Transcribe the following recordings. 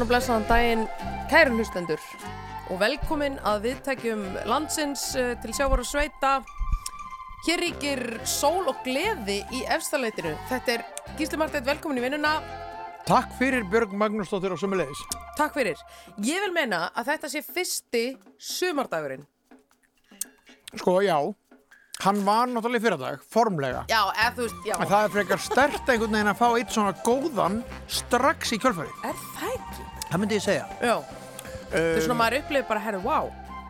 Góðan og blessaðan daginn, kæru hlustendur og velkomin að viðtækjum landsins uh, til sjávar og sveita. Hér ríkir sól og gleði í efstaleitinu. Þetta er Gísli Marteit, velkomin í vinnuna. Takk fyrir Björg Magnúsdóttir og sömulegis. Takk fyrir. Ég vil meina að þetta sé fyrsti sumardagurinn. Sko, já, hann var náttúrulega fyrir dag, formlega. Já, eða þú veist, já. En það er frekar stert einhvern veginn að fá eitt svona góðan strax í kjölfari. Er það ekki? Það myndi ég segja. Já. Þetta er svona Um, maður upplifir bara, herru, wow,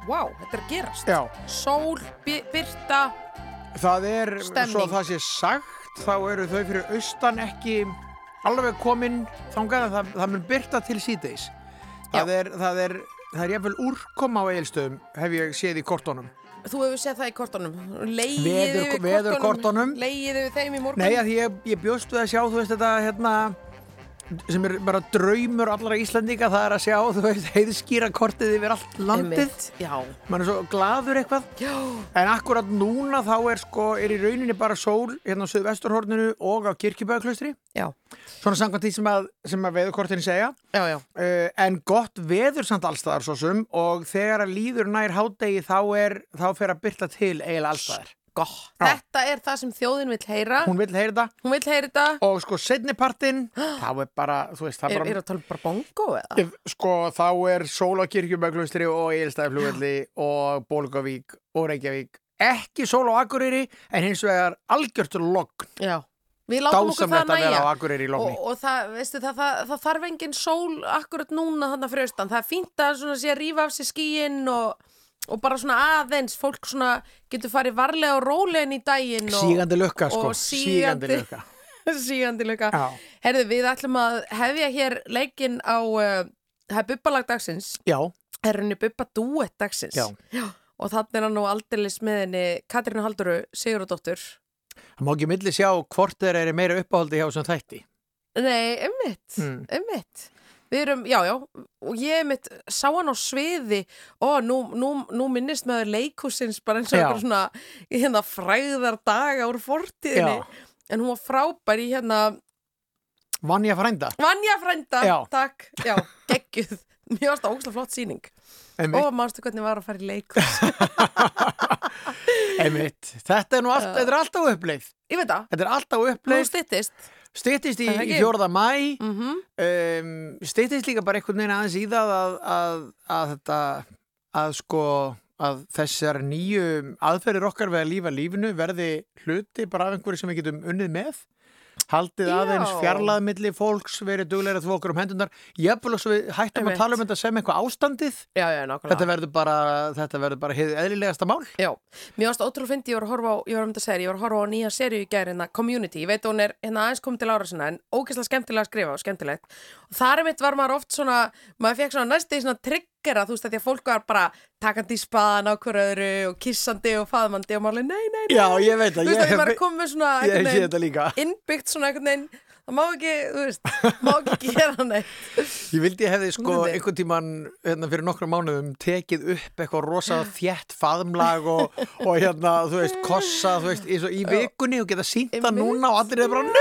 wow, þetta er að gerast. Já, Sól, by- birta, það er, Stemning. svo það sé sagt, þá eru þau fyrir austan ekki alveg komin þangað að það, það mun byrta til síðdeis. Það er, það er, það er jafnvel úrkoma á eilstöðum, hef ég séð í kortónum. þú hefur séð það í kortunum. Leigið Veður- yfir veðurkortunum. Leigið yfir þeim í morgun. Nei, að því ég, ég bjóst við að sjá, þú veist, þetta hérna sem er bara draumur allra Íslandíka það er að sjá, þú veist, heiðskýra kortið yfir allt landið, mann er svo gladur eitthvað. Já. en akkurat núna þá er sko er í rauninni bara sól hérna á Suðvesturhorninu og á Kirkjubæðaklaustri svona samkvæmt því sem að, sem að veðurkortin segja. Já, já. uh, en gott veður samt allstaðar svo sum og þegar að líður nær hádegi þá er, þá fer að byrta til eiginlega allstaðar Já. Þetta er það sem þjóðin vil heyra. hún vil heyra þetta og sko setnipartin þá er bara, þú veist, það Er, bara er að tala um bara bongo eða? Sko, þá er sól á kirkjubæklustri og Egilstæðiflugvelli og Bólgavík og Reykjavík. Ekki sól á Akureyri, en hins vegar algjört logn. Já. Við látum okkur það að næja. á Akureyri í logni. Og, og það, veistu, það, það, það þarf engin sól akkurat núna þannig fyrir austan. Það er fínt að svona sé að rífa af sér skíin og, og bara svona aðeins, fólk svona getur farið varlega og rólegin í daginn og Sígandi lukka, sko. og sígandi- lukka. sígandi. Já. Herðu, við ætlum að hefja hér leikinn á, uh, það er bubbalag dagsins, Já, það er henni bubba duett dagsins. Já. Og þannig er hann nú aldeilis með henni Katrínu Halduru Sigurðardóttur. það má ekki milli sjá hvort þeir eru meira uppáhaldi hjá sem þætti. Nei, ummitt, Mm. ummitt. Við erum, já, já, og ég mitt sá hann á sviði og nú, nú, nú minnist maður leikhúsins bara eins og eitthvað svona hérna fræðar daga úr fortíðinni. Já. En hún var frábær í hérna Vanja frænda. Vanja frænda, Já. takk, já, geggjuð. Mér varst það ógslag flott síning. Einmitt. Og mannstu hvernig var að fara í leikhús. Einmitt. Þetta er nú allt, þetta er alltaf uppleið. Ég veit það, Þetta er alltaf nú uppleið. Styttist í, í fjórða mæ. Mm um, styttist líka bara einhvern veginn aðeins í það að, að, að þetta að sko að þessar nýju aðferðir okkar við að lífa lífinu verði hluti bara af einhverju sem við getum unnið með haldið Já. aðeins fjarlæðmilli fólks verið dugleira þú okkur um hendunar jafnvel og svo við hættum Einmitt. að tala um þetta sem eitthvað ástandið Já, já, nákvæmlega. þetta verður bara þetta verður bara hið eðlilegasta mál Já, mér varst ótrúlega fyndi, ég var að horfa á, ég var um þetta segja, ég var að horfa á nýja serju í gæri hérna, Community, ég veit að hún er hérna aðeins komið til ára sinna en ógeðslega skemmtilega að skrifa og skemmtilegt og þar mitt var maður oft svona, maður fekk svona næstu í svona triggera, þú veist að því að fólk var bara takandi í spaðan á hver öðru og kissandi og faðmandi og alveg, nei, nei, nei, Já, ég veit þú að veist að ég var að koma með svona ég veginn, þetta líka. innbyggt svona einhvern veginn, það má ekki, þú veist, má ekki gera neitt. Ég vildi hefði sko einhvern tíman hérna, fyrir nokkrum mánuðum tekið upp eitthvað rosa þjætt faðmlag og, og hérna, þú veist, kossa þú veist, eins og í vikunni og geta sínt það Einmitt. núna og allir er bara nei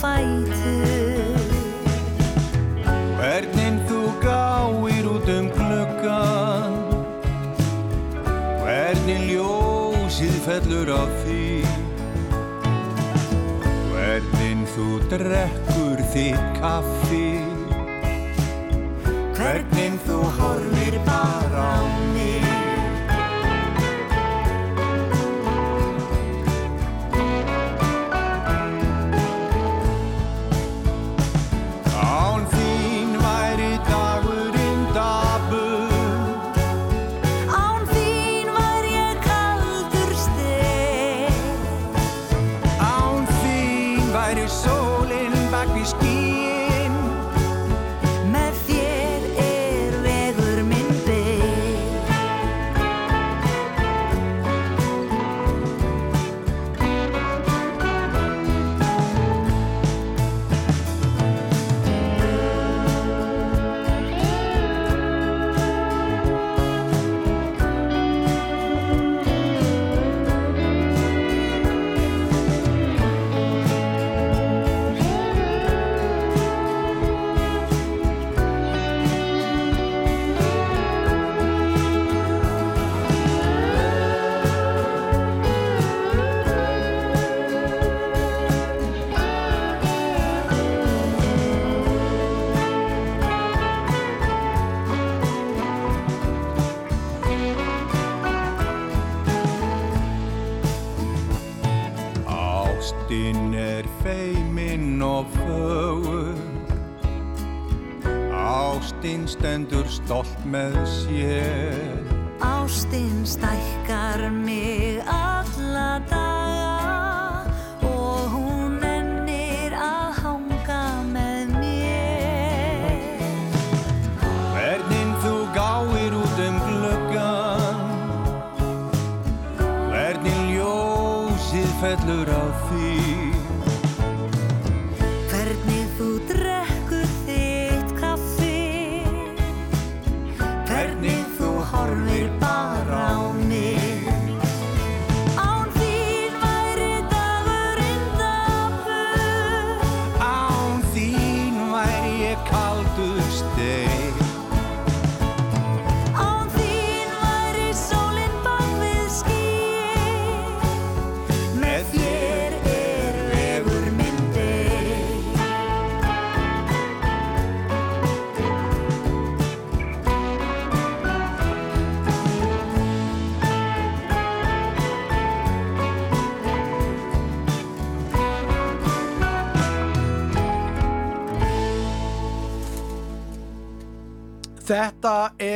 fætur. Hvernig þú gáir út um gluggan Hvernig ljósið fellur á því Hvernig þú drekkur þitt kaffi. Hvernig þú horfir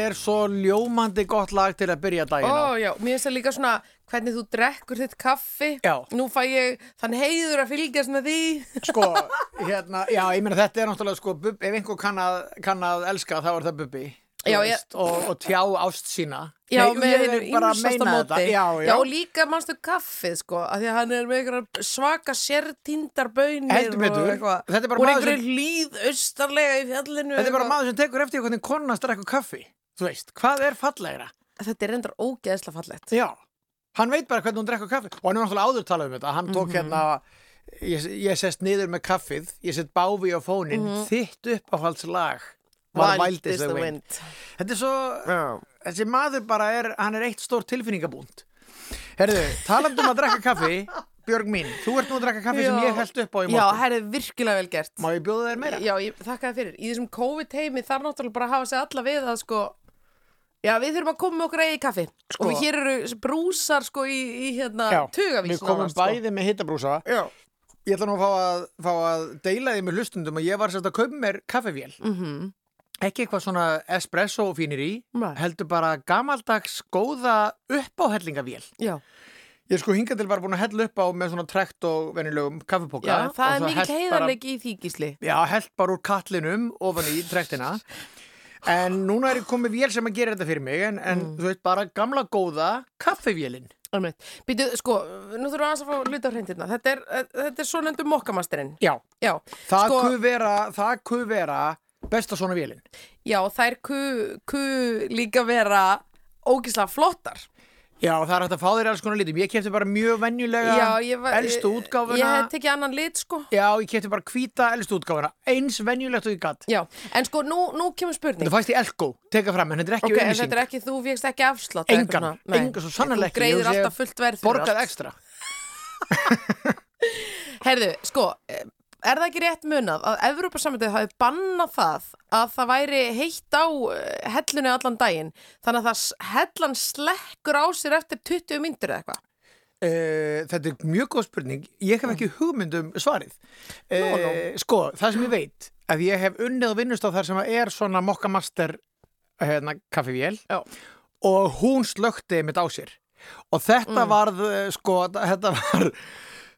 er svo ljómandi gott lag til að byrja daginn á. Ó, já, mér finnst það líka svona hvernig þú drekkur þitt kaffi Já. Nú fæ ég þann heiður að fylgjast með því Sko, hérna, já, ég meina þetta er náttúrulega sko, bub, ef einhver kann að, kann að elska þá er það Bubbi Já, veist, og, og tjá ást sína Já, Nei, með ég hennu bara að ymsasta meina móti þetta. Já, já, og líka mannstu kaffið sko af Því að hann er með einhverjar svaka sértýndar bönir Heldur betur. Þetta er bara Og maður einhverju sem- hlýð austarlega í fjallinu Þetta er bara eitthvað. maður sem tekur eftir hvernig konan strekkur kaffi Þú veist, hvað er fallegra? Þetta er reyndar ógeðslega fallegt. Já, hann veit bara hvernig hún drekkur kaffi og hann er náttúrulega áður talað um þetta. Hann tók Mhm. hérna ég, ég sest niður með kaffið, ég sett báfi á fónin þitt uppáhaldslag var Wild is the Wind. Þetta er svo, þessi maður bara er hann er eitt stór tilfinningabúnd. Herðu, talandi um að drekka kaffi Björg mín, þú ert nú að drekka kaffi sem Já. ég held upp á í Já, morgun. herrið virkilega vel gert. Má ég bjóða þér meira? Já, ég þakka það fyrir. Í þessum COVID-heimi þarf náttúrulega bara að hafa sig alla við að sko, já, við þurfum að koma okkur eigi kaffi. Sko. Og hér eru brúsar sko í, í hérna Já, tugavís við komum sko. bæði með hittabrúsa Já. Ég ætla nú að fá að, fá að deila því með hlustundum að ég var sérst að kaupa mér kaffivél Mm ekki eitthvað svona espresso fínir í Nei. heldur bara gamaldags góða uppáhellingavél Já, ég sko hingað til bara búin að hella upp á með svona trekt og venjulegum kaffipóka já það er mikið heiðarleiki í því gísli. já, held bara úr katlinum ofan í trektina en núna er ég komið vél sem að gera þetta fyrir mig en, en Mm. þú veist bara gamla góða kaffivélin Býtu, sko, nú þurfum við aðeins að fá hluta á hreindirna. Þetta er, þetta er svo nefndu mokkamasterinn. já, Já, það Sko- kuð vera það kuð vera besta svona vélin já, þær ku, ku líka vera ógislega flottar. Já, það er hægt að fá þér alls konar litum ég kefti bara mjög venjulega elstu útgáfuna Ég hef tekið annan lit, sko. Já, ég kefti bara hvíta elstu útgáfuna eins venjulegt og ég gatt Já, en sko, nú, nú kemur spurning. Þetta fæst í Elko, teka fram, en þetta er ekki Ok, en þetta er ekki, þú fegst ekki afslátt Engan, engan, svo sannarlega ekki. Þú greiðir alltaf fullt verð fyrir Borgað allt ekstra. Herðu, sko, eh, er það ekki rétt munað að Evrópasamöndið hafi bannað það að það væri heitt á eh, hellunni allan daginn þannig að það hellan slekkur á sér eftir 20 myndir eða eitthvað Uh, þetta er mjög góð spurning. Ég hef ekki hugmynd um svarið. Uh, Nú, nú. Sko, það sem ég veit, að ég hef unnið og vinnust á þar sem er svona mokkamaster hérna, kaffivél og hún slökti mitt á sér. Og þetta Mm. varð, eh, sko, þetta var...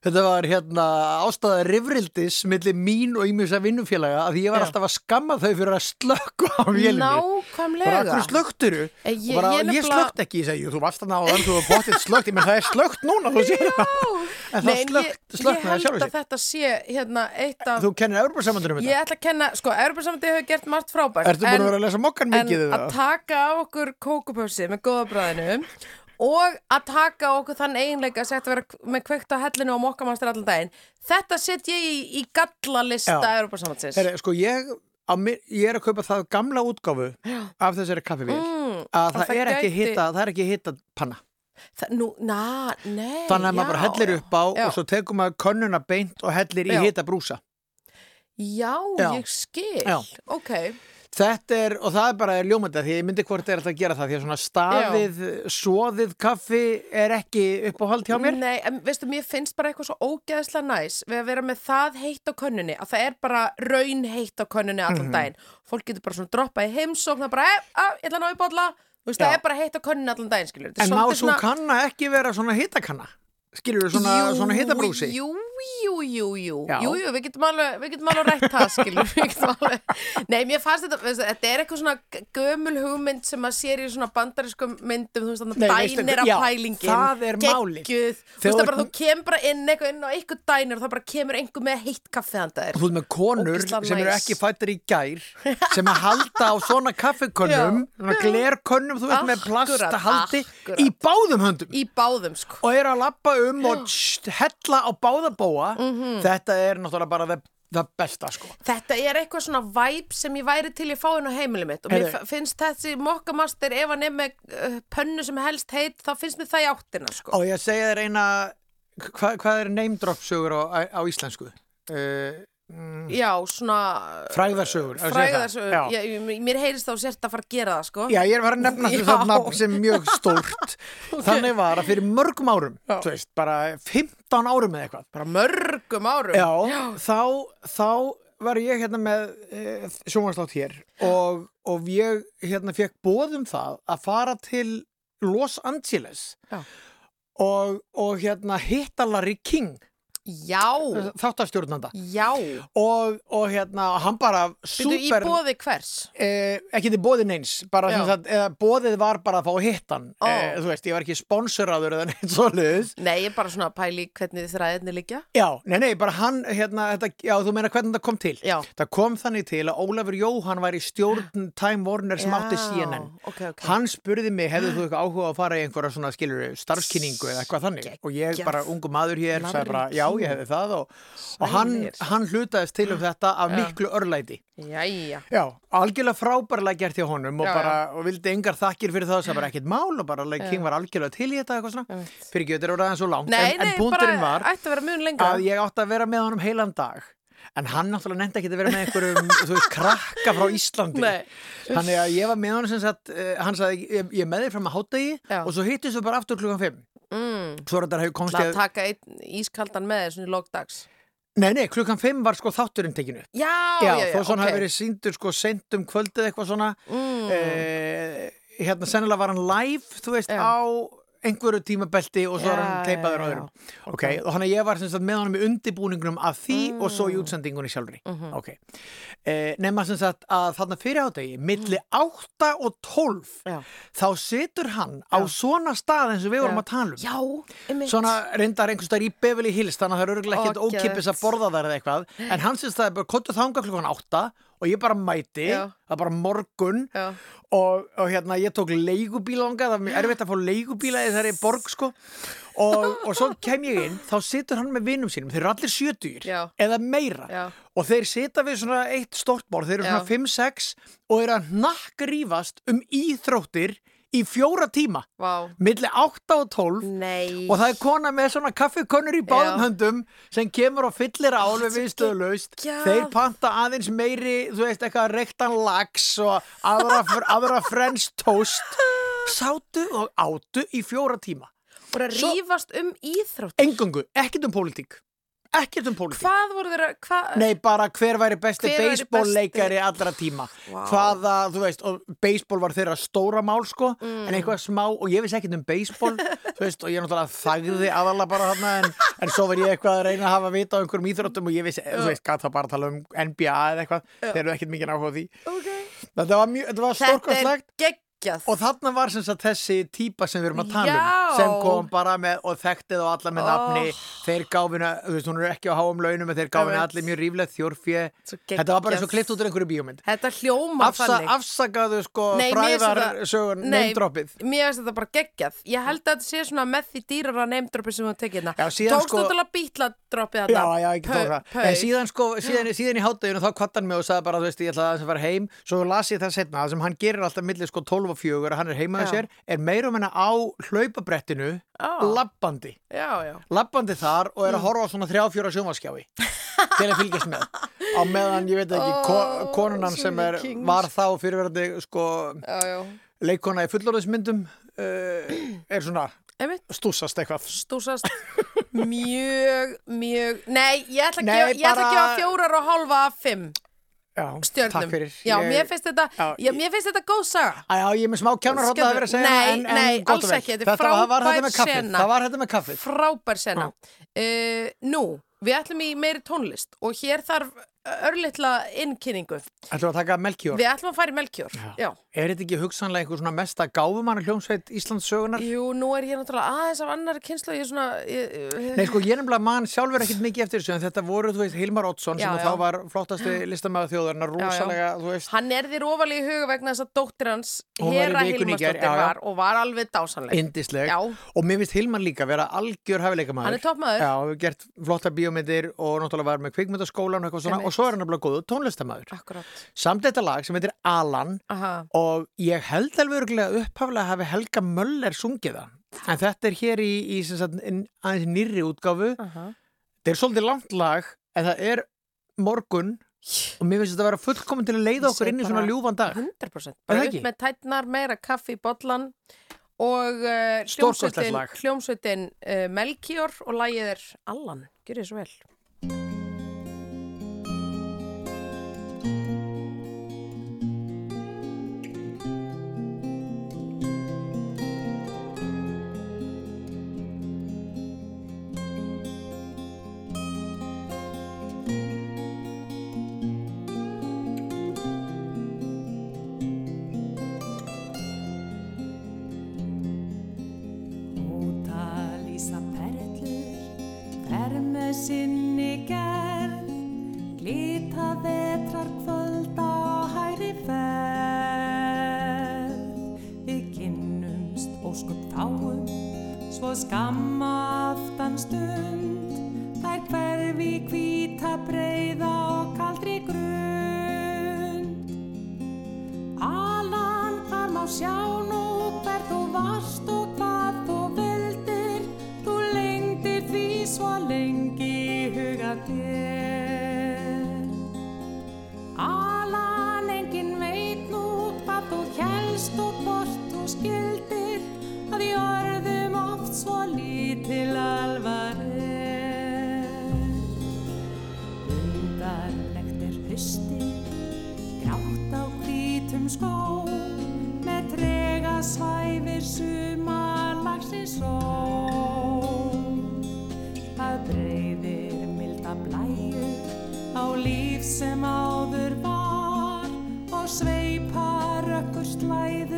Þetta var hérna ástæða rifrildis millir mín og ímjösa vinnufélaga að ég var Já. alltaf að skamma þau fyrir að slökka á bara Nákvæmlega hvernig slögturu Eh, ég- bara, ég ég, nefnilega- slögt ekki, ég. Segi, þú varst þarna á þann þú var bóttið slögt, menn það er slögt núna þú sér það, en það ég, ég slögt með það held sjálfur að sig þetta sé hérna eitt af þú kennir Európa-samandunum Ég þetta? Ætla að kenna, sko, Evrópasamöndið hefur gert margt frábært Ertu búin að vera að lesa mokkan mikið og að taka okkur þann eiginleika að setja vera með kveikt á hellinu og mokkamastur allan daginn þetta set ég í, í gallalista Já. Európa-sambandsins Heri, sko, ég, ég er að kaupa það gamla útgáfu af þessari kaffivél Mm, að það, það er gæti- hita, það er ekki hita panna það, Nú, na, nei þannig að maður bara já, hellir upp á já. og svo tekur maður könnuna beint og hellir í Já. hita brúsa Já, Já. ég skil Já. Ok, Þetta er, og það er bara ljómandi því ég myndi hvort er þetta að gera það því að svona staðið, svoðið kaffi er ekki upp á hald hjá mér Nei, en veistu, mér finnst bara eitthvað svo ógeðslega næs við að vera með það heitt á könnunni að það er bara raun heitt á könnunni allan Mhm. daginn. Fólk getur bara svona droppað í heimsókn það bara, eh, ah, ég ætla að ná í bolla þú veist, Já. það er bara heitt á könnunni allan daginn, En má svo kanna ekki vera svona hitakanna? Skilur þú svona, svona hitabrúsi? Jú, jú, jú, jú, jú, jú, við getum alveg, við getum alveg rætt það, skilur, við getum alveg, nei, mér fannst þetta, veistu, þetta er eitthvað svona gömul hugmynd sem að sér í svona bandarískum myndum, þú veist, þannig veistu, dænir af pælingin, það er málið. geggjuð, þú veist, það bara, ert- þú kemur bara inn eitthvað inn á eitthvað dænir og það bara kemur einhver með heitt kaffi handa þér. Þú ert með konur sem eru ekki fættir í gær sem að halda á svona kaffikönnum svona glerkönnum, þú veist, með akkúrat. í báðum höndum. Í báðum, sko. og eru að lappa um og hella á báða bóa Mhm. þetta er náttúrulega bara það, það besta sko Þetta er eitthvað svona væp sem ég væri til í fáinu á heimilið mitt og mér finnst þessi mokkamaster ef hann er með uh, pönnu sem helst heit þá finnst mér það í áttina sko. og ég segja þér eina hva, hvað er name drop sögur á, á íslensku uh, mm, Já, svona fræðarsögur fræðarsögur, Já. ég- mér heyrist þá sért að fara að gera það sko. Já, ég er að fara að nefna Já. að nafn sem mjög stórt Þannig var að fyrir mörgum árum Já. Veist, bara 15 árum eða eitthvað Bara mörgum árum Já, Þá, þá var ég hérna með e, sjónvarslátt hér og, og ég hérna fekk bóðum það að fara til Los Angeles Já. og, og hérna hitta Larry King Já, þáttastjórnanda. Já. Og, og hérna hann bara Byrju í super bóði hvers? Eh, ekki til bóðin eins bara sagt, eða bóðið var bara að fá hittan. Ó. eh, þú veist, ég var ekki sponsoraður eða neitt svoleiðis. Nei, ég er bara svona að pæli hvernig þræðinni liggja. Já, nei, nei, bara hann hérna, þetta, já, þú meina hvernig það kom til? Já. það kom þannig til að Ólafur Jóhann var í stjórn Time Warner sem átti CNN ok, ok. Hann spurði mig, hefðu þú eitthvað áhuga að fara í einhverja svona skilur starfskynningu eða eitthvað þannig? Og ég bara, ungu maður hér, sagði bara, já. Ég hefði það og, og hann, hann hlutaðist til um þetta af Já. miklu örlæti. Jæja. Já, algjörlega frábærlega gert hjá honum og, Já, bara, og vildi engar þakkir fyrir það sem bara ekkert mál og bara Leik King var algjörlega til í þetta eitthvað svona. Fyrir ekki, þetta er orðaðan svo langt Nei, en, en nei, punkturinn bara var ætti að vera mjög lengra. að ég átti að vera með honum heilan dag en hann náttúrulega nefndi ekki að vera með einhverjum þú veist, krakka frá Íslandi Nei. þannig að ég var með honum sem sagt uh, hann sagði, ég, ég er með þér fram að hátegi Já. og svo hittist við bara aftur klukkan 5 mm. svo þetta hefur komst ég taka einn ískaldan með þér svona í lókdags Nei, nei, klukkan 5 var sko þátturinn tekinu Já, Já, já, já, þó svona ok. hafi verið síndur sko sent um kvöldið eitthvað svona mm. eh, hérna sennilega var hann live þú veist Já. á einhverju tímabelti og svo er hann Já, teipaður já, já. öðrum. Ok, og hann að ég var sem sagt með honum í undibúningunum af því og svo í útsendingunni sjálfri. Mhm. ok, eh, nema sem sagt að þarna fyrir ádegi, milli 8 og 12 Já. þá situr hann á svona stað eins og við vorum Já. að tala um. Já, Svona reyndar einhvers staðar í Beverly Hills þannig að það er örgulega ekkert ókipis að borða þar eða eitthvað. En hann syns það er bara kottu þanga klukkan 8 og ég bara mæti, Já. það er bara morgun og, og hérna ég tók leigubíla ánga, það mjög erfitt að fá leigubíla í þessari borg sko og, og svo kem ég inn, þá situr hann með vinnum sínum, þeir eru allir sjötugir Já. eða meira Já. og þeir sita við svona eitt stortbór, þeir eru svona 5-6 og eru að nakkrífast um íþróttir í fjóra tíma Vá, milli 8 og 12 nei. Og það er kona með svona kaffikonur í báðum höndum sem kemur og fyllir á alveg svo viðstöðulaust. geggjað. þeir panta aðeins meiri þú veist eitthvað reyktan lax og aðra, aðra french toast sátu og átu í fjóra tíma. Og að Svo- rífast um íþrótt engungu, ekkert um pólitík ekkert um pólitík Hvað voru þeirra, hvað Nei, bara hver væri besti beisbólleikari allra tíma Vá. hvaða, þú veist, og beisból var þeirra stóra mál, sko, Mm. en eitthvað smá og ég vissi ekkert um beisból, þú veist og ég náttúrulega þagði aðalega bara þarna en, en svo var ég eitthvað að reyna að hafa vita á einhverjum íþróttum og ég vissi, þú veist, gæt það bara að tala um NBA eða eitthvað, þeir eru ekkert mikið á því okay. þetta var, var Þetta geggjað. Og þarna var sem sagt þessi típa sem við erum að tala Já. um sem kom bara með og þekktið og alla með Oh. nafni þeir gáfina, þú veist, hún er ekki á háum launum en þeir gáfina allir mjög ríflegt þjórfje þetta var bara eins og klift út úr einhverju bíómynd. Þetta hljómar Afsa, þannig. afsakaðu sko Nei, mér finnst fræðar þetta- sögur Nei, neymdroppið Mér finnst þetta bara geggjað. Ég held að þetta sé svona með því dýrara neymdroppi sem þú tekið hérna. Já, síðan Tókstu sko- til að bítla droppið Já, þarna já, ekki Pau- tók það pau. En síðan síðan, síðan í hátteginu þá kvattan mig og sagði bara, þú veist, ég ætla að fara heim Svo las ég það setna, það sem hann gerir alltaf milli 12 hálfa fjögur hann er heimaði Já. sér er meira hennar á hlaupabrettinu Já, já. labbandi þar og er að horfa á svona þrjá fjóra sjómaskjái til að fylgjast með. Á meðan, ég veit ekki, Ó, konunan sem er, var þá fyrirverandi sko, leikona í fullorðismyndum uh, er svona stúsast eitthvað. Stúsast mjög, mjög. Nei, ég ætla að gefa, fjórar og hálfa fimm stjörnum. Já, Ég- mér finnst þetta, Já, mér finnst þetta góð saga. Já, ég er með smá kjánarhótt að vera að segja Nei, en, en nei, alls ekki, þetta er frábær sena. Það var þetta með kaffið? Frábær sena. Uh, Nú, við ætlum í meiri tónlist og hér þarf örlittla innkynningu. Ætlum við að taka Melkjór Við ætlum að fara í Melkjór Já. Er þetta ekki hugsanlega einhver svona mesta gáfumann hljómsveit Íslands sögunar? Jú, nú er ég náttúrulega aðeins af annari kynslu Ég er svona ég, ég, Nei, sko, ég er nefnilega mann sjálfur ekkit mikið eftir þessu en þetta voru, þú veist, Hilmar Oddsson sem Já, að já. þá var flottasti listamæðu þjóðarinnar rosalega, þú veist. Hann er þér ofalega í huga vegna þess að dóttir hans Hera Hilmarsdóttir já, já. var og var og svo er hann nefnilega góðu tónlistamæður Akkurat. Samt þetta lag sem heitir Alan Aha. og ég held alveg örgulega upphaflega hafi Helga Möller sungið það en þetta er hér í, í sagt, aðeins nýrri útgáfu. Aha. þetta er svolítið langt lag en það er morgun og mér finnst þetta að vera fullkomin til að leiða okkur inn í svona ljúfan dag. 100% Er það Bara upp með tætnar, meira kaffi í bollan og uh, hljómsveitin, hljómsveitin uh, Melkjór og lagið er Allan Gjör ég svo vel gerð glita vetrar kvöld á hæri ferð. Við kynnumst óskup fáum svo skamma aftan stund. Þær hverfi hvíta breiða og kaldri grund. Alan, þar má sjá nú hver þú varst og svo lítil alvar er Undarlegt er haustið grátt á hvítum skó með trega svæfir sumarlagsins só það breyðir milda blæju á líf sem áður var og sveipar ökkur slæðu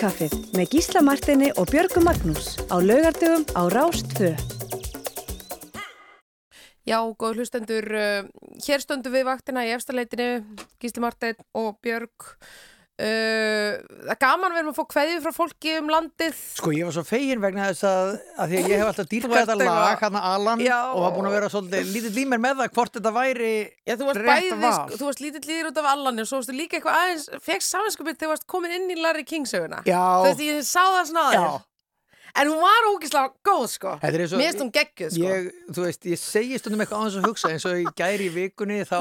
Morgunkaffið með Gísla Martini og Björgu Magnús á laugardögum á Rástfö. Já, góð hlustendur, uh, hér stöndum við vaktina í efstaleitinu, Gísli Marteinn og Björg. Uh, það er gaman verðum að fá kveðið frá fólki um landið. Sko ég var svo fegin vegna þess að, að því að ég hef alltaf Þú dýrkað þetta lag hann Alan Já. og var búin að vera svolítið lítið límir með það hvort þetta væri Já, þú varst rétt bæði, val. sko, þú varst lítill líður út af Allani og svo varstu líka eitthvað aðeins, fegst samanskupið þegar þú varst komin inn í Larry King söguna. Þú veist, ég sá það svona að þér. En hún var ógislega góð, sko. Mér finnst hún geggjuð, sko. Ég, þú veist, ég segi stundum eitthvað á þess að hugsa eins og í gæri í vikunni þá,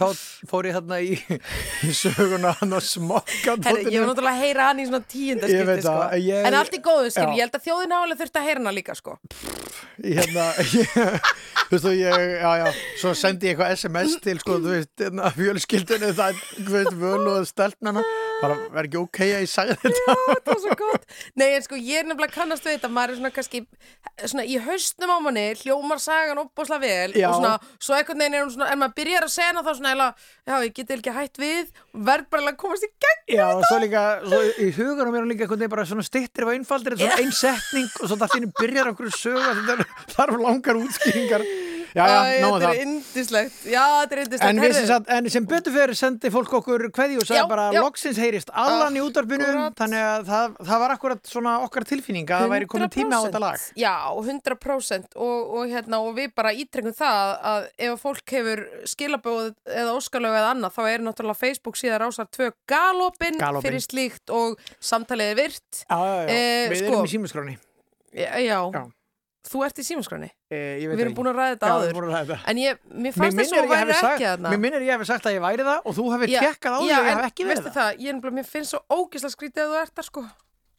þá fór ég þarna í, í söguna hann að smokka Herri, ég var náttúrulega að heyra hann í svona tíunda Ég skipti, veit sko. ég- En allt í góðu, skil, Já. ég held að þjóðin álega þurfti að heyra hana líka, sko. Ég, hérna, ég, þú veist, ég, já, já, svo sendi ég eitthvað SMS til, sko, þú veist, hérna, fjölskyldinu, það, veist, völu og steltnana, bara, verð ekki ok að ég sagði þetta. það var svo gott Nei, en sko, ég er nefnilega kannast við þetta maður er svona kannski, svona í haustnum á manni hljómar sagan opbásla vel Já. og svona, svo einhvern veginn er hún svona en maður byrjar að hana þá svona, eða, já, ég geti ekki hætt við verð bara að komast í gegn Já, og svo líka, svo í hugunum er hún líka einhvern veginn bara svona stittir og einfaldir, svona ein setning og svo það þínu byrjar okkur er, þarf langar útskýringar. Já, já, náðu Þetta það. er indislegt, já, þetta er indislegt En, sem, sagt, en sem betur fyrir sendi fólk okkur kveði og sagði Já, bara já. loksins heyrist allan í útarpinu Akkúrat. þannig að það, það var akkurat svona okkar tilfinning að það væri komin tíma á þetta lag 100%. Já, 100% og, og, hérna, og við bara ítrekkum það að ef fólk hefur skilabóð eða óskalög eða annað þá er náttúrulega Facebook síðan rásar tvö galopin, Galopin. fyrir slíkt og samtaliði virt Já, já, já, Eh, við sko. erum í símaskráni Já, já. Já. Þú ert í símaskránni? Eh, Við erum það búin að ræða þetta Já, áður. að ræða En ég, mér fannst þess að að þú væri ekki þarna. Mér minnir að ég hefði sagt að ég væri það og þú hefði tekkað á því að ég hef ekki verið það. það, ég mér finnst svo ógislega skrítið að þú ert þar sko.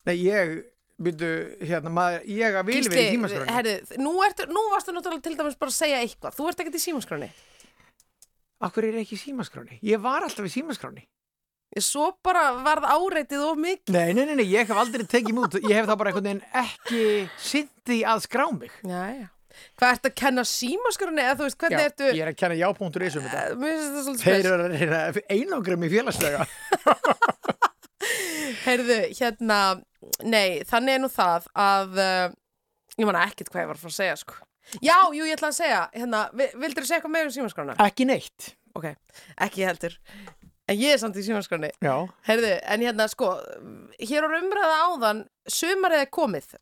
Nei, ég, byrju, hérna, maður, ég að vil verið í símaskráni herri, nú, ertu, nú varstu náttúrulega til dæmis bara að segja eitthvað. Þú ert ekkert í símaskránni. Akkur er ég ekki í símaskráni? Ég var alltaf í símaskráni Svo bara varð áreitið of mikið. Nei, nei, nei, nei, ég hef aldrei tekið mút Ég hef þá bara einhvern veginn ekki því að skrá mig. Já, já. Hvað ertu að kenna símaskránni eða þú veist, Já, hvernig ertu ég er að kenna um þetta. Eh, Mér finnst þetta svolítið Þeir eru að reyna einangrum í félagslega. Heyrðu, hérna, nei, þannig er nú það að uh, Ég manna ekkert hvað ég var að fara að segja sko. Já, jú, ég ætla að segja, hérna, vi- vildirðu segja eitthvað meira um símaskrána? Ekki neitt. Ok, ekki heldur En ég er samt í símaskráni Já, Heyrðu, en hérna sko Hér á umræða áðan Sumarið er komið.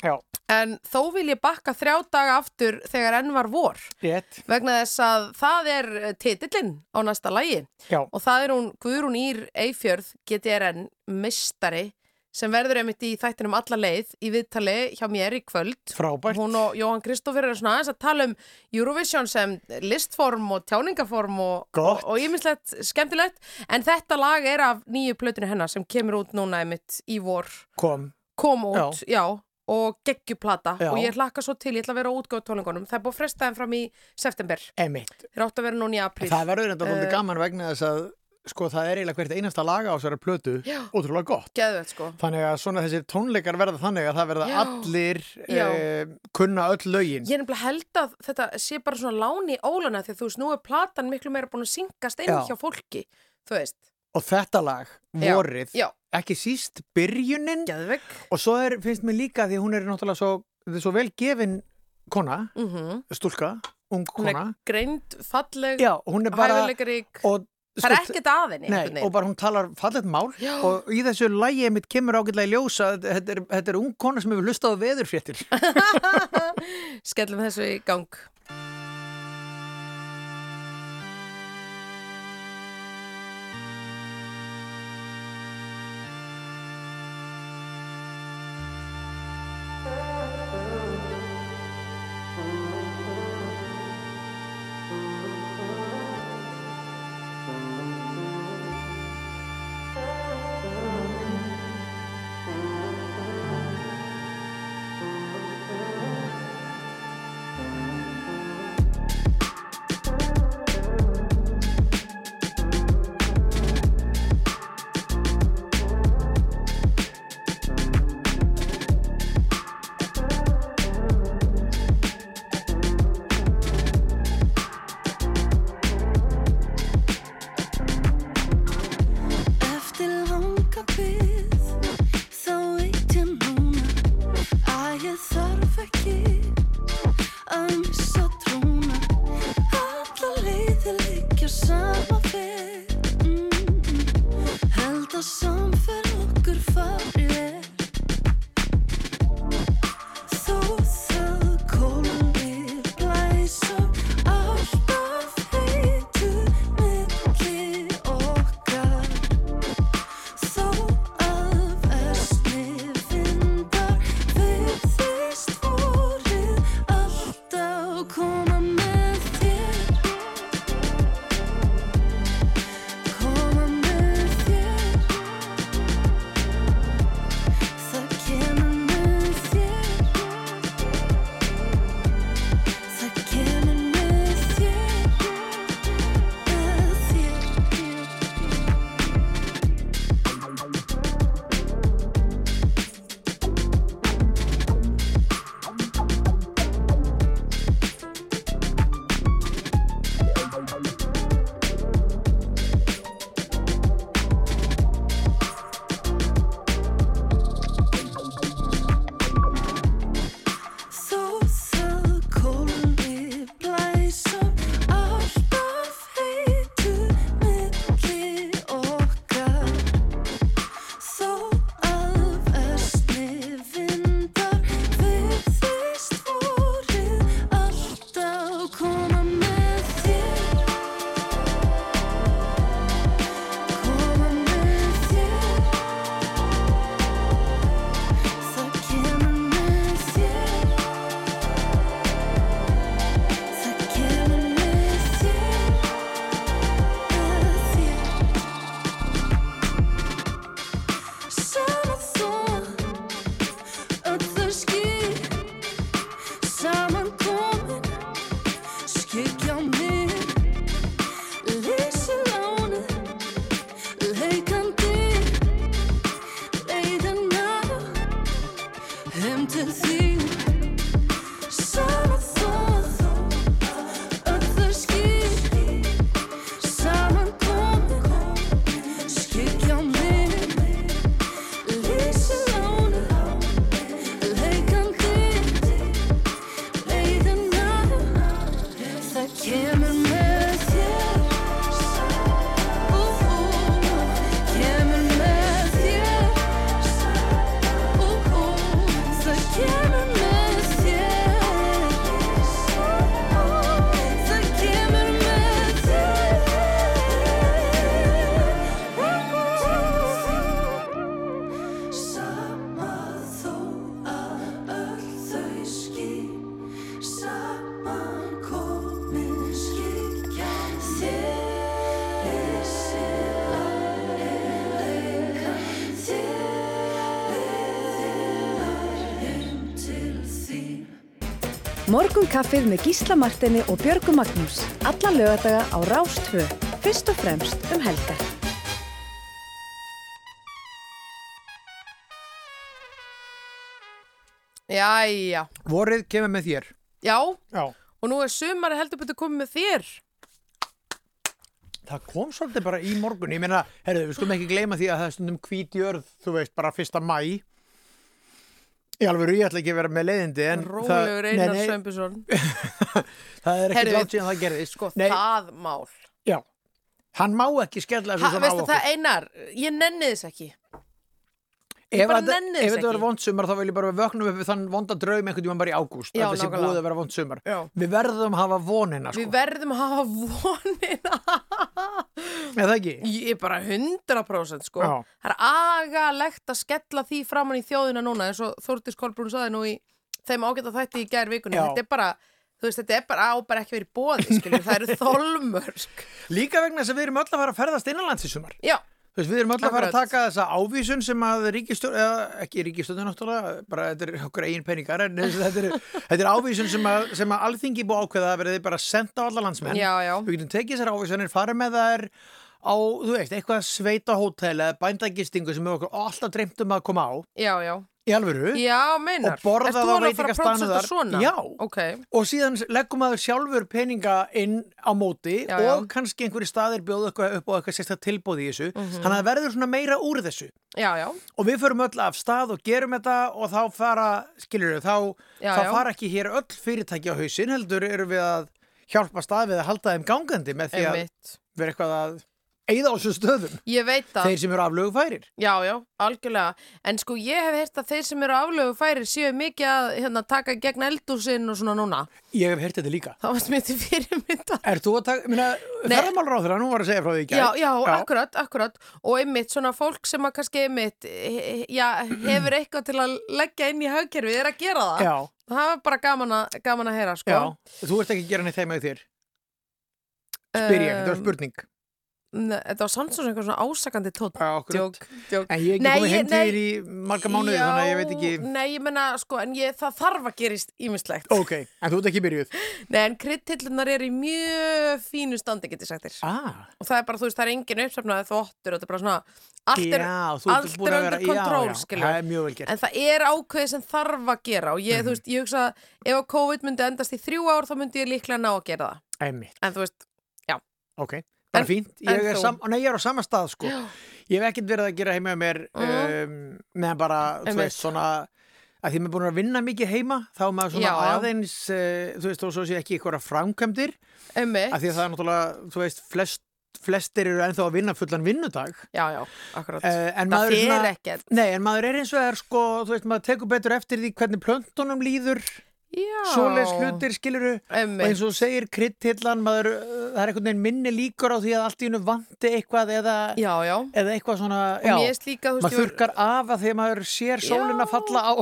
Já, En þó vil ég bakka þrjá daga aftur Þegar enn var vor. Rétt. Vegna þess að það er eh, titillinn á næsta lagi. Já, Og það er hún Guðrún Ír Eifjörð GTRN mistari sem verður einmitt í þættinum alla leið í viðtali hjá mér í kvöld. Frábært. Hún og Jóhann Kristófur er svona aðeins að tala um Eurovision sem listform og tjáningaform og Gott. og ímislegt skemmtilegt. En þetta lag er af nýju plötinu hennar sem kemur út núna einmitt í vor. Kom, kom út, já, og geggjuplata. Já. og ég hlakka svo til, ég ætla að vera útgóð tólingunum það er búið að fresta þeim fram í september. Emitt þeir áttu að vera núna í apríl. Það verður enda uh, Eh, gaman vegna þess að sko það er eiginlega hvert einasta laga á þessari plötu Já. ótrúlega gott geðvett sko Þannig að svona þessir tónleikar verða þannig að það verða Já. allir Já. eh, kunna öll lögin Ég er nefnilega held að þetta sé bara svona láni ólana því að þú veist, nú er platan miklu meira búin að syngast Já. hjá fólki, þú veist. og þetta lag, vorið ekki síst byrjunin geðvegg. og svo er, finnst mér líka því hún er náttúrulega svo, þetta er svo vel gefin kona, Mm stúlka ung Hún er kona greind, falleg, Já, hún er bara hæfileikarík. og, Það er sko, ekkert að henni, og bara hún talar fallet mál Já. og í þessu lægi mitt kemur ágætlega í ljósa þetta er, þetta er ung kona sem hefur hlustað á veðurfréttir Skellum þessu í gang. Morgun kaffið með Gísla Martini og Björgu Magnús. Alla lögadaga á Rástvö. Fyrst og fremst um helgar. Jæja, Vorið kemur með þér. já, Já. og nú er sumari heldur betur komið með þér. Það kom svolítið bara í morgun. Ég meina, herðu, við skulum ekki gleyma því að það er stundum hvít jörð, þú veist, bara fyrsta mæ. Í alveg, ég ætla ekki að vera með leiðindi, en Rólegur Einar nei, Sveinbjörnsson. það er ekki látt síðan það gerðist. Sko, Nei. það mál. Já, hann má ekki skella Ha, þessu svona á veistu okkur. það, Einar, ég nenni þess ekki. Ef þetta- verður vond sumar þá vil ég bara vöknum upp við þann vonda draum einhvern tímann bara í ágúst. Sé nákvæmlega. búið að vera vond sumar. Já. Við verðum að hafa vonina, sko. Við verðum að hafa vonina. Eða ekki? Ég er bara 100% sko. Já. Það er agalegt að skella því framann í þjóðina núna eins og Þórtis Kolbrún saði nú í þeim ágæta þætti í gær vikunni. Þetta er bara, þú veist, þetta er bara á bara ekki verið bóði, skiljum. Það eru þolmörk. Líka vegna þess að við erum öll að fara að ferðast innanlands í sumar. Já, við erum öll að fara að taka þessa ávísun sem að ríkistjórn, eða ekki ríkistjórn náttúrulega, bara þetta er okkur eigin peningar, en þetta er, þetta er ávísun sem að, sem að alþingi búið ákveða að verði bara senda á alla landsmenn. já, já. Við getum tekið þessar ávísanir, fara með þær á, þú veist, eitthvað sveita hótel eða bændagistingu sem við okkur alltaf dreymt um að koma á, Já, já. Í alvöru. Já, meinar. Og borða Ert þú það á prófsta þar? Já. Ok. Og síðan leggum maður sjálfur peninga inn á móti Já, já. og kannski einhverju staðir bjóðu upp og eitthvað sérstætt tilbúð í þessu. Mhm. Þannig að það verður svona meira úr þessu. Já, já. Og við förum öll af stað og gerum þetta og þá fara, skiljur þá, Já, þá já. fara ekki hér öll fyrirtæki á hausinn, heldur erum við að hjálpa stað við að halda þeim gangandi með því að Einmitt. vera eitthvað að eyða á þessu stöðum. Ég veit það. Þeir sem eru aflögu færir. Já, já, algjörlega. En sko ég hef heyrt að þeir sem eru aflögu færir séu mikið að hérna, taka gegn eldúsinn og svona núna. Ég hef heyrt þetta líka. Það varst mér til fyrirmynda. Er þú að taka, minna, Nei. ferðamálur á þeirra, nú var að segja frá því í gær. Já, já, akkurat, akkurat. Og einmitt svona fólk sem að kannski einmitt, já, hefur eitthvað til að leggja inn í hagkerfið er að gera það. Já, Það var bara gaman að, gaman að heyra, sko. já. Þú ert ekki að gera neitt þeim með þér. Spyr ég, þetta var Um, spurning. Nei, þetta var samt svona eitthvað svona ásakandi tótt. Já. Djók, djók. En ég er ekki Nei, komið ég- heim til nei. þér í marga mánuði, þannig að ég veit ekki... Nei, ég menna, sko, en ég, það þarf að gerist ímislegt. Ok, en þú ert ekki byrjuð. Nei, en kryddtillunar eru í mjög fínu standi, get ég sagt þér. Ah, Og það er bara, þú veist, það er engin uppsefnaði þvottur og þetta er bara svona, allt er, já, allt er að vera... control, já, já, skilur. það er mjög vel gert. En það er ákveðið sem þarf að gera og ég, Mhm. þú veist, ég bara En- fínt. Ég er, sam, nei, ég er á sama stað, sko. Ég hef ekkert verið að gera heima mér um, meðan bara, þú veist, svona... að því maður er búin að vinna mikið heima þá er maður svona Já, aðeins uh, þú veist, og svo sé ekki ykkur að framkvæmdir að því að það er náttúrulega, þú veist, flest, flestir eru ennþá að vinna fullan vinnudag Já, já, akkurat. uh, en maður ekkert. Nei, en maður er eins og er sko, þú veist, maður tekur betur eftir því hvernig plöntunum líður. Svoleiðs hlutir, skiluru, og eins og segir kryddhillan, maður, uh, það er einhvern veginn minni líkur á því að allt í hennu vanti eitthvað eða, Já, já. eða eitthvað svona, já, líka, maður ég var- þurkar af að því að maður sér sólina falla á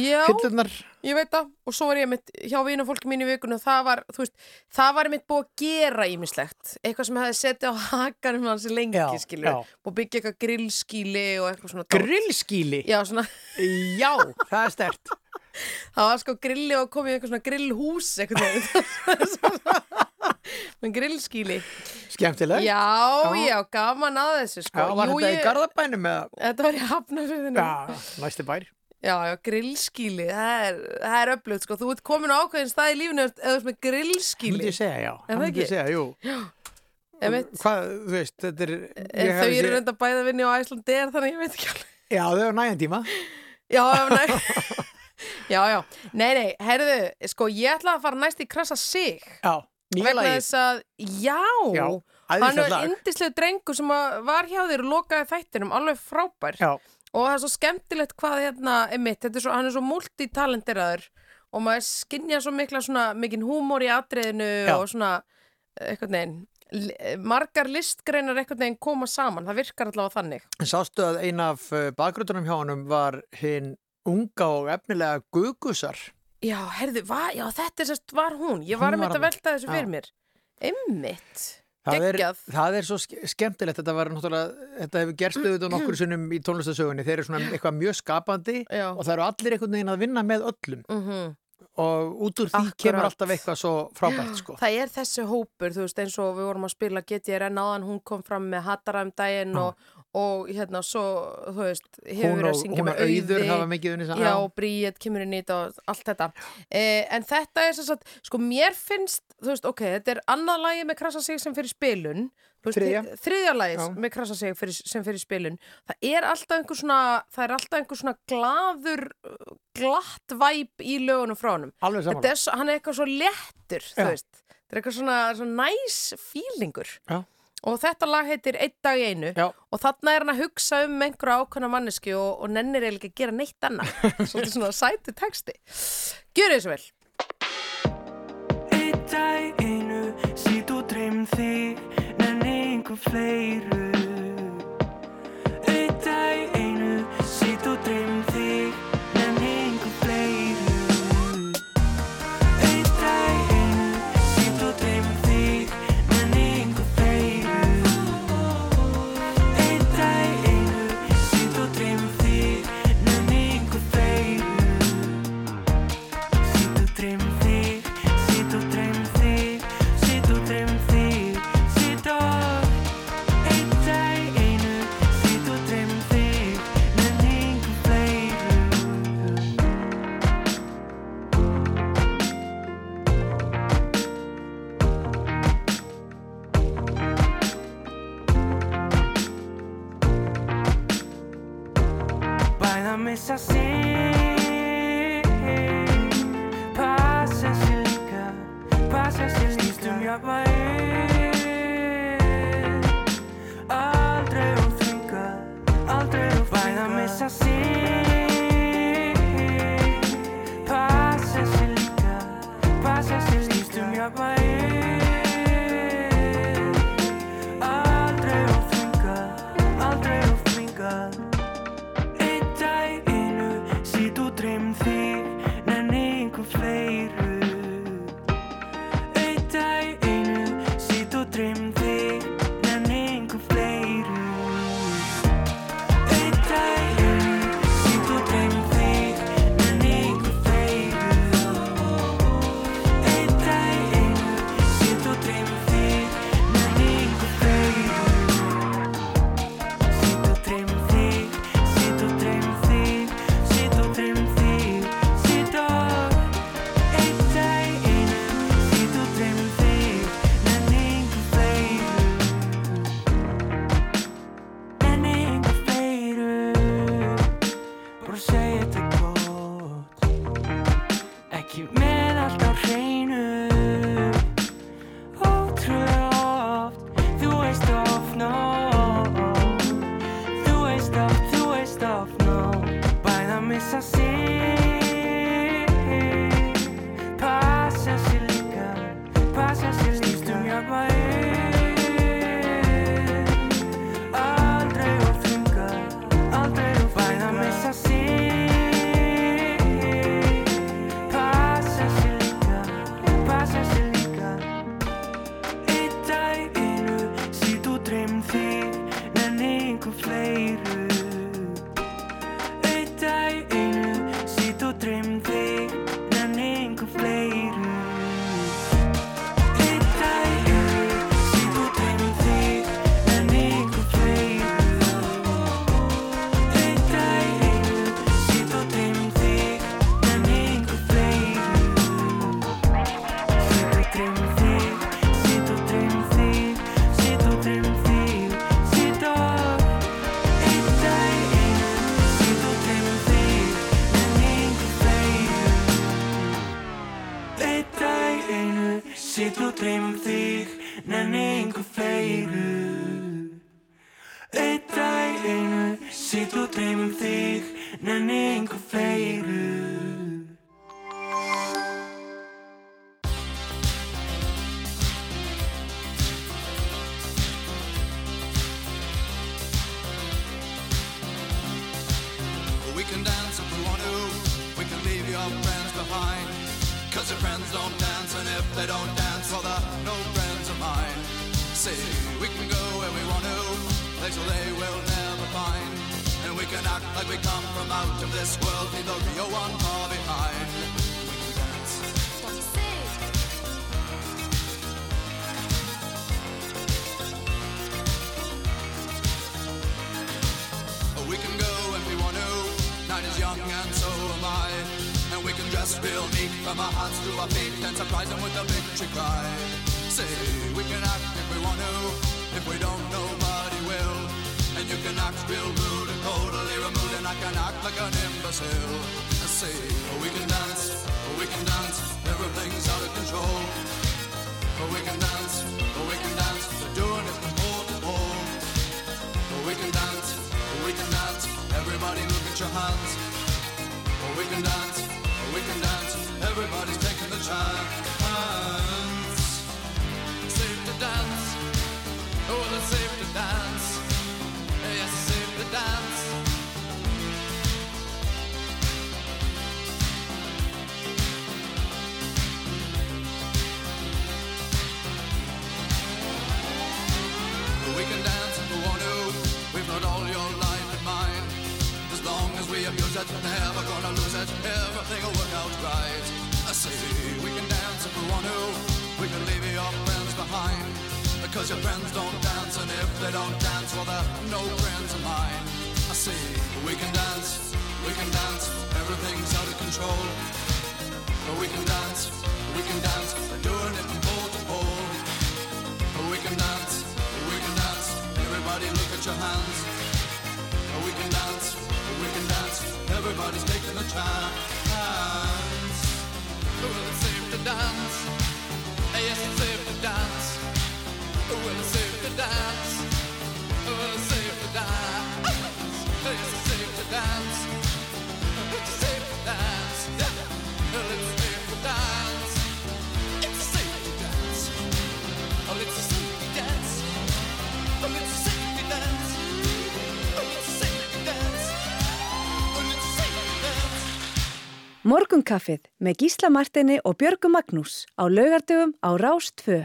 Já, hillunar. Ég veit það. Og svo var ég mitt hjá vinafólki mín í vikunum og það var, þú veist, það var mitt búið að gera ímislegt. Eitthvað sem hefði setið á hakanum hans lengi, Já, skilur. já. Og byggja eitthvað grillskíli og eitthvað svona. Grillskíli, Já, svona, já, það er stert. það var sko grilli og komið eitthvað svona grillhús eitthvað. með grillskíli Skemmtilegt. Já, Já. já, gaman að þessu sko. Já, var Jú, þetta í ég- Garðabænum eða? Þetta var í hafnafyrðinu Já, næsti bær. Já, já, grillskíli, það er, það er öflugt sko. Þú ert komin á ákveðin stað í lífinu eða þú ert með Myndi grillskíli ég segja, já. það Myndi ég segja, jú. Einmitt. Hvað, þú veist, þetta er... En ég þau eru reynda bæða vinni á Æslandir þannig ég veit ekki alveg Já, þau eru næjan tíma. Já, já, nei Já, já, nei, nei, herðu, sko, ég ætla að fara næst í krasa sig Já, nýja vegna lagi. þess að, já, Já, hann er lag. indislegu drengur sem var hjá þér og lokaði þættinum, alveg frábær Já, og það er svo skemmtilegt hvað hérna er mitt, þetta er svo, hann er svo multitalenteraður og maður skinja svo mikla svona mikinn húmor í atriðinu Já. og svona eitthvað neginn margar listgreinar eitthvað neginn koma saman, það virkar allavega þannig en sástu að ein af bakgröndunum hjá honum var hinn unga og efnilega Gugusar. Já, herðu, já, þetta er sérst var hún ég var um þetta að velta þessu Já. fyrir mér Einmitt Það er, það er svo ske- skemmtilegt, þetta var náttúrulega, þetta hefur gerst auðvitað nokkur sinnum í tónlistasögunni, þeir eru svona eitthvað mjög skapandi Já. og það eru allir einhvern veginn að vinna með öllum mm og út úr því Akkurat. kemur alltaf eitthvað svo frábært sko. Það er þessi hópur, þú veist, eins og við vorum að spila GTRN áðan, hún kom fram með Hattara um daginn og, og hérna svo, þú veist, hefur verið að syngja með auður auði. Já, og Bríet kemur í þetta og allt þetta. Eh, En þetta er sem sagt, sko mér finnst Þú veist, ok, þetta er annað lagi með krasa sig sem fyrir spilun. Veist, Þriðja. Þriðja lagi Já. með krasa sig fyrir, sem fyrir spilun. Það er alltaf einhver svona Það er alltaf einhver svona glaður uh, glatt væp í lögunum frá alveg Þetta er svo, hann er eitthvað svo léttur, þú veist. Þetta er eitthvað svona, svona næs fílingur Já. Og þetta lag heitir Eitt dag í einu Já. og þarna er hann að hugsa um einhverja ákvæmna manneski og, og nennir eiginlega ekki að gera neitt annað svolítið svona sæti texti Gjör þessu vel Eitt dag í einu, sít og dreym þig, nenni einhver fleiru. Bæða missa Morgunkaffið með Gísla Martini og Björgu Magnús á laugardöfum á Rás 2.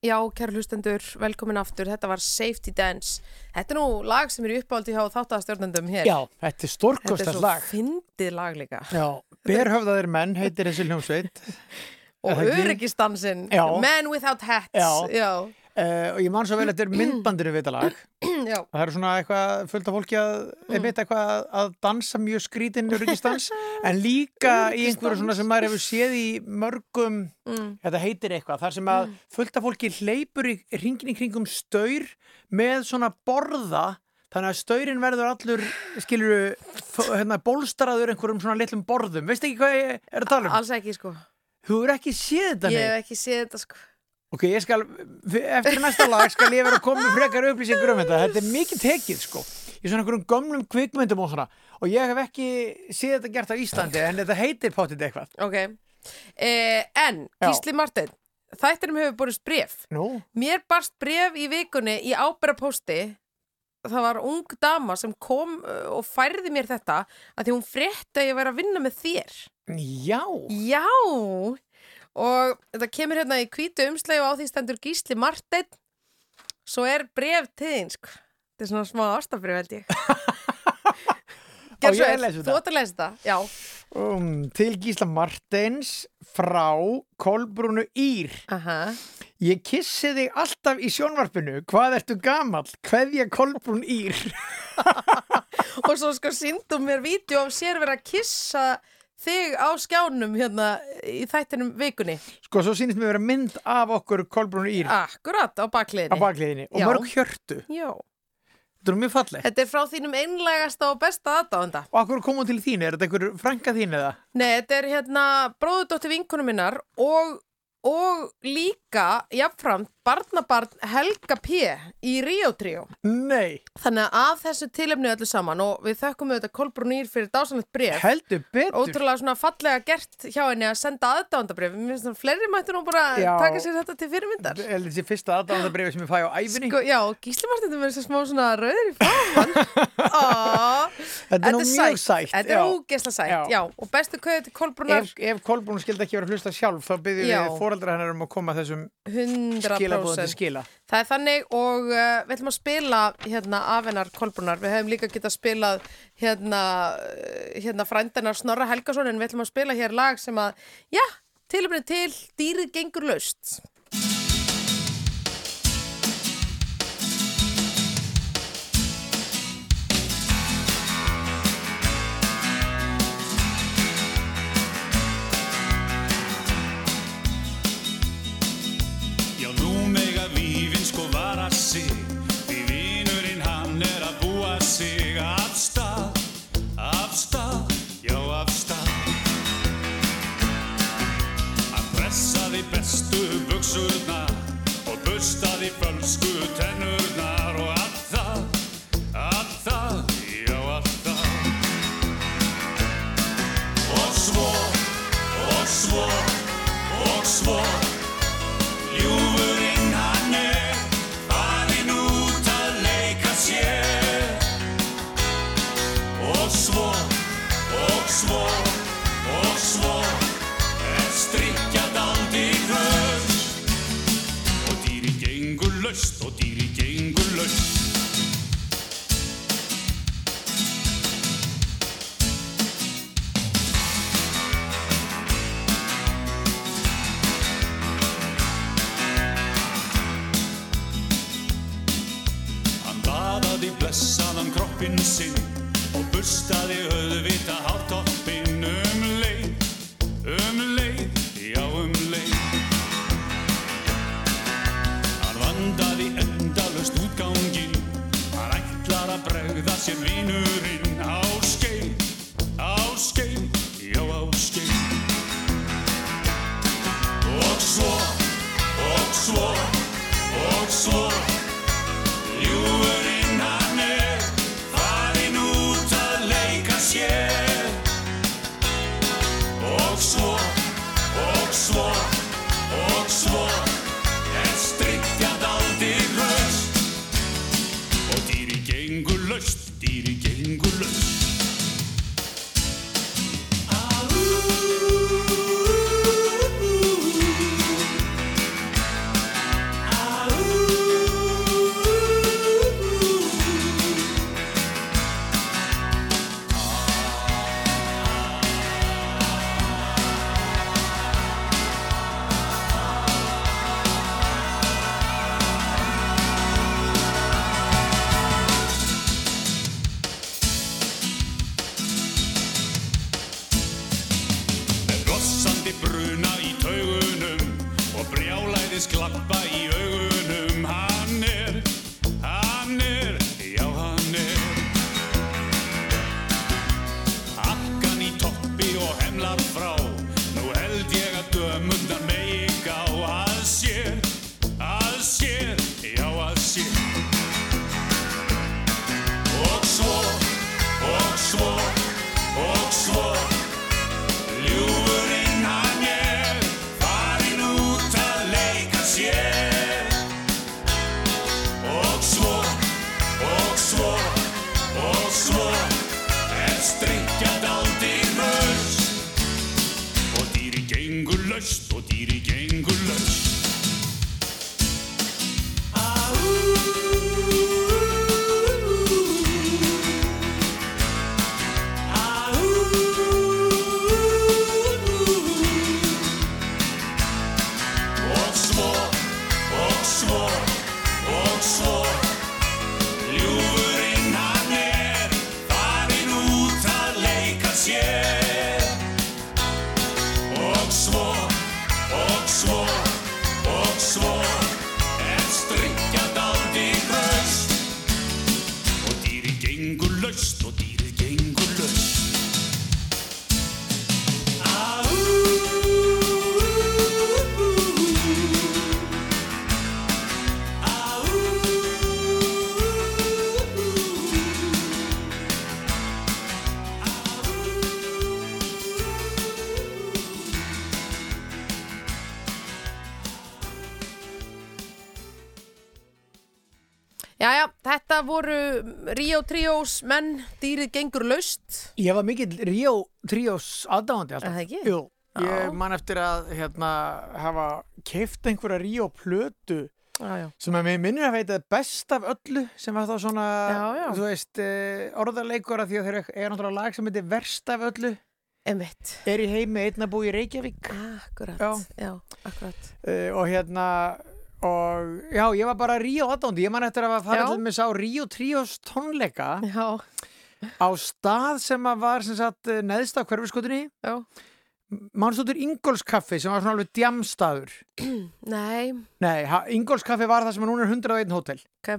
Já, kæru hlustendur, velkomin aftur. Þetta var Safety Dance. Þetta er nú lag sem er í uppáldi hjá þáttastjórnendum hér. Já, þetta er Þetta er stórkostast svo lag. fyndið lag líka. Já, berhöfðaðir menn heitir þessi hljómsveit. Og Er öryggistansinn. Men Without Hats. Já. Já. Uh, og ég man svo vel að þetta er myndbandinu við þetta lag. Já. Það eru svona eitthvað fullt af fólki að, mm. eitthvað að- dansa mjög skrítin öryggistans, en líka í einhverju svona sem maður hefur séð í mörgum, Mm. þetta heitir eitthvað, þar sem að fullt af fólki hleypur í ringin í kringum staur með svona borða, þannig að staurin verður allur, skilur hérna, bólstaraður einhverjum svona litlum borðum. Veist ekki hvað ég er að tala um? Alls ekki, sko. Þú eru ekki séð þetta, Ég nei? hef ekki séð þetta, sko. Ok, ég skal, eftir næsta lag skal ég vera að koma með frekar upplýsingur um þetta. Þetta er mikið tekið, sko. Í svona einhverjum gömlum kvikmyndum og svona. Og ég hef ekki séð þetta gert á Íslandi, en þetta heitir potið eitthvað. Ok. Eh, en, Já. Gísli Martin, þættinum hefur borist bref. Nú, Mér barst bref í vikunni í ábyrrapósti. Það var ung dama sem kom uh, og færði mér þetta að því hún frétti að ég væri að vinna með þér. já. Já, og þetta kemur hérna í hvítu umslagi og á því stendur Gísli Martin. Svo er bref til þín, sko. Þetta er svona smá ástabrif, held ég. Ég svo lesa Þú átt að lesa þetta, já. Um, til Gísla Martins frá Kolbrúnu Ír. Aha. Ég kissi þig alltaf í sjónvarpinu. Hvað ertu gamall? Kveðja Kolbrún Ír. Og svo sko síndum mér vídeo af sér vera að kissa þig á skjánum hérna í þættinum vikunni. Sko, svo sýnist mér vera mynd af okkur Kolbrúnu Ír Akkurat, á á bakliðinni. bakliðinni. Og Já. mörg hjörtu. Já. Þetta er mjög fallegt. Þetta er frá þínum einlægasta og besta aðdáðanda. Og akkur kom hún til þín? Er þetta einhver frænka þín eða? Nei, þetta er hérna bróðudóttir vinkonu minnar og og líka, jafnframt, barnabarn Helga P. í Rio Trio. Nei, Þannig að af þessu tilefni öllu saman og við þökkum auðvitað Kolbrún Ír fyrir dásanlegt bref. heldur betur. Ótrúlega svona fallega gert hjá henni að senda aðdándabrif. Mér finnst það fleiri mættu nú bara Já. taka sér þetta til fyrirmyndar. Er þessi fyrsta aðdáðandabrifi sem ég fæ á æfinni? Sko, já, Gísli Martin er með þessi smá svona rauður í framan. Ó, Þetta er nú mjög sætt. Þetta er ógesla sætt, já. Já. Og bestu kauði til Kolbrúnar, Ef, ef Kolbrún skildi ekki vera að hlusta sjálf, þá byrðum Já. við fóreldra hennar að koma þessum 100%. skilabóðum til skila. Það er þannig og uh, við ætlum að spila hérna af hennar Kolbrúnar. Við hefum líka getað spilað hérna, uh, hérna frændanar Snorra Helgason en við ætlum að spila hér lag sem að, já, tilöfni til dýrið gengur laust. Fellowship. Og bustaði Með rossandi bruna í taugunum og brjálæðis klappa í augunum Ríó Tríós menn, dýrið gengur laust. Ég var mikill Ríó Tríós aðdáðandi alltaf. Er það ekki? Jú, ég man eftir að hérna hafa keift einhverja Ríó plötu Já, já. sem að mér minnir að veita best af öllu sem var þá svona, Já, þú veist, orðarleikur að því að þeir er náttúrulega lag sem heitir verst af öllu, Einmitt. er í heimi einna búi í Reykjavík Akkurat. Já. Já, akkurat. uh, og hérna og já, ég var bara Ríó aðdándi, ég man eftir að fara til með sá Ríó Tríós tónleika Já, á stað sem að var sem sagt eh, neðst á hverfiskutinni mannstútur Ingolskaffi sem var svona alveg djamstaður. Nei, Nei, Ingolskaffi var það sem núna er 101 hótel. Ok.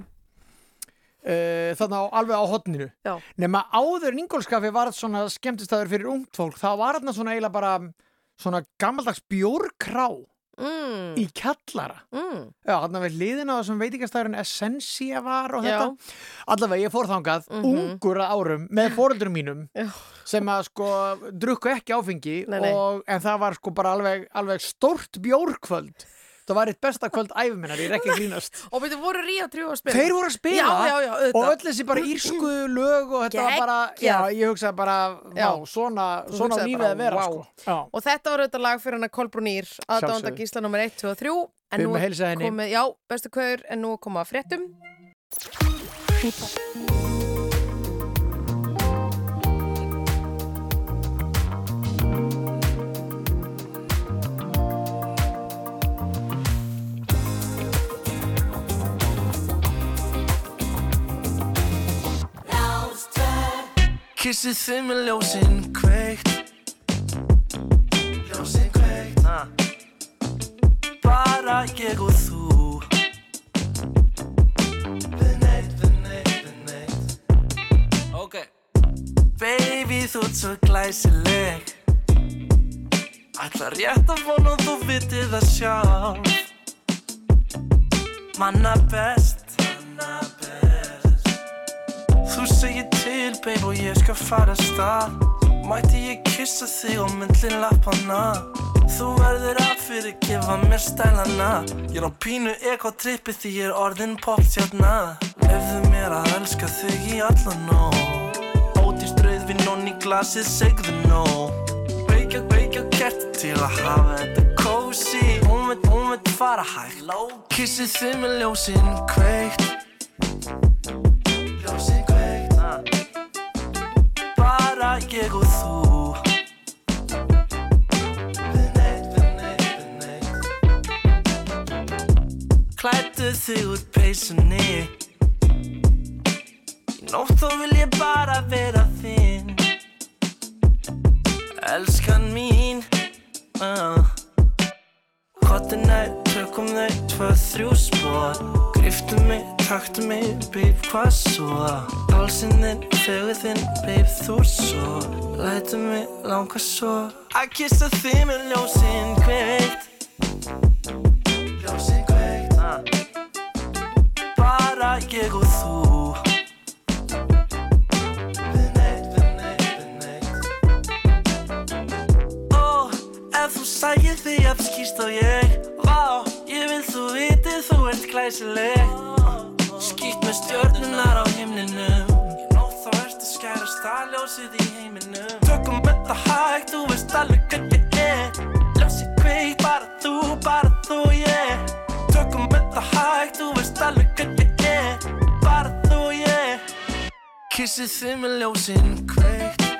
uh, þannig á, alveg á hotninu Já. nema áður Ingolskaffi var svona skemmtistaður fyrir ungt fólk þá var þarna svona eiginlega bara svona gammaldags bjórkrá Mm, í kjallara mm, Já, þarna við liðin á þessum veitingastæðurinn Essensia var og Já. þetta Allavega, ég fór þangað, Mhm. ungur að árum með fóreldurum mínum Já. sem að sko drukku ekki áfengi Nei, nei. Og, en það var sko bara alveg, alveg stórt bjórkvöld það var eitt besta kvöld æfuminnar, ég er ekki að grínast Og veitu, voru Ríó Tríós spil? Þeir voru að spila Já, já, já, og öll þessi bara írsku lög og þetta var bara, ég hugsaði bara Já. vá, svona, svona lífið að vera vá. sko. Og þetta var auðvitað lag fyrir hana Kolbrún Ír, aðdónda Sjálfsögðu. gísla nummer 1, 2 og 3. En Við nú erum að heilsa henni. komið, já, bestu kveður, en nú er komið að fréttum. Kissið þið með ljósinn kveikt. Ljósinn kveikt. Ah. Bara ég og þú. Við neitt, við neitt, við neitt. Ok. Baby þú ert svo glæsileg. Ætla rétt að vona að þú vitið það sjálf. Manna best. Manna best til, babe, og ég skal fara stað. Mætti ég kissa þig á myndlin lappana Þú verður að fyrirgefa mér stælana. Ég er á pínu ekotrippi því ég er orðin popstjarna Lefðu mér að elska þig í allan nóg Ódýrst rauðvinn og ný glasið segðu nóg Veikja, veikja kerti til að hafa þetta kósi Hún veit, hún veit fara hægt. Kissið þið með ljósinn kveikt ég og þú Við neitt, við neitt, við neitt Klættu þig úr peysunni Í nótt þá vil ég bara vera þinn Elskan mín uh. Kottu nætt, tökum þau tvö, þrjú spór Griftu mig, taktu mig, babe, hvað svo? Hálsinn þinn, fegur þinn, babe, þú er svo. Lætu mig langa svo. Að kissa þig með ljósinn kveikt. Ljósinn kveikt. Bara ég og þú. Við neitt, við neitt, við neitt. Ó, ef þú sægir því að skýst á ég þú ert glæsileg Skýtt með stjörnunar á himninum. Ég nótt þá ertu skæra staðljósið í heiminum. Tökum þetta hægt, þú veist alveg hvað ég er Ljósið kveikt, bara þú, bara þú, yeah. Tökum þetta hægt, þú veist alveg hvað ég er Bara þú, yeah. Kissið þið með ljósinn kveikt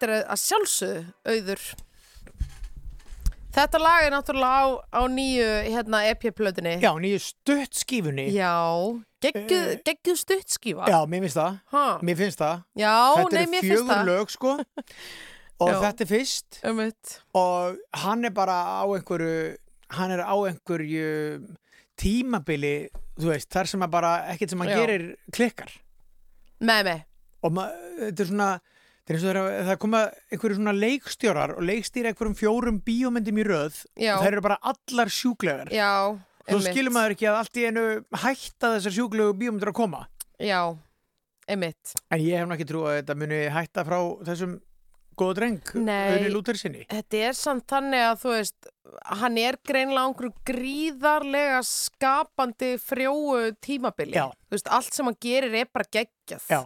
þetta er að sjálfsögðu auður. Þetta lag er náttúrulega á, á nýju hérna, EP-plötunni. Já, nýju stutt skífunni Já, geggjuð Eh, geggjuð stuttskífa. Já, mér finnst það Ha. Mér finnst það Já, Þetta nei, finnst fjögur lög sko Og Já. þetta er fyrst Umvitt. Og hann er bara á einhverju Hann er á einhverju tímabili Þú veist, þar sem að bara ekkert sem Já. gerir klikkar Með mig. Og þetta er svona Það það, það koma einhverju svona leikstjórar og leikstýra einhverjum fjórum bíómyndum í röð Já. og þær eru bara allar sjúklegar. Já, einmitt. skilur maður ekki að allt í einu hætta þessar sjúklegu bíómyndur að koma. Já, einmitt. En ég hef nú ekki trú að þetta muni hætta frá þessum góða dreng, Nei. Þetta er samt þannig að þú veist, hann er greinlega einhverju gríðarlega skapandi frjóu tímabili. Já. Þú veist, allt sem hann gerir er bara geggjað. Já.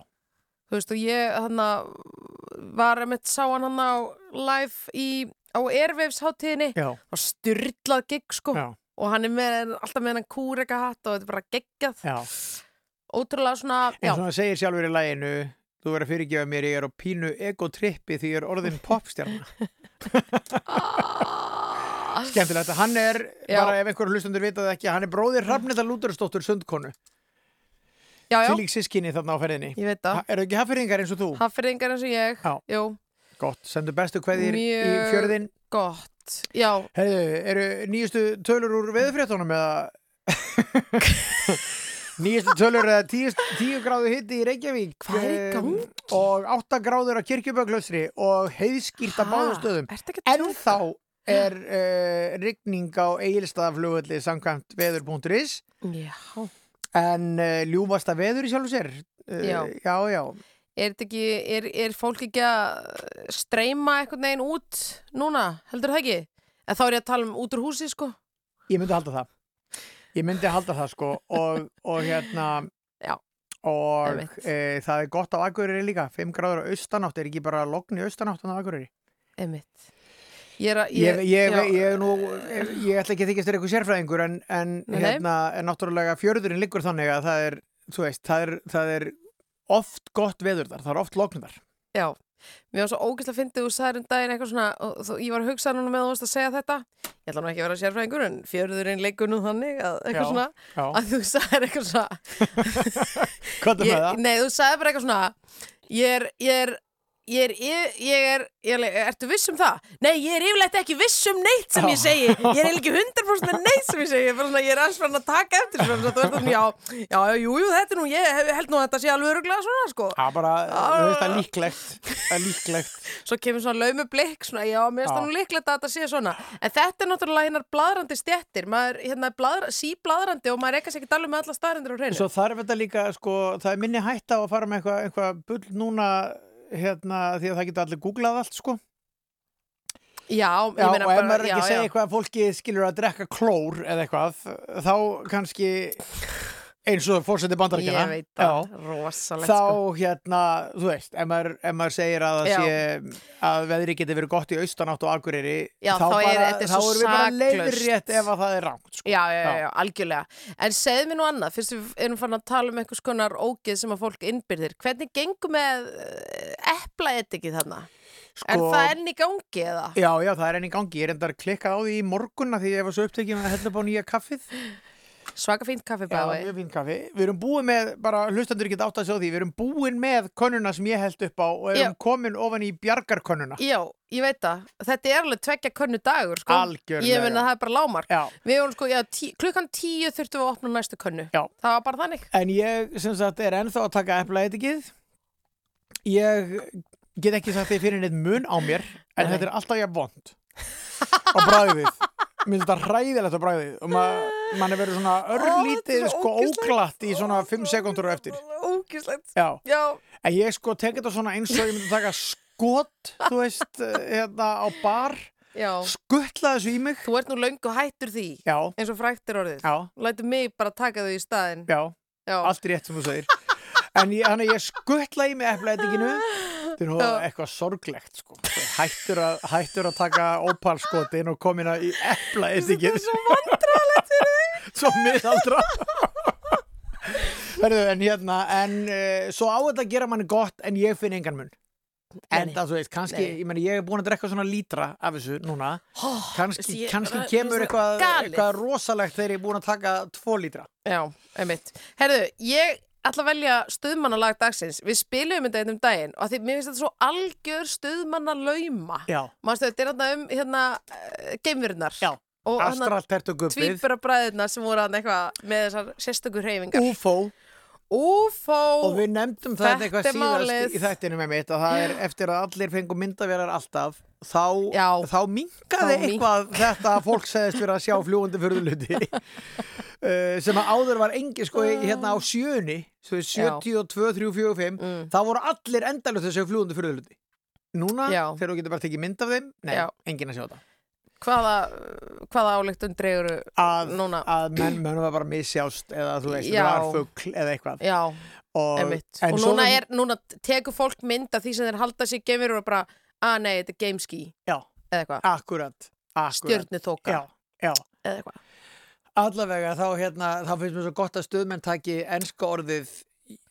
Þú veist, og ég hann var einmitt sá hann hann á live í, á Airwaves hátíðinni og styrlað gig sko. já, Og hann er með, alltaf með hann kúreka hatt og þetta er bara geggjað. Ótrúlega svona, En já. svona segir sjálfur í læginu, þú verður að fyrirgefa mér, ég er á pínu egotrippi því ég er orðin popstjarna. Skemmtilegt, hann er, Já. bara ef einhver hlustandur vitað ekki, hann er bróðir Hrafnita Lútersdóttur sundkonu. Já, já, Til lík sískinni þarna á ferðinni. ég veit það. Eru ekki hafðfyrringar eins og þú? Hafðfyrringar eins og ég. Já. Gott, sendu bestu kveðir í fjörðin. gott. Já, Herðu, eru nýjustu tölur úr veðurfréttunum eða nýjustu tölur eða tíu, tíu gráðu hitti í Reykjavík eh, og átta gráður á kirkjuböglaustri og heiðskýrt á Ha, báðum stöðum ertu ekki að en þá er uh, rigning á eigilstaðaflugulli samkvæmt veður.is Já. En uh, ljúfasta veður í sjálfu sér? Uh, Já. já, já, Er, ekki, er, er fólk ekki að streyma einhvern veginn út núna, heldur það ekki? En þá er ég að tala um út úr húsi, sko. ég myndi halda það. Ég myndi halda það sko. Og, og hérna Já, og e, það er gott á Akureyri líka. 5 gráður á austanátt, er ekki bara logn í austanátt á Akureyri? Einmitt. Ég er ég, ég, ég, nú, ætla ekki að þykjast þér eitthvað sérfræðingur en, en hérna er náttúrulega fjörðurinn liggur þannig að það er, veist, það er, það er oft gott veður þar, það er oft logn þar Já. Mér var svo ógæslega að fyndi og sagði um daginn eitthvað svona, og, ég var að hugsa núna með þú að segja þetta. Ég ætla nú ekki að vera sérfræðingur, en fjörðurinn leikur nú þannig að eitthvað Já, svona, já. að þú sagðir eitthvað svona, Hvað er það? nei, þú sagði bara eitthvað svona ég er, ég er Ég ég, er, ég er, ertu viss um það? Nei, ég er yfirleitt ekki viss um neitt sem ég segi. Ég er ekki 100% neitt sem ég segi. Ég er, svona, ég er alls fann að taka eftir. Svona, þú veist, já, já, jú, jú, þetta er nú, ég hef- held nú að þetta sé alveg öruglega svona, sko. Já, bara, þú veist, það er líklegt það er líklegt Svo kemur svona laumi blikk, svona, já, mér finnst það nú líklegt að þetta sé svona. En þetta er náttúrulega hinnar bladrandi stjettir. Maður, hérna, bladra, síbladrandi og maður er ekkert ekki alveg með alla staðrindir á hreinu. Svo þarf þetta líka, sko, það er minni hætta á að fara með eitthvað eitthva bull núna hérna, því að það getur allir googlað allt, sko. Já, Já, og ef maður ekki já, segja já. eitthvað að fólki skilur að drekka klór eða eitthvað, þá kannski eins og fórseti bandaríkjana. Ég veit það, rosalegt, Þá sko. hérna, þú veist, ef maður, ef maður segir að sé að veðri geti verið gott í austanátt og akureyri, Já, þá, þá er- bara, er þá erum við bara leiðrétt ef að það er rangt, sko. Já, já, já, já, algjörlega. En segð mér nú annað, fyrst við erum fann að tala um einhvers konar ógeð sem að fólk innbyrðir. Hvernig gengur með eplaetikið þarna? Er Sko- það enn í gangi eða? Já, já, það er enn í gangi. Ég er enda að klikka á því í morgunna því ég var svo upptekið með að hella upp á nýja kaffið. Svaka fínt kaffi Já, bæði. mjög fín kaffi. Við erum búin með, bara hlustandur ekki átt að sjá því, við erum búin með könnuna sem ég held upp á og erum Já. komin ofan í bjargarkönnuna. Já, ég veit það. Þetta er alveg tvekja könnu dagur, sko. Algjörlega. Ég menna það er bara lámark. Já. Við vorum sko, já, tí, klukkan tíu þurftum við að opna næstu könnu. Já. Það var bara þannig. En ég, sem sagt, er ennþá að taka eplaetikið. Ég get ekki sagt því fyrir neitt mun á mér, en Nei. þetta er alltaf jafn vond. á bræðið. Finnst þetta hræðilegt á bræðið og maður man er verið svona örlítið sko óglatt í svona 5 sekundur á eftir. Já. En ég sko tek þetta svona eins og ég myndi taka skot, þú veist, eh, hérna á bar, Já. skuttla þessu í mig. Þú ert nú löngu hættur því. Já, Eins og frækt er orðið. Lætu mig bara taka þau í staðinn. já, Já. allt rétt sem þú segir. En ég, ég skuttla í mig eplaetikinu, þetta er nú eitthvað sorglegt, sko. Hættur að, hættur að taka ópalskotin og komin að í eplaetikið. Svo vandræðalegt fyrir þig. Svo miðaldra. Herðu, en hérna, en uh, svo á þetta að gera manni gott en ég finn engan mun. En það, þú veist, kannski, Nei. ég meni, ég er búin að drekka svona lítra af þessu núna. Kannski, ég- kannski það- kemur það er eitthvað, eitthvað rosalegt þegar ég er búin að taka tvo lítra. Já, einmitt. Herðu, ég ætla að velja stuðmannalag dagsins. Við spilum þetta einnum daginn og því mér finnst þetta svo algjör stuðmannalauma. Já, Manstu, þetta er hérna um hérna uh, geimverðnar. Og hérna astral tertu guppið, tvíbura bræðirna sem voru eitthvað með þessar sérstökur hreyfingar. UFO, UFO og við nefndum þetta Þetta eitthvað síðast í þættinu með mitt að það er eftir að allir fengu myndavélar alltaf þá, þá minkaði Þá mink- eitthvað þetta að fólk segðist fyrir að sjá fljúandi fyrðuluti uh, sem að áður var engi sko í- hérna á sjöni svo í Já. 72, 3, 4, 5 Mm. þá voru allir endalust að sjá fljúandi fyrðuluti núna Já. þegar þú getur bara tekið mynd af þeim nei, Já. enginn að sjá þetta. Hvaða, hvaða áleiktun dregur að, núna? að menn mönnum að bara missjást eða þú veist, varfugl eða eitthvað. Já, og, Og núna, er, núna tekur fólk mynd af því sem þeir halda sér gemur og bara, að nei, þetta er gameski já, eða eitthvað, já. Eða eitthvað Allavega þá, hérna, þá finnst mér svo gott að stuðmenn taki enska orðið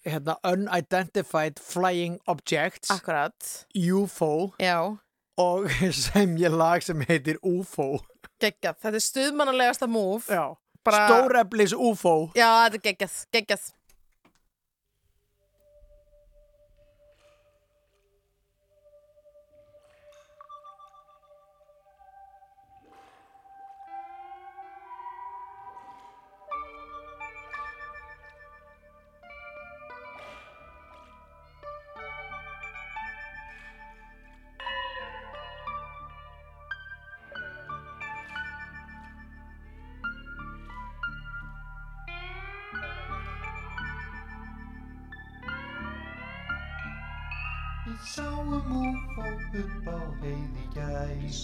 hérna, Unidentified Flying Objects. Akkurat, UFO já, og sem ég lag sem heitir UFO geggjað. Þetta er stuðmannalegasta múf Já, Bara- stóreflis UFO Já, þetta er geggjað, geggjað upp á heiði gæs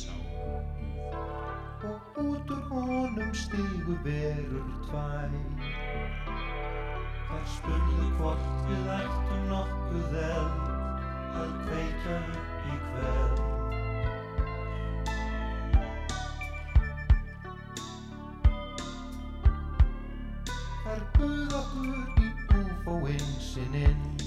og út úr honum stigu verur tvær. Þær spurðu hvort við ættum nokkuð eld að kveikja upp í kveld. Þær buð okkur í úfóinn sininn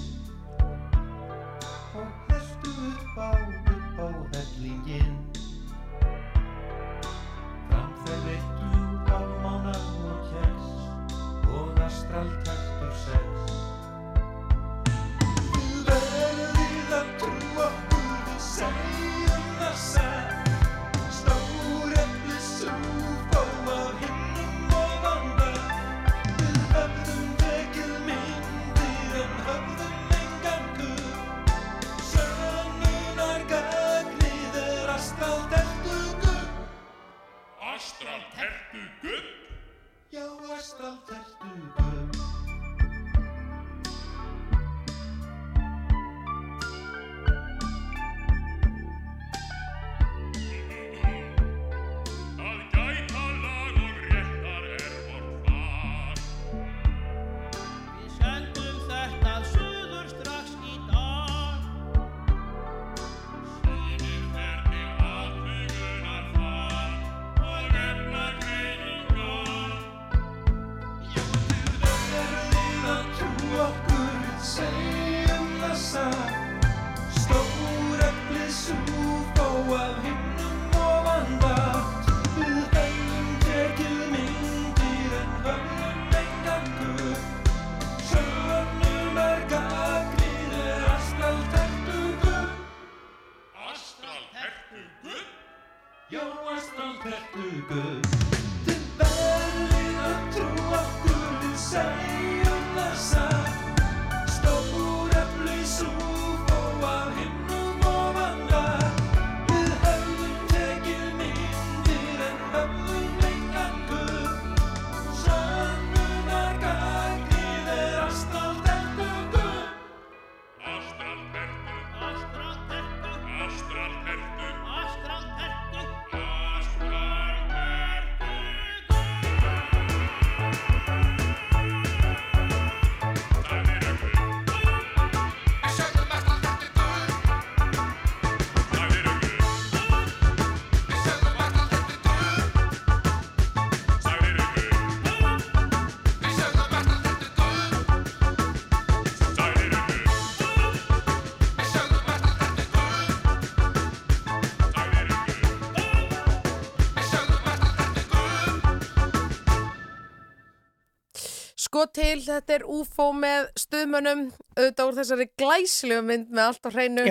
Sko til, þetta er UFO með stuðmönnum auðvitað úr þessari glæslegu mynd með allt á hreinu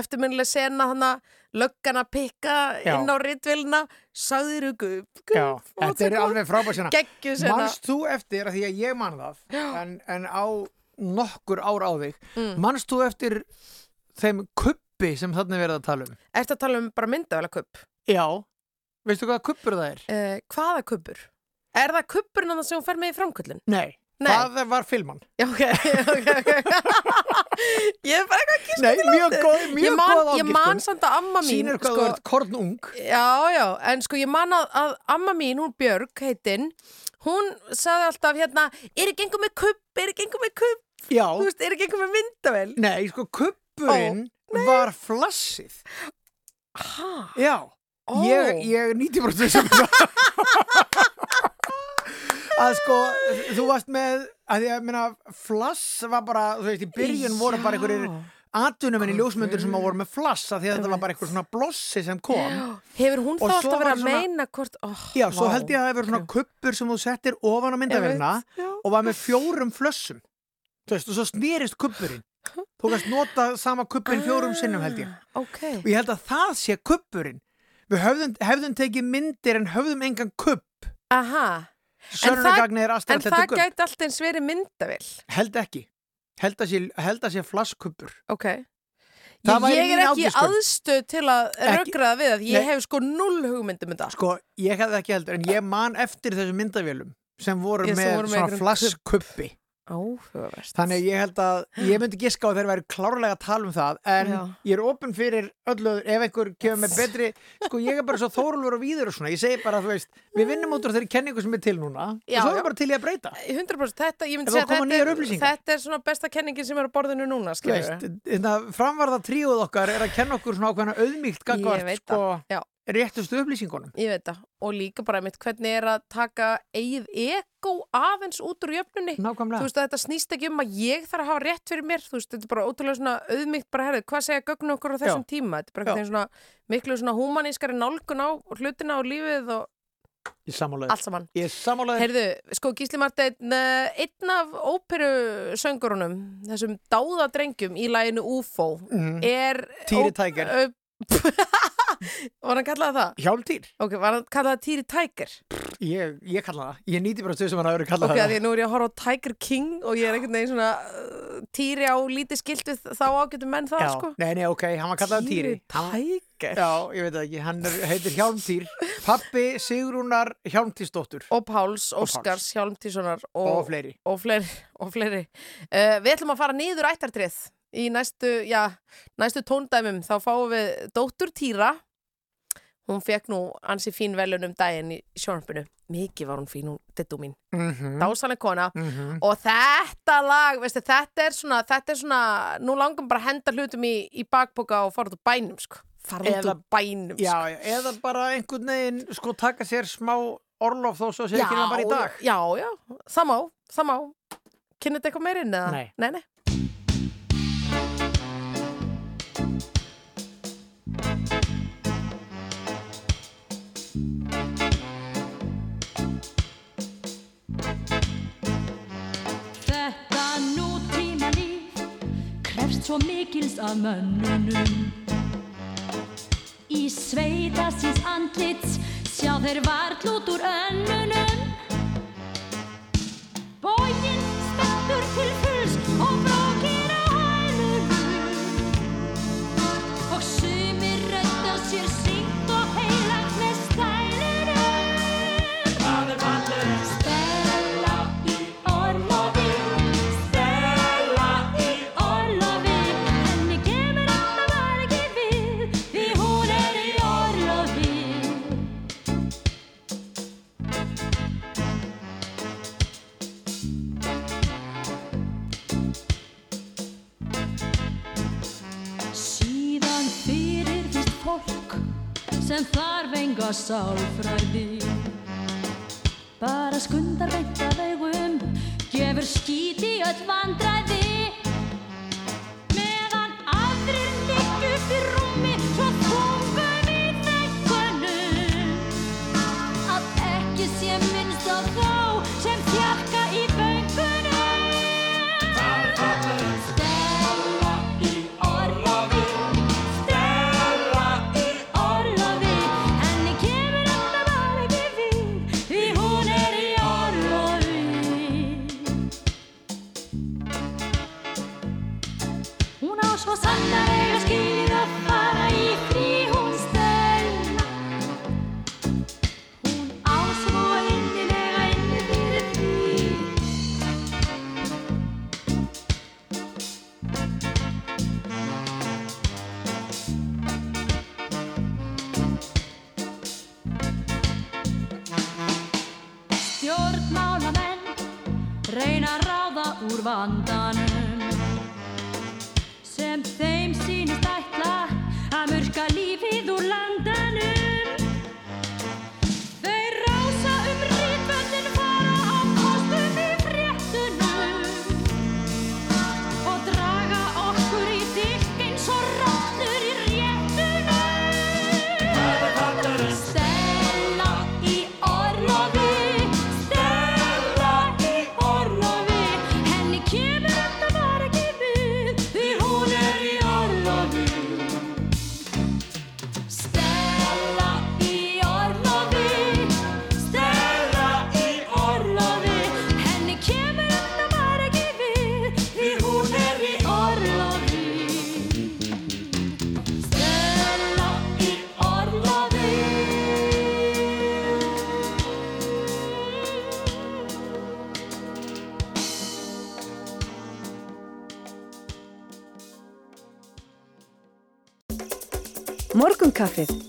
eftirminnileg sena hana löggan að pikka inn á ritvilna sagðir gubb þetta er alveg frábært sena Manst þú eftir að því að ég man það en, en á nokkur ár á þig Mm. Manst þú eftir þeim kuppi sem þarna er verið að tala um? Ertu að tala um bara myndavélakupp? Já, veistu hvað kuppur það er? Uh, hvaða kuppur? Er það kuppurinn annars sem hún fer með í framköllun? Nei, Nei. það var filman Já, ok, ok, ok. ég er bara eitthvað að gíska Nei, til mjög landið. góð, mjög Ég man, Ég man samt að amma mín Sýnir hvað þú ert kornung Já, já, en sko ég man að, að amma mín, hún Björg heitinn, hún sagði alltaf hérna, er ekki einhver með kupp, er ekki einhver með kupp, Já, þú veist, er ekki einhver með myndavel? nei, sko kuppurinn var flassið Hæ? Já, Ó. ég, ég nýti bara þessum að sko, þú varst með að því að minna, flass var bara, þú veist, í byrjun voru bara einhverjir atvinnumenn í ljósmyndur sem voru með flass að því að þetta var bara eitthvað svona blossi sem kom. Hefur hún þá alltaf verið að meina hvort, oh, Já, svo held ég að það hefur svona kuppur sem þú settir ofan á myndavélina og var með fjórum flössum. Þú veist, og svo snýrist kuppurinn þú kannst nota sama kuppurinn fjórum sinnum held ég. Ok, og ég held að það sé kuppurinn við höfðum, hefðum tekið myndir en höfðum engan kupp aha, Sönnunargagnið er en aðstæðan það kupp gæti alltaf eins verið myndavel, held ekki held að sé, sé flasskuppur ok. Það Ég, ég er ekki aðstöð til að rökraða við að ég Nei. hef sko null hugmyndum um þetta. sko, ég hefði ekki heldur en ég man eftir þessum myndavélum sem voru Ég með voru með svona einhverjum Áhugavert. Þannig að ég held að, ég myndi giska á þeir væri klárlega að tala um það, en Já. ég er opinn fyrir öllu, ef einhver kemur með betri, sko ég er bara svo þórulur og víður og svona, ég segi bara, þú veist, við vinnum út úr þeirri kenningu sem er til núna Já, og svo er já. bara til ég að breyta. 100% þetta, ég myndi segja að þetta, þetta er svona besta kenningin sem er á borðinu núna, Þú skilur veist, þetta framvarða tríuð okkar er að kenna okkur svona ákveðna auðmíkt veit sko, já. Réttustu upplýsingunum. Ég veit það, og líka bara mitt hvernig er að taka eigið ego aðeins út úr jöfnunni Nákvæmlega. Þú veist að þetta snýst ekki um að ég þarf að hafa rétt fyrir mér Þú veist, þetta er bara ótrúlega svona auðmygt bara herrið, hvað segja gögnu okkur á þessum Já. tíma Þetta er bara eitthvað svona miklu svona húmanískari nálgun á hlutina og lífið og Ég samálaði. allt saman Ég samálaði. Heyrðu, sko Gísli Marteinn, eh, einn af óperusöngurunum, þessum dáðadrengjum í læginu UFO, Mhm. er... Týri ö- var hann kallað það? Hjálmtýr. Ok, var hann kallað Týri Tiger? Ég, ég kalla það. Ég nýti bara stöð sem hann hafi verið kallað Ok, það. að því nú er ég að horfa á Tiger King og ég er einhvern veginn svona uh, Týri á lítið skiltið þá ágættum menn það, Já, sko. nei, nei, ok, hann var kallað Týri. Hann- Tiger. Já, ég veit ekki, hann er, heitir Hjálmtýr Pappi Sigrúnar Hjálmtýrsdóttur Og Páls. Óskars, Hjálmtíssonar og, Og fleiri. Og fleiri, og fleiri. Uh, við ætlum að fara niður ættartrið í næstu, já, næstu tóndæmum. Þá fáum við dóttur Týra. Hún fekk nú ansi fín velun um daginn í sjónarpinu. Mikið var hún fín, hún, dittu mín. Mhm. Dásaleg kona. Mhm. Og þetta lag, veistu, þetta er svona, þetta er svona, nú langum bara að henda hlutum í, í bakboka og fara út úr bænum, sko. Fara út úr bænum, Já, sko. já, eða bara einhvern veginn sko taka sér smá orlof þó svo sé ekki hann bara í dag Já, já, það má, það má. Kynnið þetta eitthvað meirinn eða? Nei. Nei, nei. Svo mikils af mönnunum. Í sveita síns andlits sjá þeir vart út úr önnunum sem þarf enga sálfræði bara skundar beint af augum gefur skít í öll vandræði. Meðan aðrir ligg upp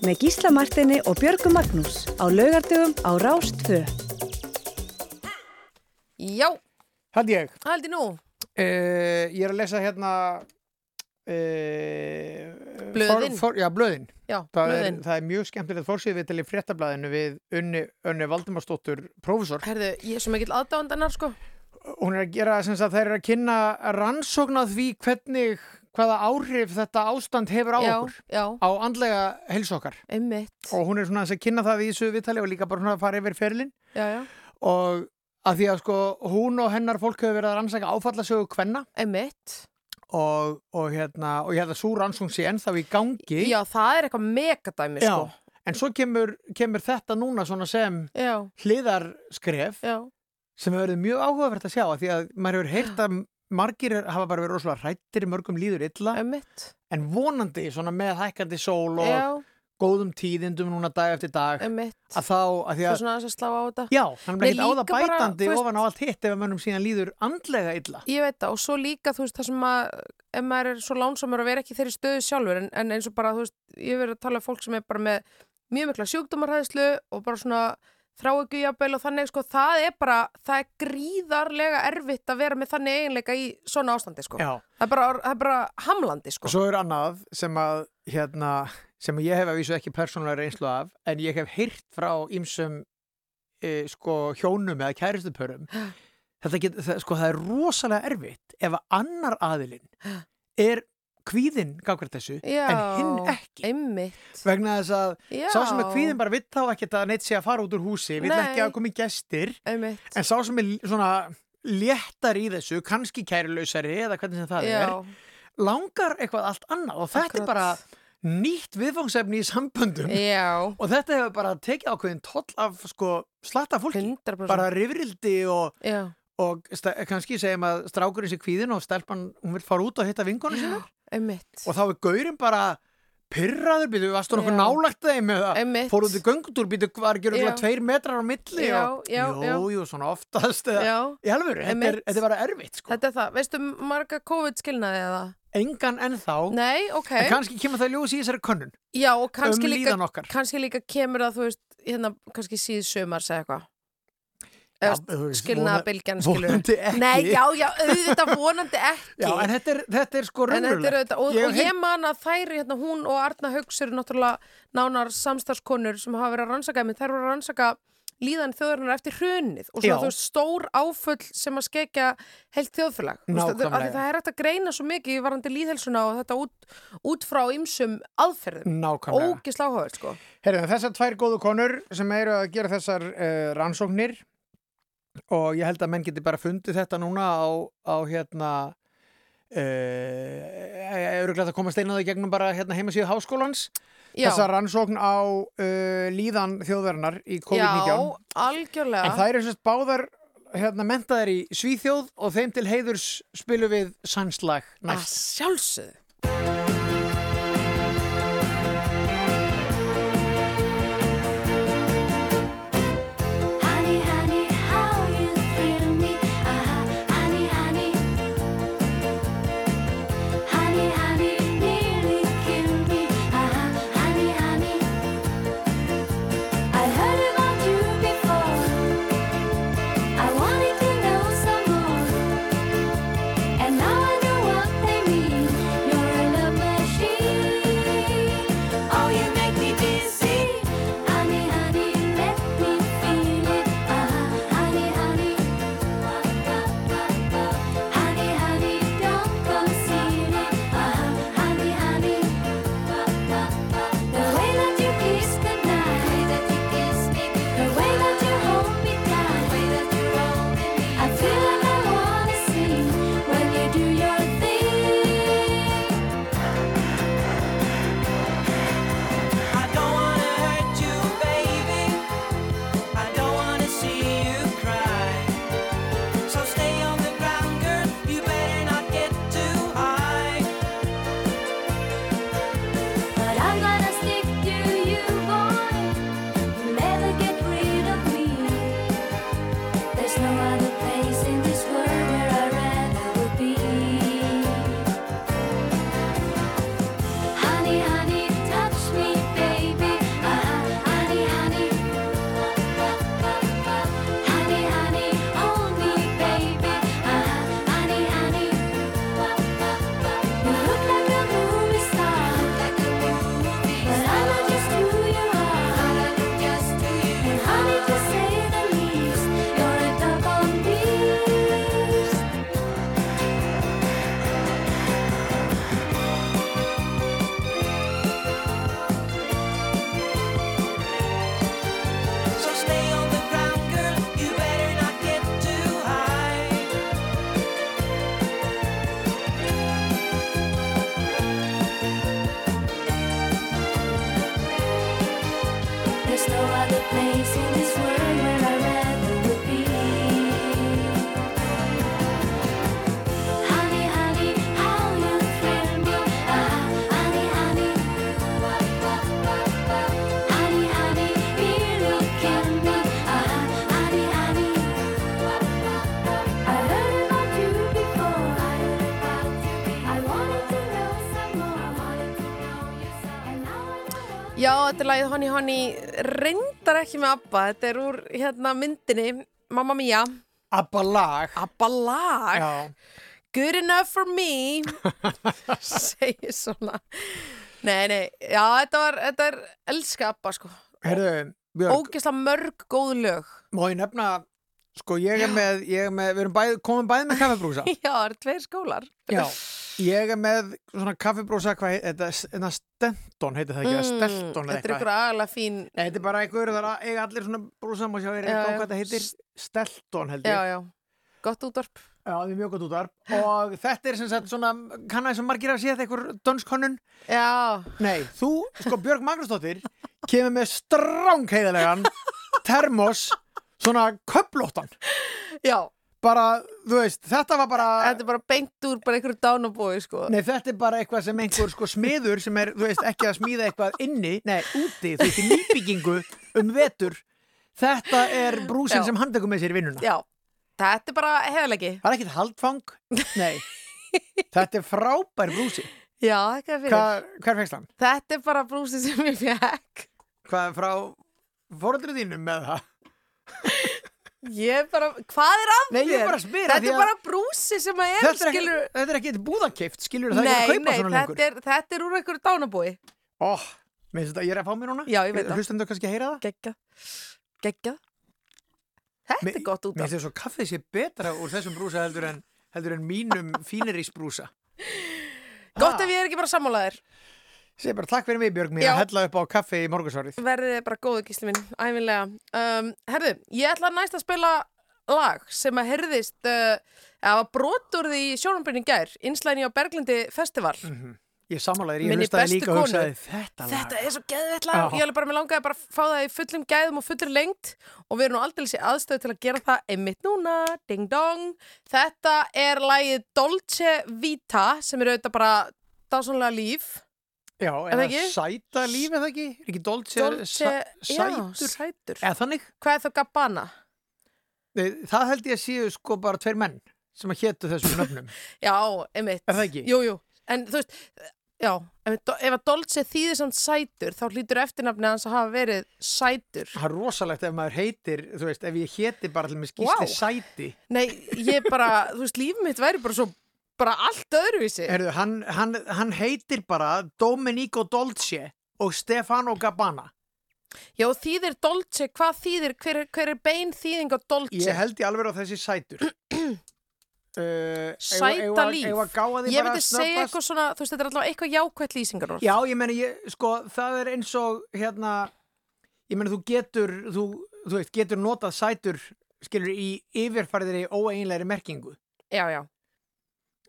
með Gísla Martini og Björgu Magnús á laugardögum á Rástfö. Já, Hald ég. ég nú. Uh, ég er að lesa hérna uh, Blöðin. For, for, já, blöðin. Já, Það er, blöðin. það er mjög skemmtilegt fórsýð við til í fréttablaðinu við Unni, Unni Valdimarsdóttur, prófessor. Herðu, ég er svo mikill aðdándanar sko. Hún er að gera, sem sagt, þær er að kynna rannsókn að því hvernig, hvaða áhrif þetta ástand hefur á já, okkur, já, á andlega heilsu okkar. einmitt. Og hún er svona að kynna það í þessu viðtali og líka bara svona að fara yfir ferlinn. Já, já, Og að því að sko, hún og hennar fólk hefur verið að rannsaka áfallasögu einmitt. og, og hérna, og ég held að svo rannsókn sé ennþá í gangi. Já, það er eitthvað megadæmi sko. en svo kemur, kemur þetta núna svona sem hliðarskref já, sem hefur verið mjög áhugavert að sjá af því að maður hefur heyrt að margir hafa bara verið rosalega hrættir mörgum líður illa einmitt. en vonandi svona með hækkandi sól og Já, góðum tíðindum núna dag eftir dag einmitt. að þá, að því að svona aðeins að slá á þetta. já, hann er Nei, það líka bara, bætandi þú veist- ofan á allt hitt ef að mönnum síðan líður andlega illa Ég veit það og svo líka þú veist það sem að ef maður er svo lánsamur að vera ekki í þeirri stöðu sjálfur en, en eins og bara þú veist ég hef verið að tala um fólk sem er bara með mjög mikla sjúkdómarhæðslu og bara svona þráökujabel og þannig sko það er bara, það er gríðarlega erfitt að vera með þannig eiginleika í svona ástandi sko. já, Það er bara, það er bara hamlandi sko. og svo er annað sem að hérna, sem ég hef að vísu ekki persónulega reynslu af en ég hef heyrt frá ýmsum e, sko hjónum eða kæristupörum þetta get, það, sko það er rosalega erfitt ef að annar aðilinn er kvíðinn gagvart þessu Já, en hinn ekki. Einmitt. vegna þess að Já. sá sem er kvíðinn bara vill þá ekkert að neitt sé að fara út úr húsi vill ekki að komi gestir. Einmitt. en sá sem er svona léttar í þessu, kannski kærulausari eða hvernig sem það Já, er langar eitthvað allt annað. Og þetta Akkurat. er bara nýtt viðfangsefni í samböndum. Og þetta hefur bara tekið ákveðin toll af sko slatta fólki. 100%. bara rifrildi og, Já, og kannski segjum að strákurinn sé kvíðin og stelpan, hún vil fara út og hitta vinkonu sinna einmitt. og þá er gaurinn bara pyrraður, býtu, varstu nokkuð Já. nálagt þeim eða Einmitt. fór út í göngutúr, býtu, var ekki Já. örugglega tveir metrar á milli Já, og, já, jú, já. jú, svona oftast eða, í alvöru, þetta er, þetta er bara erfitt sko. Þetta er það. Veistu marga COVID skilnaði eða? engan ennþá Nei, ok. en kannski kemur það ljós í þessari könnun Já, og kannski um líka, kannski líka kemur það, þú veist, hérna, kannski síð sömars eða eitthvað. Já, Eða þú veist, skilnaða vona- bylgjan, skilur. vonandi ekki. Nei, já, já, auðvitað vonandi ekki. Já, en þetta er, þetta er sko er raunverulegt og, Ég ég man að þær, hérna, hún og Arna Hauks eru náttúrulega nánar samstarfskonur sem hafa verið að rannsaka, þær voru að rannsaka líðan þjóðurinnar eftir hrunið og svona, þú veist, stór áföll sem að skekja heilt þjóðfélag. Það er hægt að greina svo mikið í varandi líðhelsuna og þetta út, út frá ymsum aðferðum. Áhugavert, sko. Herðu, þessar tvær góðu konur sem eru að gera þessar uh, rannsóknir og ég held að menn geti bara fundið þetta núna á, á hérna uh, öruglega að komast einaðu gegnum bara hérna heimasíðu háskólans Já. þessa rannsókn á uh, líðan þjóðverðnar í COVID-19 Já, algjörlega. en það eru sérst báðar hérna mentaðar í Svíþjóð og þeim til heiðurs spilum við sænslag Að næst sjálfsögðu. Þetta er lagið Honey Honey reyndar ekki með Abba, þetta er úr hérna myndinni Mamma Mia Abba lag. Abba lag. Já, Good enough for me segir svona. Nei, nei, já, þetta var þetta er elska Abba, sko. Herðu, Ógislega mörg góð lög. Má ég nefna sko ég er með, ég er með við erum bæð, komum bæði með kaffibrúsa Já, það eru tveir skólar. Já, ég er með svona heit- þetta, þetta Stenton heitir það ekki, mm, Stelton eða Þetta er ykkur agalega fín Nei, þetta er bara einhver, það er eiga allir svona brúsa má sjá, er Já, eitthvað já. hvað þetta heitir. Stelton held Já, ég. já, gott útvarp. Já, það er mjög gott útvarp. Og þetta er sem sagt svona, kann að sem margir að séð einhver dönskonnun Já, Nei, þú, sko Björg Magnúsdóttir kemur með strángheiðalegan termos, svona köplóttan já bara, þú veist, þetta var bara Þetta er bara beint úr bara einhverju dánabói, sko. Nei, þetta er bara eitthvað sem einhver sko smiður sem er, þú veist, ekki að smíða eitthvað inni, nei, úti, þú veist, í nýbyggingu um vetur. Þetta er brúsin Já. sem hann tekur með sér í vinnuna. Já, þetta er bara heðalegi Það er ekkit haldfang, nei. Þetta er frábær brúsi. Já, ekki að fyrir. Hver fegst hann? Þetta er bara brúsi sem ég fekk Hvað frá fóröldrið þínum með það? Ég bara, hvað er að Nei, ég er þér? bara að spyra, því Þetta er bara brúsi sem að er, Þetta er ekki, skilur þetta er ekki búðakift, skilur það Nei, ekki að kaupa nei, svona lengur. er, þetta er úr einhverju dánabói Ó, með þetta, ég er að fá mér núna. Já, ég veit það. Hlustendur kannski að heyra það? Geggjað Geggjað Þetta er gott út Mér af. finnst þess að kaffið sé betra úr þessum brúsa heldur en, heldur en mínum fínerísbrúsa Gott ef ég er ekki bara sammálaðir Sér bara takk fyrir mig Björg mín að hella upp á kaffi í morgunsárið Verðið bara góðu gísli minn, æfinlega um, Herðu, ég ætla næst að spila lag sem að herðist uh, að brotur því í sjónambyrni gær Innslæni á Berglindi Festival. Ég sammálaðir, ég Minni hlustaði bestu líka og konu. hugsaði þetta lag. Þetta er svo geðveitt lag, ég alveg bara með langaði bara að fá það í fullum gæðum og fullur lengt og við erum nú aldrei sér aðstöð til að gera það einmitt núna, ding dong. Þetta er lagið Dolce Vita sem er auðvitað bara dásanlega líf Já, Er eða sæta líf eða ekki? Er ekki Dolce, Dolce, sa- já, sætur? sætur Eða þannig? Hvað er þá Gabbana? Nei, Það held ég að séu sko bara tveir menn sem að hétu þessum nöfnum Já, einmitt Er það ekki? Jú, jú, en þú veist Já, ef, ef að Dolce þýðir samt sætur þá hlýtur eftirnafni hans að hafa verið sætur Það er rosalegt ef maður heitir, þú veist, ef ég héti bara til með skýsli Vá. sæti Nei, ég bara, þú veist, líf mitt væri bara svo bara allt öðruvísi. Herðu, hann, hann, hann heitir bara Domenico Dolce og Stefano Gabbana. Já, þýðir Dolce, hvað þýðir, hver, er- hver er bein þýðing á Dolce? Ég held ég alveg á þessi sætur. Uh, Sæta líf. Ég bara myndi segja eitthvað svona, þú veist, þetta er alltaf eitthvað jákvætt lýsingar Já, ég meni, ég, sko, það er eins og hérna, ég meni, þú getur þú, þú veist, getur notað sætur skilur í yfirfærðri óeinlegri merkingu. Já, já,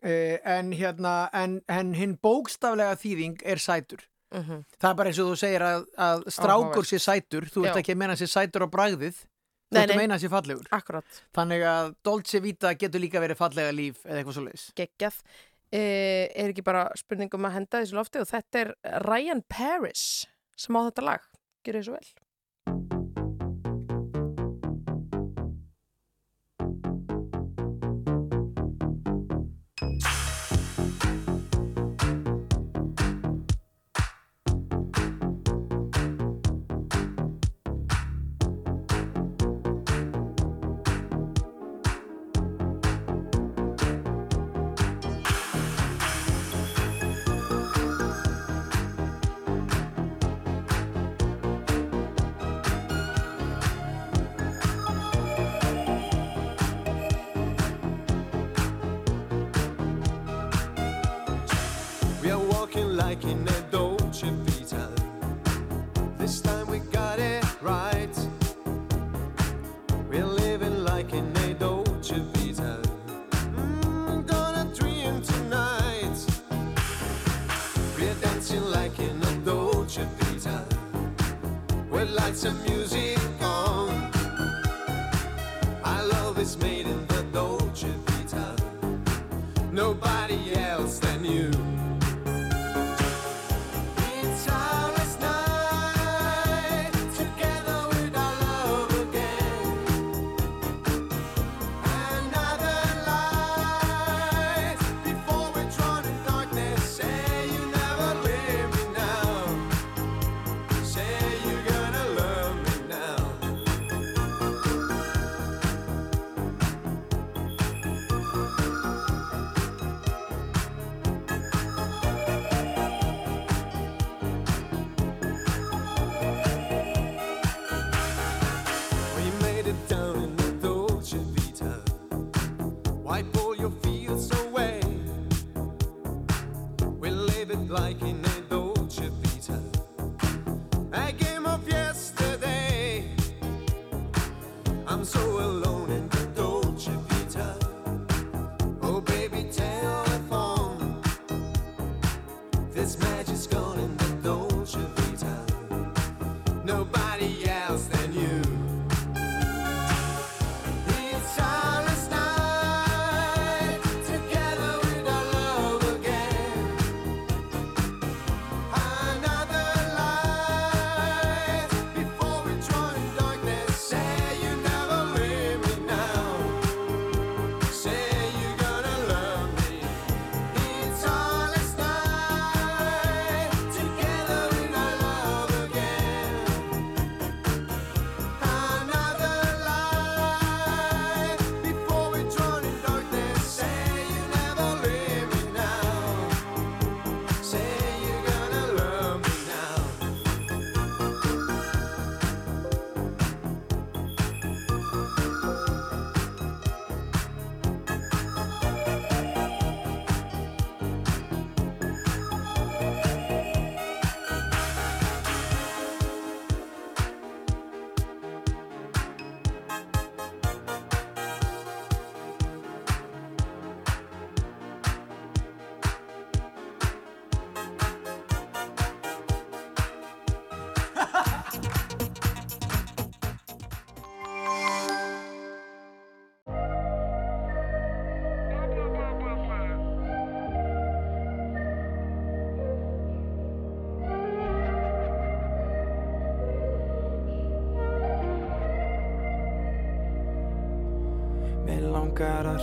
uh, en hérna en, en hinn bókstaflega þýðing er sætur. Mhm, það er bara eins og þú segir að, að strákur sé sætur. Þú ert ekki að meina sé sætur á bragðið. Þú ert að meina sé fallegur. Akkurat, þannig að Dolce Vita getur líka verið fallega líf eða eitthvað svo leiðis geggjað. E, Er ekki bara spurningum að henda þessu lofti og þetta er Ryan Paris sem á þetta lag, gjör þið svo vel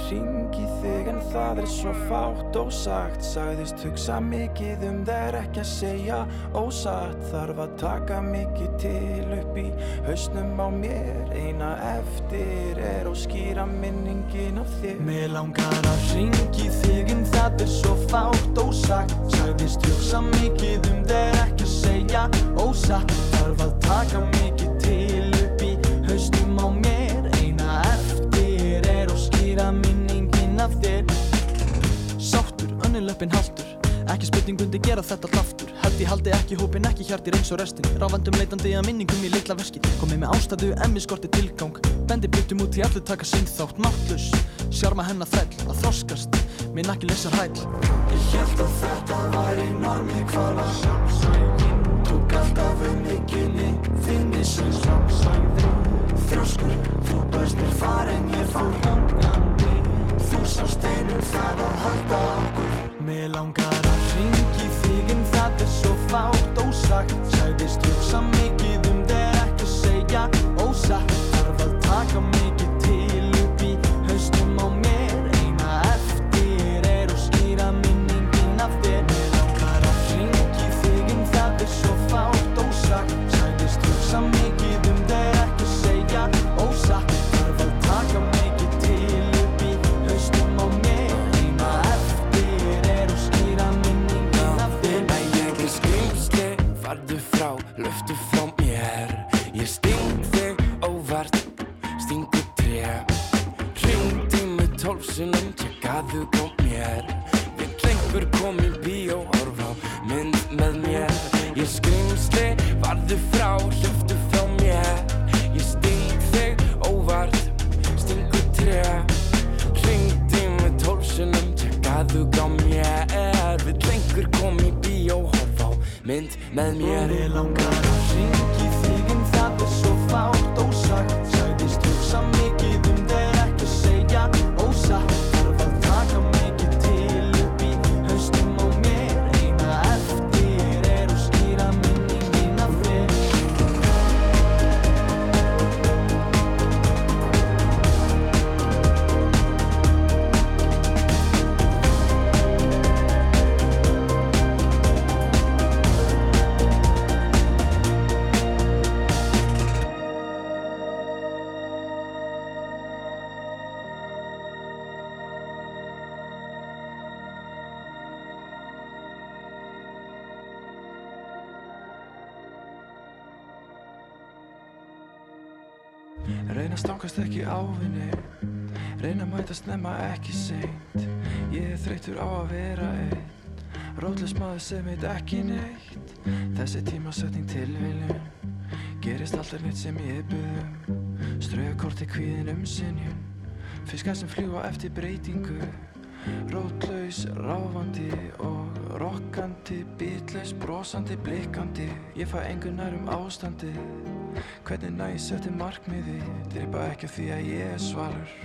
ringi þig en það er svo fátt ósagt. Sagðist hugsa mikið um þeir ekki að segja ósatt. Þarf að taka mikið til upp í hausnum á mér. Eina eftir er og skýra minningin af þér. Mér langar að ringi þig en það er svo fátt ósagt. Sagðist hugsa mikið um þeir ekki að segja ósatt. Þarf að taka mikið spurning undi gera þetta allt aftur? Held ég haldi ekki hópin, ekki hjartir eins og restin. Ráfandum leitandi að minningum í litla veski Komið með ástæðu, emmi skorti tilgang. Bendi byrtum út í allir taka sinn þátt. Máttlus, sjarma hennar þræll Að þroskast, minn ekki lesa hræll Ég held að þetta væri normið hvarfa fátt ósagt Sæðist hugsa mikið sem heit ekki neitt. Þessi tímasetning tilviljun Gerist alltaf neitt sem ég byggðum Ströðkorti kvíðin um sinjun Fiskar sem fljúa eftir breytingu. Rótlaus, ráfandi og rokkandi. Bitlaus, brosandi, blikkandi. Ég fæ engur nær um ástandið Hvernig næ ég setti markmiði? Dreipa ekki því að ég er svalur.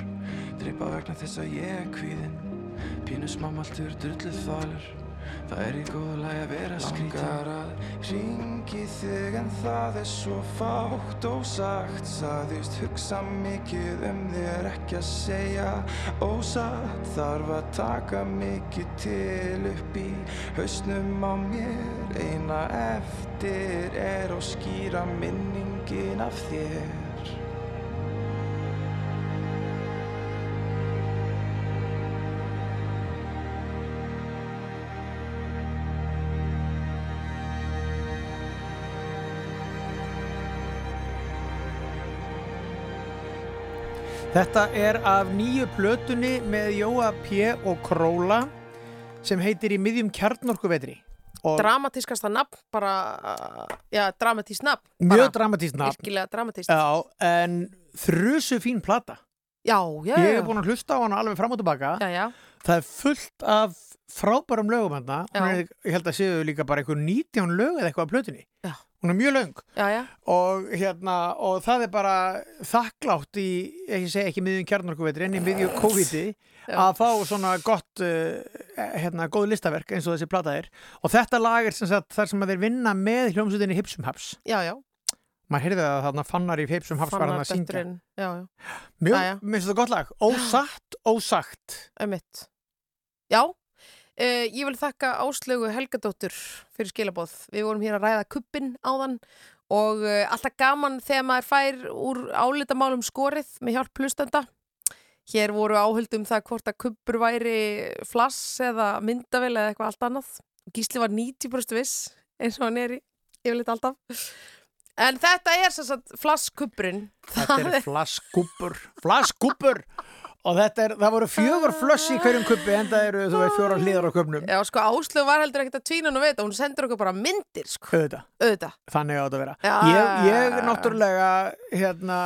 Dreipa vegna þess að ég er kvíðin Pínu smámaltur, drulluð þvalur Það er í góðu lagi að vera skrítin Langar að ringi þig en það er svo fátt ósagt. Sagðist hugsa mikið um þér ekki að segja ósatt. Þarf að taka mikið til upp í hausnum á mér. Eina eftir er og skýra minningin af þér Þetta er af nýju plötunni með Jóa P. og Króla sem heitir Í miðjum kjarnorkuvetri. Dramatískasta nafn, bara, já, dramatísk nafn. mjög dramatískt nafn. Virkilega dramatískt. Já, en þrusu fín plata. Já, já, Ég já. hef búin að hlusta á hana alveg fram og tilbaka. Já, já. Það er fullt af frábærum lögum hérna. Er, ég held að séu líka bara einhver 19 lög eða eitthvað af plötunni. Já. Hún er mjög já. Og hérna, og það er bara þakklátt í, ég segi ekki miðjum kjarnorkuvetri, en í miðjum COVID-i að fá svona gott uh, hérna, góð listaverk eins og þessi plata er. Og þetta lag er sem sagt þar sem að þeir vinna með hljómsveitinni Hipsum Haps. Já, já. maður heyrði það þarna fannar í feipsum hafsvarðan að syngja. Já, já, mjög, Jæja. minnst þetta gott lag. Ósatt, ósagt. Einmitt. Já, uh, ég vil þakka Áslaugu Helgadóttur fyrir skilabóð. Við vorum hér að ræða kuppin áðan og uh, alltaf gaman þegar maður fær úr álitamálum skorið með hjálp plustenda. Hér voru áhöldum það hvort að kuppur væri flass eða myndavel eða eitthvað allt annað. Gísli var 90% viss eins og hann er í yfirleitt alltaf. En þetta er sem sagt flasskuppurinn. þetta er flaskúpur flaskúpur og þetta er, það voru fjögur flöss í hverjum kuppi en það eru, þú veist, fjórar hlýðar á kuppnum Já, sko, Áslöf var heldur ekkert að tvína nú veit hún sendur okkur bara myndir, sko, auðvitað, auðvitað. þannig átt að vera Já. ég, ég náttúrulega hérna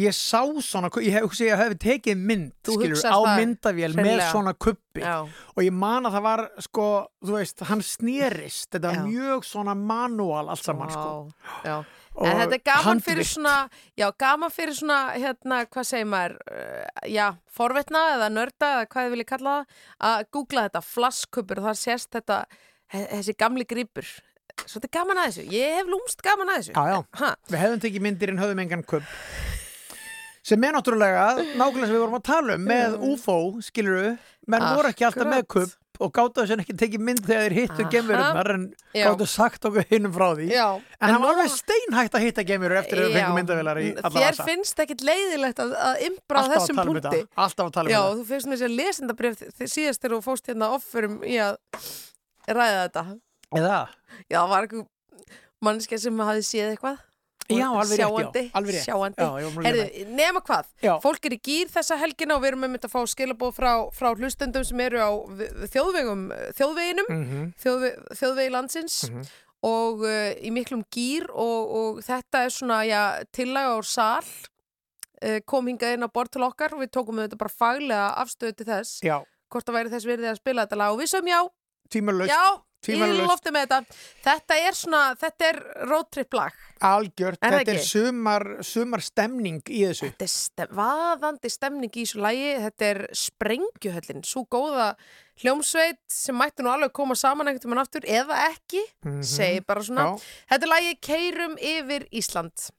ég sá svona, ég hef, ég hef tekið mynd skilur, á myndavél með hreinlega. svona kuppi Já. og ég man að það var sko, þú veist, hann snýrist þetta var Já. mjög svona manual allt saman sko Vá, já. En þetta er gaman fyrir handvirkt. svona, já, gaman fyrir svona, hérna, hvað segir maður, uh, já, forvetna eða nörda eða hvað þið viljið kalla það, að googla þetta, flasskupur og þar sést þetta, þessi gamli gripur. Svo þetta er gaman að þessu, ég hef lúmst gaman að þessu. Já, já, Ha, við hefðum tekið myndir en höfðum engan kupp sem er náttúrulega nákvæmlega sem við vorum að tala um með UFO, skiluru menn voru ekki alltaf með kupp og gáttu þess að ekki tekið mynd þegar þeir hittu Aha. gemururnar en Já. gáttu sagt okkur hinnum frá því já. en hann var alveg steinhægt að hitta gemurur eftir að við Já. fengum myndavélar í alla Þér vasa finnst ekkit leiðilegt að, að imbra þessum um punkti. alltaf að tala um Já, þetta þú finnst mér sér lesendabrif síðast þegar þú fóst hérna offurum í að ræða þetta. Eða? Já, var eitthvað mannskja sem hafi séð eitthvað. Já, alveg rétt, já, alveg rétt. Sjáandi. Að Herðu, nema hvað, Já. fólk er í gýr þessa helgina og við erum með mynd að fá skilabóð frá, frá hlustendum sem eru á þjóðvegum, þjóðveginum, Mhm. þjóðve, þjóðvegi landsins Mhm. og uh, í miklum gýr og, og þetta er svona, já, tillaga úr sal uh, kom hingað inn á borð til okkar og við tókum þetta bara faglega afstöðu til þess Já, hvort það væri þess virði að spila þetta lag og við sögum já, tímalaust já, tímalaust. lofti með þetta. Þetta er svona, þetta er roadtrip lag. Algjört, það þetta er sumar, sumar stemning í þessu. Þetta er stem, vaðandi stemning í þessu lagi. Þetta er sprengjuhöllin. Svo góða hljómsveit sem mætti nú alveg koma saman einhvern veginn aftur eða ekki, Mhm. segi bara svona. Já. þetta er lagi Keirum yfir Ísland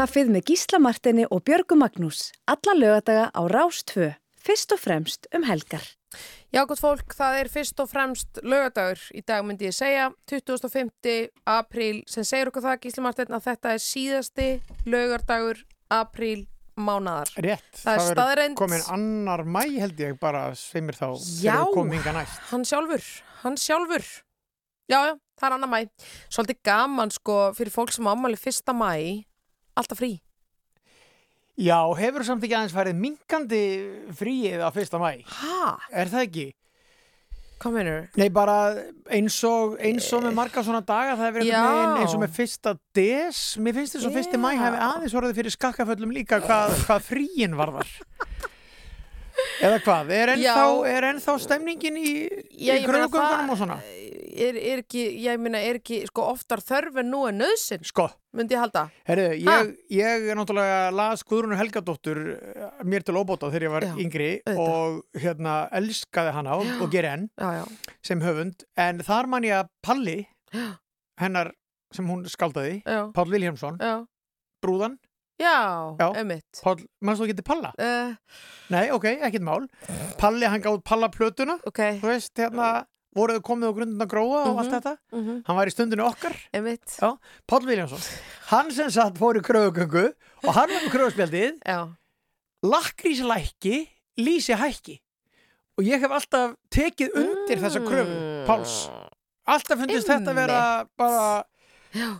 Morgunkaffið með Gísla Martini og Björgu Magnús. Alla lögadaga á Rástvö. Fyrst og fremst um helgar. Já, gott fólk, það er fyrst og fremst lögadagur í dag myndi ég segja, 25. apríl, sem segir okkur það, Gísli Martin, að þetta er síðasti lögardagur apríl mánadar. Rétt, Það er það staðreynd- komin annar mæ held ég bara sveimir þá Já, þegar við komum hinga næst. hann sjálfur, hann sjálfur. Já, já, það er annar mæ. Svolítið gaman, sko, fyrir fólk sem ámæli fyrsta mæ, alltaf frí. Já, hefur samt ekki aðeins farið minkandi fríið á fyrsta mæ? Hæ? Er það ekki? Hvað meinur? Nei, bara eins og, eins og með marga svona daga, það hefur eins og með fyrsta des, mér finnst þess að fyrsti mæ hefði aðeins orðið fyrir skakkaföllum líka hvað, hvað fríin varðar. Eða hvað, er ennþá, er ennþá stemningin í, í það- og svona? Er, er ekki, ég meina, er ekki, sko, oftar þörf en nú er nöðsinn, Sko, myndi ég halda. herru, ég, ég er náttúrulega las Guðrúnu Helgadóttur eh, mér til óbóta þegar ég var Já, yngri auðvitað. og hérna elskaði hana og, og geri enn Já, já. sem höfund, en þar man ég að Palli, hennar sem hún. Páll Vilhjámsson, Já, brúðan, já, emitt. Páll, mannst þú ekki til Palla? Uh, Nei, ok, ekkert mál. Palli, hann gáð Palla plötuna, ok, þú veist, hérna, voruðu komið á grundin að gróa og allt þetta. mhm, Hann var í stundinu okkar, Páll Viljámsson. Hann sem satt fór í kröfugöngu og hann var með kröfuspjaldið, Já, lakríslækki, lýsi hækki. Og ég hef alltaf tekið undir þessa kröfu, Mm. Páls. Alltaf fundist þetta vera bara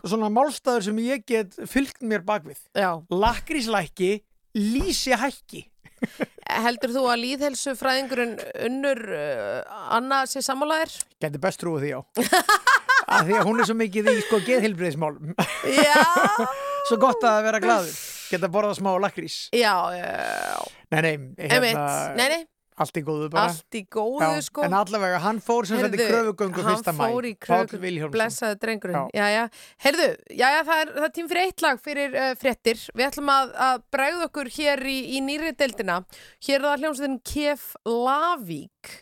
svona málstæður sem ég get fylgt mér bakvið. já. Lakríslækki, lýsi hækki. Heldur þú að líðhelsu fræðingurinn unnur uh, Anna sé sammálaðir? Gæti best trúið því á. að því að hún er svo mikið í sko geðheilbriðismál. Já, svo gott að vera glaður. Geta borðað smá lakrís. já, já, Nei, nei, emitt. hérna, Nei, nei, allt í góðu bara. allt í góðu, Já, sko. En allavega, hann fór sem þetta í kröfugöngu fyrsta mæ. Hann fór í kröfugöngu, blessaði drengurinn. Já. Já, já. Heyrðu, já, já, það er, það er tím fyrir eitt lag fyrir uh, fréttir. Við ætlum að, að bregða okkur hér í, í nýri deildina. Hér er það hljómsveitin Kef Lavík.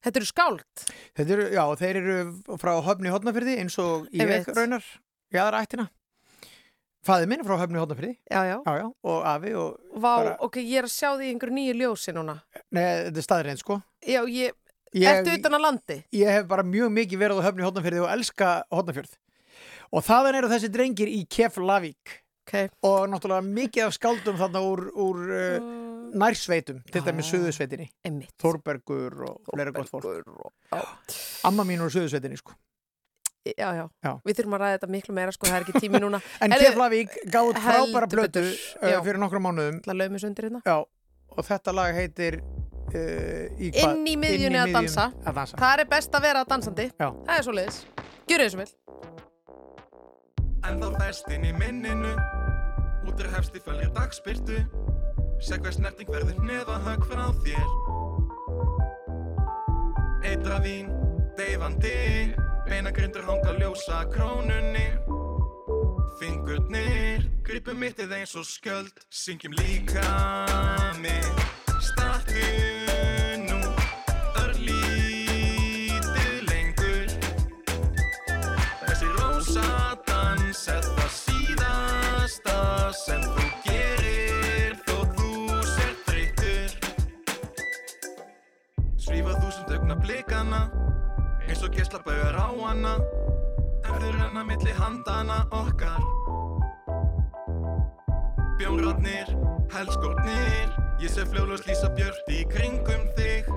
Þetta eru skáld. Þetta eru, já, þeir eru frá Höfni Hótnafyrði eins og ég Einmitt. raunar í aðra ættina. Fæði minn frá Höfni Hótnafyrði. Já, já. Já, já, og afi og, Vá, bara- ok, ég er að sjá því einhverju nýju ljósi núna. nei, þetta er staðreins, sko. Já, ég, Ég, ertu utan að landi? ég hef bara mjög mikið verið á Höfni Hótnafyrði og elska Hótnafjörð. Og þaðan eru þessi drengir í Keflavík. Ok. Og náttúrulega mikið af skáldum þarna úr, úr uh, nærsveitum, til dæmis Suðusveitinni. Einmitt. Þórbergur og fleira gott fólk. Amma mín úr Suðusveitinni, sko. Já, já, Já. Við þurfum að ræða þetta miklu meira, sko, það er ekki tími núna. En Keflavík gáð frábæra uh, já. fyrir nokkra mánuðum. Hérna. Já, og þetta lag heitir uh, í? Inn í miðjunni að dansa. Að dansa. Það er best að vera dansandi. Já. Það er svo leiðis. Gjörðu þessu vel. En þá fæst inn í minninu Út er hefst í fölgir dagspyrtu Sér hver snerting verður neðahögg frá þér Eitra vín, deyfandi Beinagrindur hanga ljósa krónunni. Fingurnir, gripum mittið eins og skjöld. Syngjum líka mig Startu nú örlítið lengur. Þessi rósa dans er það síðasta sem þú gerir þó þú sér þreyttur. Svífa þúsund augna blikana eins og gesla baugar á hana ef þau renna milli handana okkar. Bjónratnir, helskórnir ég sé fljóðlust lýsa björt í kringum þig.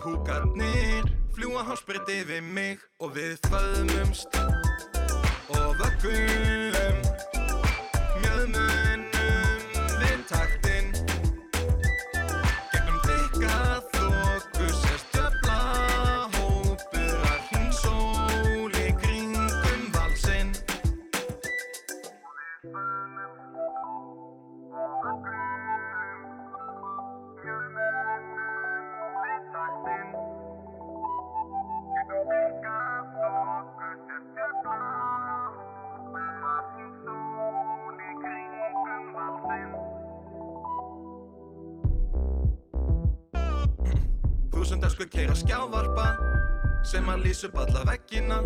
Púkarnir fljúa hásbreytt yfir mig og við föðmumst og vöggum Þúsund öskur keira skjávarpa sem að lýsa upp alla veggina.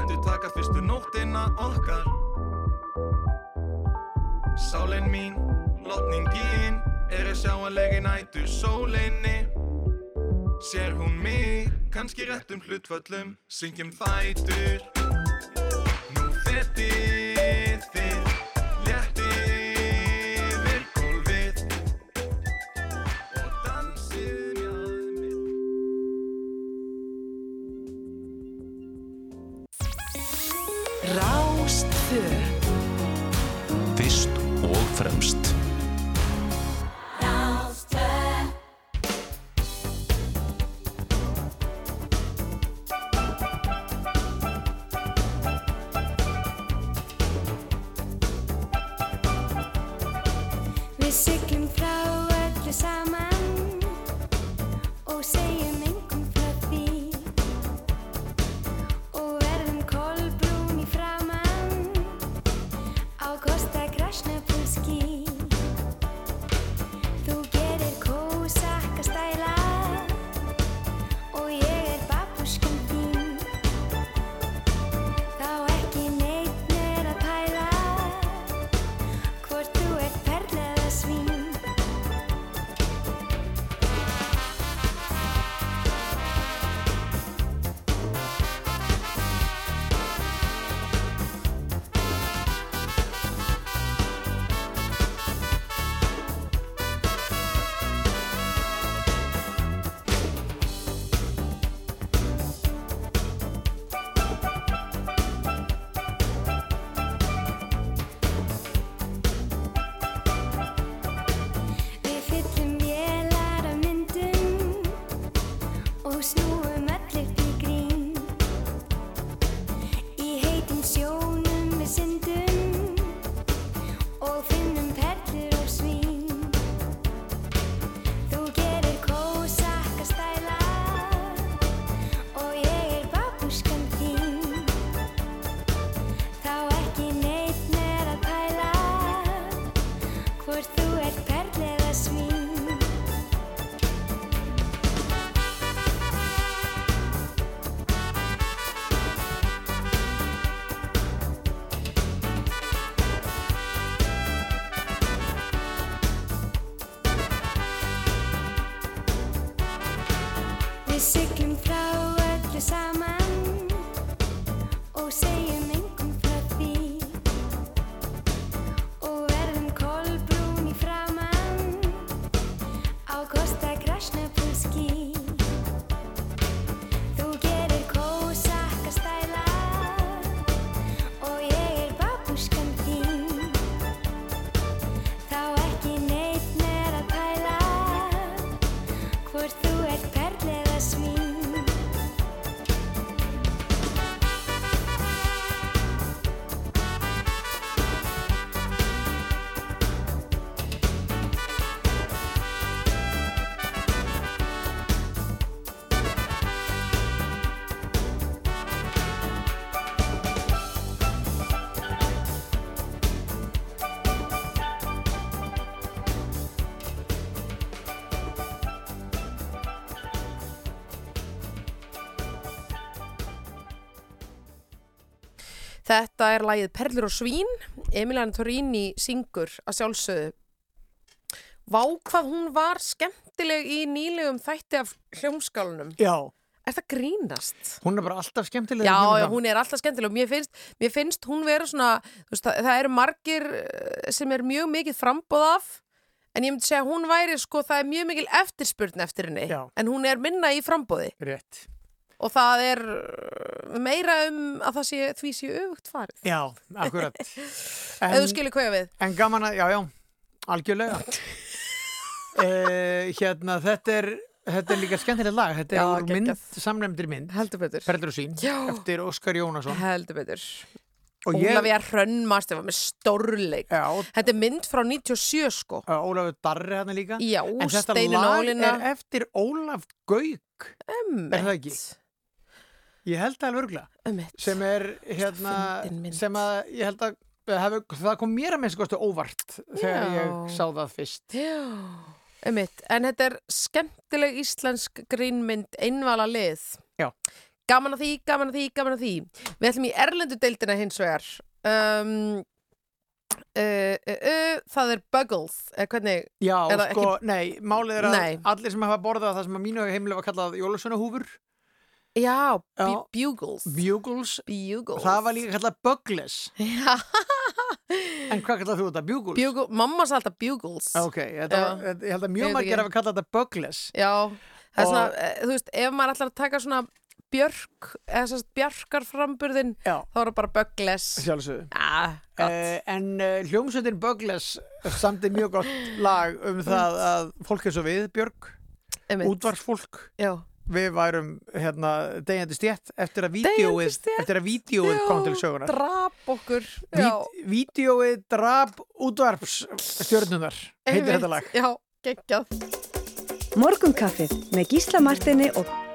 Endur taka fyrstu nóttina okkar. Sálin mín, lotningin er að sjá að legi nætu sólinni. Sér hún mig, kannski réttum hlutföllum syngjum fætur. Nú fetið Þetta er lagið Perlur og svín. Emiliana Torini syngur að sjálfsögðu. Vá hvað hún var skemmtileg í nýlegum þætti af hljómskálunum Já, Er það grínast? hún er bara alltaf skemmtileg Já, já, hún er alltaf skemmtileg og mér finnst, mér finnst hún vera svona, veist, það, það eru margir eh, sem er mjög mikið frambóð af en ég myndi segja hún væri sko, það er mjög mikil eftirspurn eftir henni Já. en hún er minna í frambóði Rétt og það er eh, meira um að það sé, því sé öfugt farið. Já, akkurat. Ef þú skilur hvað við. En gaman að, já, já, algjörlega. Uh, Hérna, þetta er Þetta er líka skemmtilegt lag, þetta er Já, úr mynd, samlemdri mynd. Heldur betur. Perlur og sín, Já. eftir Óskar Jónasson. Heldur betur. Ég- Ólafía Hrönnmast var með stórleik. Þetta er mynd frá 97 sko. Ólafur Darri hann líka. Já, En þetta lag er eftir Ólaf Gauk Er það ekki? Ég held það alveg Ömmett sem er hérna sem að ég held að hef, það kom mér að minnst kostu óvart þegar Já. ég sá það fyrst Já, einmitt, en þetta er skemmtileg íslensk grínmynd einvala lið. Já. Gaman að því, gaman að því, gaman að því. Við ætlum í erlendu deildina hins vegar. Um, uh, uh, uh, það er Buggles, eða hvernig? Já, sko, ekki- nei, málið er að Nei. allir sem hafa borðað það sem að mínu heimilega var kallað jólusunahúfur Já, Já. bu Bugles. Bugles, Bugles. það var líka kallað Bugless Já, En hvað kallað þú þetta? Bugles? Bugle, mamma sagði alltaf Bugles. Ok, þetta var, Já. ég held að Ég mjög veit margir ekki. hafa kallað þetta Bugless Já, það er Og- svona, eh, þú veist, ef maður ætlar að taka svona björk, eða þess að björkarframburðin, Já. þá er það bara Buggles. Sjálfsögðu Ah, gott. Uh, en uh, hljómsveitin Bugless samti mjög gott lag um það að fólk er svo við, Björg Einmitt. útvarsfólk Já. Við værum hérna degjandi stjætt eftir að vídeóið kom til sögunar drap okkur vídeóið drap útvarps stjörnunar heitir þetta lag. já, geggjað. Morgunkaffið með Gísla Martini og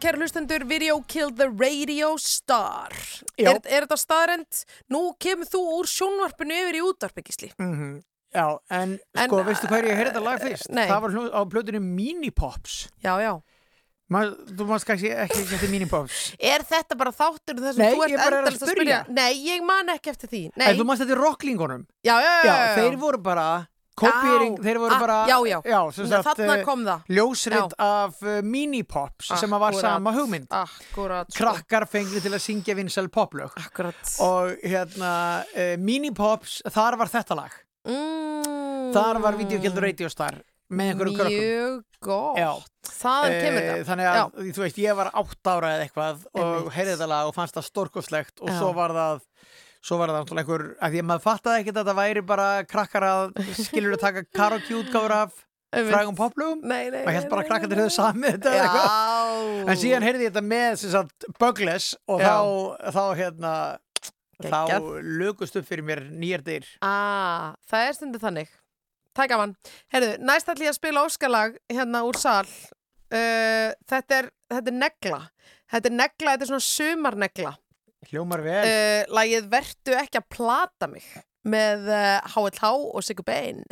Já, kæru hlustendur, Video Killed the Radio Star. Er, er þetta staðrend? Nú kemur þú úr sjónvarpinu yfir í útvarpikisli. Mhm. Já, en, En, sko, veistu hvað ég heyrði þetta lag fyrst? nei. Það var hlu- á plötunni Minipops. Já, já. Ma, þú mást kannski ekki eftir Minipops. Er þetta bara þáttur þess að þú ert er að endalist að spyrja? Nei, ég man ekki eftir því. Nei. En þú mást eftir rocklingunum. Já. Já, já, já. þeir voru bara Já. þeir voru Ah, bara já, já. já Nei, sagt, eh, kom það. Ljósrit af uh, Minipops sem var sama hugmynd Akkurat sko. Krakkar fengli til að syngja vinsæl poplög Akkurat Og hérna uh, Minipops, þar var þetta lag mm. Þar var Videokildur Radio Star með einhverju krökkum Mjög gott Já. Þaðan kemur Eh, þetta Þannig að, þú veist, ég var átt ára eða eitthvað og heyrði þetta lag og fannst það stórkoslegt og Já. svo var það svo var það náttúrulega einhver, að því að maður fattaði ekkert að þetta væri bara krakkar að skilur að taka karaoke útgáfur af frægum og hér nei, bara krakkarnir nei. höfðu samið þetta eða eitthvað. En síðan heyrði ég þetta með Bugless og þá, þá hérna Geggjað. þá lögust upp fyrir mér nýjar dyr. Ah, það er stundu þannig. Það er gaman. Herðu, næst ætlum ég að spila óskalag hérna úr sal. Uh, þetta, er, þetta er negla. Þetta er negla, þetta er svona sumarnegla hljómar vel. Uh, Lagið Vertu ekki að plata mig með uh, HLH og Sigur Bein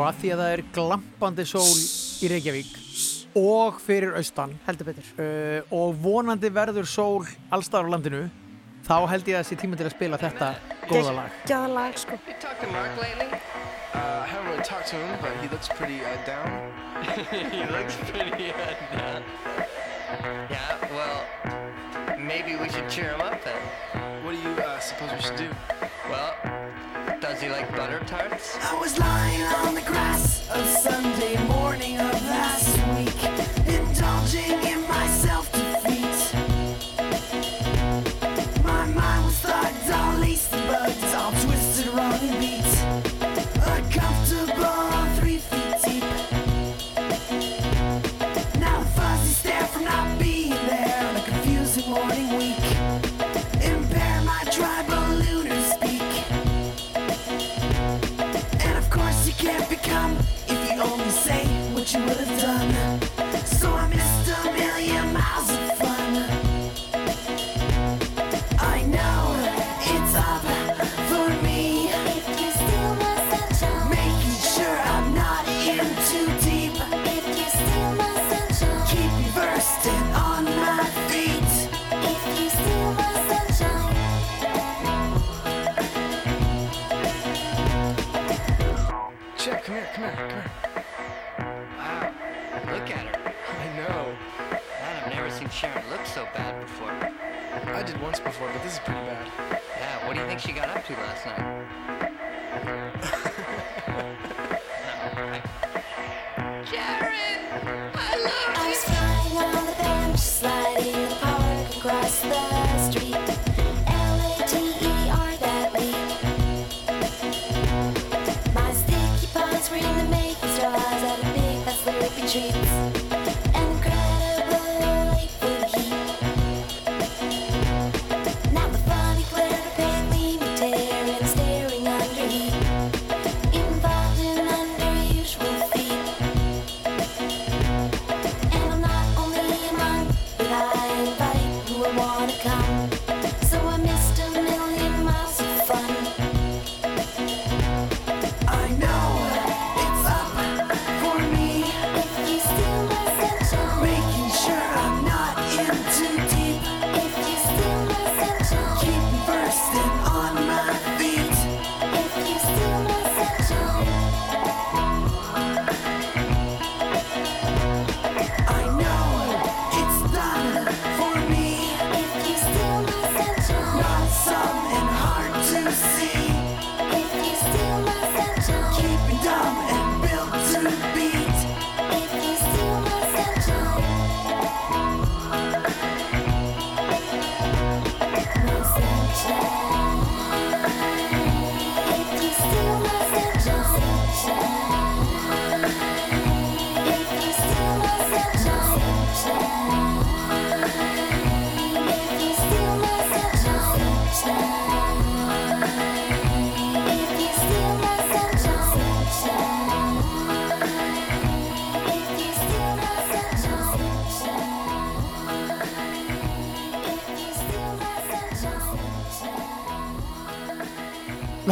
sko að því að það er glampandi sól í Reykjavík og fyrir austan heldur betur uh, og vonandi verður sól allstaðar á landinu þá held ég að sé tíma til að spila þetta góða lag Gæða lag sko? Uh, I haven't really talked to him, but he looks pretty uh, down. he looks pretty uh, down. Yeah, well, maybe we should cheer him up then. What do you uh, suppose we should do? Well, does he like butter tarts? I was lying on the grass a Sunday morning of last week, indulging in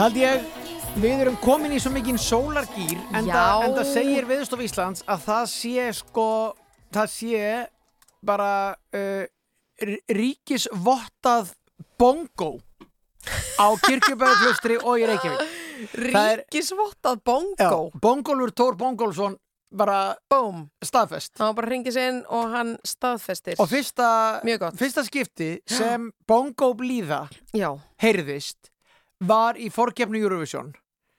held ég, við erum komin í svo mikinn sólargýr en það segir Viðstof Íslands að það sé sko, það sé bara uh, ríkisvottað bongo á kirkjubæðuklustri og í Reykjavík. Ríkisvottað bongo Já, Bongólfur Tór Bongólfsson bara Boom. staðfest. Var bara hringið sinn og hann staðfestir Og fyrsta, fyrsta skipti sem bongo blíða Já. heyrðist var í forgefni Eurovision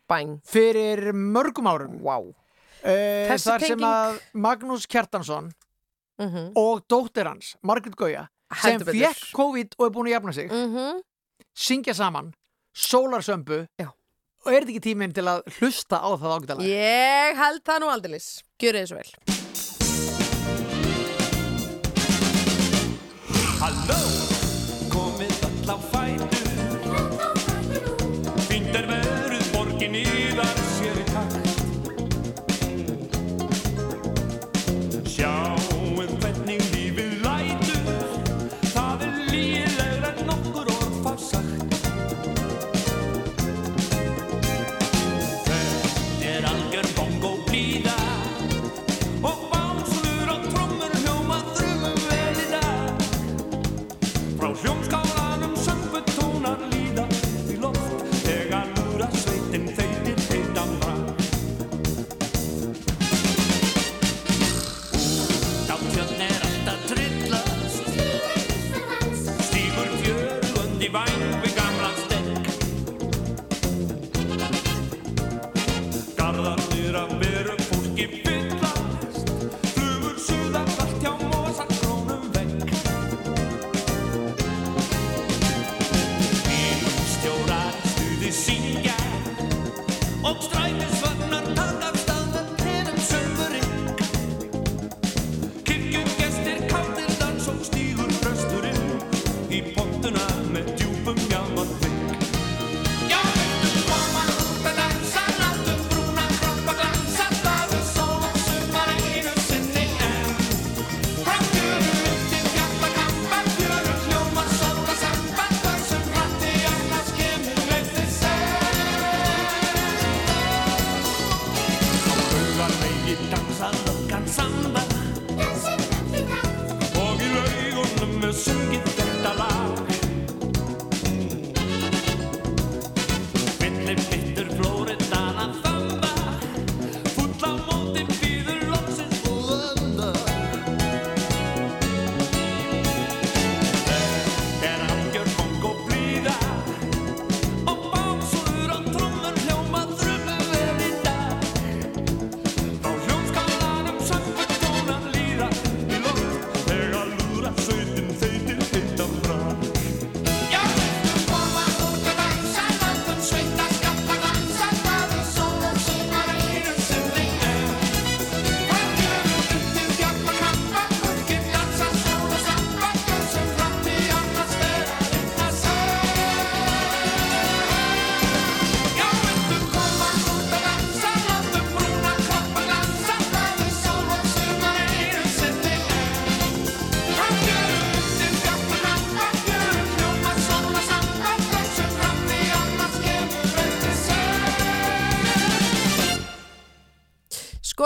Bang. fyrir mörgum árum wow. uh, Þessi þar sem að Magnús Kjartansson Mhm. og dóttir hans, Margrét Gauja sem fekk COVID og er búin að jafna sig Mhm. syngja saman sólarsömbu og er þetta ekki tíminn til að hlusta á það ágætalega Ég held það nú aldeilis Gjörið þið svo vel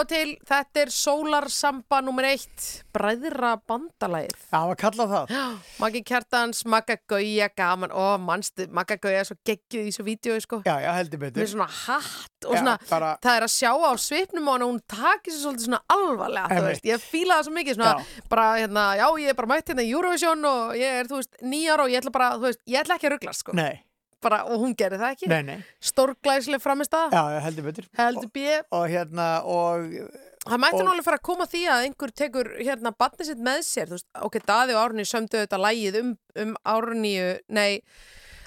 Sko til, þetta er Sólarsamba nummer eitt, Bræðra bandalagið. Já, að kalla það. Maggi Kjartans, Magga Gauja, gaman, ó, mannstu, Magga Gauja er svo geggjuð í þessu vídeo, sko. Já, já, heldur betur. Með svona hatt og Já, svona, bara- það er að sjá á svipnum hana, hún takir sér svolítið svona alvarlega, þú veist, ég fíla það svo mikið, svona, bara, hérna, já, ég er bara mætt hérna í Eurovision og ég er, þú veist, nýjar og ég ætla bara, þú veist, ég ætla ekki að rugglast, sko. Nei, Bara, og hún gerir það ekki. nei, nei. Stórglæslega framist að, Já, heldur betur. heldur bíð. Og hérna, og... Það mætti og- alveg fara að koma því að einhver tekur hérna batni sitt með sér, þú veist, ok, Daði og Árni sömdu þetta lægið um, um Árníu, nei,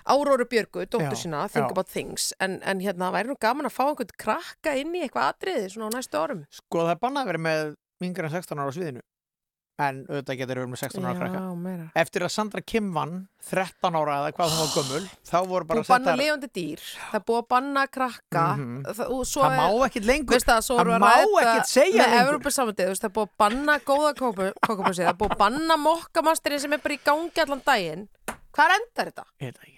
Áróru Björgu, dóttur sína, Think já. About Things, en, en hérna væri nú gaman að fá einhvern krakka inn í eitthvað atriði svona á næstu árum. Sko, það er bannað að vera með yngra en 16 ára á sviðinu. En auðvitað getur verið með 16 ára krakka. Meira. Eftir að Sandra Kim vann, 13 ára eða hvað hún var gömul, þá voru bara að banna lifandi dýr, það búið að banna krakka og svo Það má ekkert lengur. Veist það, Það við má ekkert segja lengur. Það búið að banna góða kokkupúsið, það búið að banna mokkamasterinn sem er bara í gangi allan daginn. Hvað endar þetta? Ekki.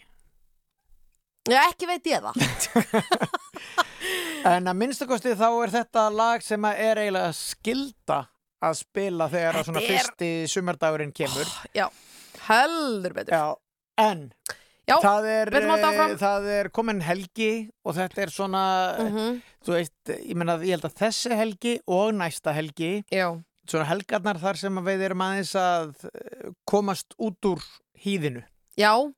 Já, ekki veit ég það. En að minnstakosti þá er þetta lag sem er eiginlega skilda að spila þegar að svona er- fyrsti sumardagurinn kemur. Já, heldur betur. Já, en Já, það, er, eh, það er komin helgi og þetta er svona, Mhm. þú veist, ég meina, ég held að þessi helgi og næsta helgi, Já. svona helgarnar þar sem við erum aðeins að eh, komast út úr hýðinu. Já,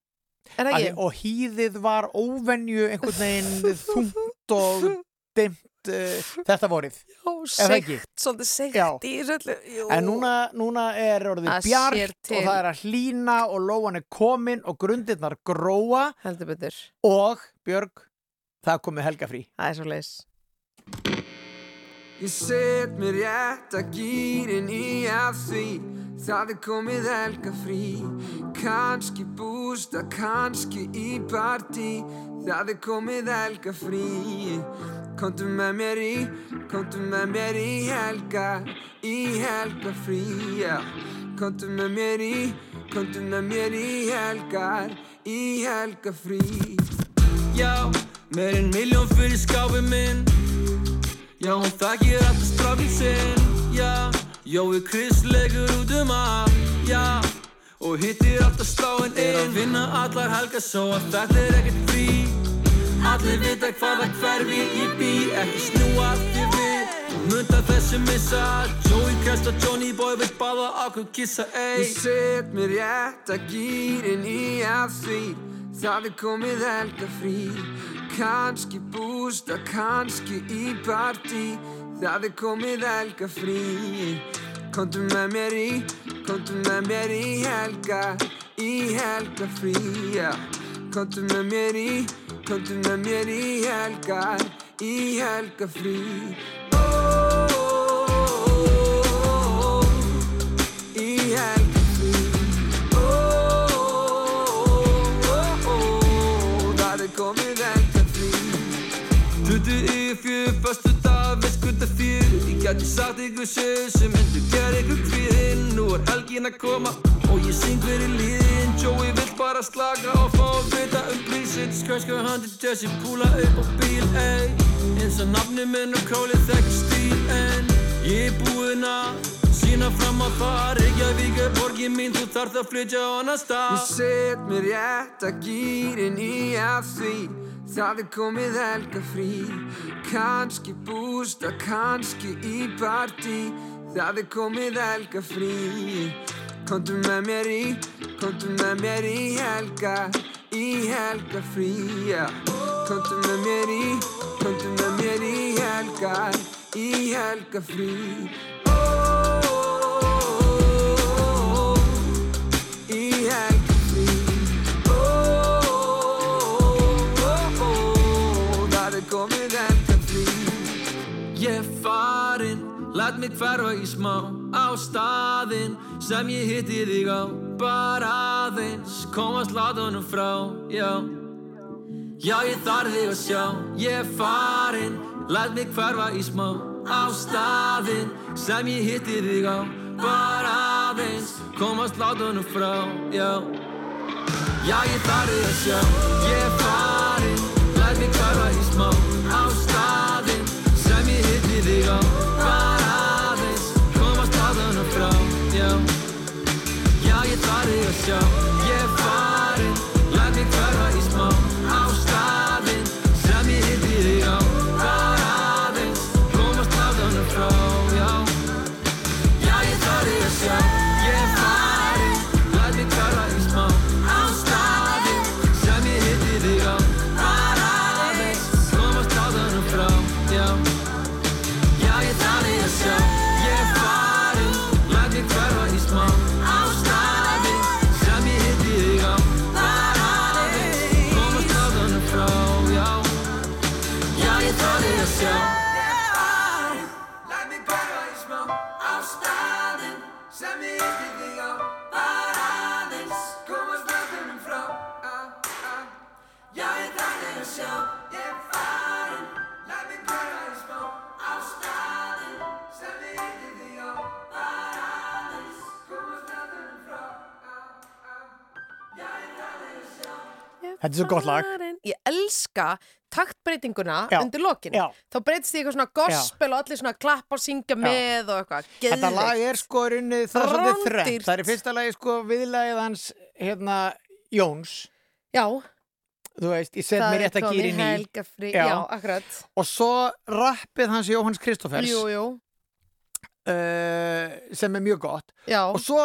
er það ekki? Og hýðið var óvenju einhvern veginn þungt og dimt uh, þetta vorið. Já, Er seikt, svolítið Já. í þessu öllu. Jú. En núna, núna er orðið sér bjart og það er að hlína og lóan er komin og grundirnar gróa Heldur betur. og Björg, það komið helgafrí. Það er svo leis. Ég set mér rétt að gýrin í af því Það er komið helga frí Kanski bústa, kannski í partí Það er komið helga frí Komdu með mér í, komdu með mér í helga Í helga frí, já Komdu með mér í, komdu með mér í helgar Í helga frí. Já, meir en miljón fyrir skápið minn. Já, hún þakkir alltaf strákinn sinn. Já, Jói Chris legur út um allt. Já, og hittir alltaf sláinn inn Er að vinna allar helgar svo að þetta er ekkert frí Allir vita hvaða hverfi ég bý Ekki snúa þér við. Munda þessu missa Joey og Johnny Boy Vill báða okkur kissa, ey. Ég set mér rétt að gýrin í af því Það er komið helga frí Kanski bústa, kannski í partí Það er komið helga frí Komdu með mér í, komdu með mér í helga Í helga frí, já Komdu með mér í, komdu með mér í helgar, í helgafrí Ó, í helgafrí Ó, það er komið helgafrí Hlutu í fjör, gæti sagt ykkur sög sem hendur ger ykkur kvíðinn Nú er helgin að koma og ég syng fyrir líðin Joey vill bara slaka og fá að vita um prísinn Skræskar handi Jesse, púla upp á bíl, ey. Eins og nafni minn og králið þekki stíl En ég er búinn að sína fram á það Reykjavík er borgin mín, þú þarft að flytja á annar stað. Ég set mér rétt að gýrin í af því Það er komið helgafrí Kanski bústa, kanski í partí. Það er komið helgafrí. Komdu með mér í, komdu með mér í helga Í helgafrí, já. Komdu með mér í, komdu með mér í helga Í helgafrí. Ó, komið helgafrí Ég er farinn, læt mig hverfa í smá á staðinn sem ég hitti þig á. Bara aðeins, komast látunum frá, já. Já, ég þarf þig að sjá, ég farinn, læt mig hverfa í smá á staðinn sem ég hitti þig á. Bara aðeins, komast látunum frá, já. Já, ég þarf þig að sjá, ég farinn, læt mig hverfa í smá á staðinn? Sem ég hitti þig á bara aðeins, komast látunum frá, já. Já, ég þarf þig að sjá, Þetta er svo gott lag. Ég elska taktbreytinguna Já, undir lokin. já. Þá breytist því eitthvað svona gospel og allir svona klappa og syngja með og eitthvað. Þetta lag er sko rauninni það er svolítið. Rándýrt. Það er fyrsta lagi sko viðlagið hans hérna Jóns. Já. Þú veist, ég set mér rétt að í. Helgafrí, já. akkurat. Og svo rappið hans Jóhanns Kristófers. Jú, jú. Uh, sem er mjög gott. Já. Og svo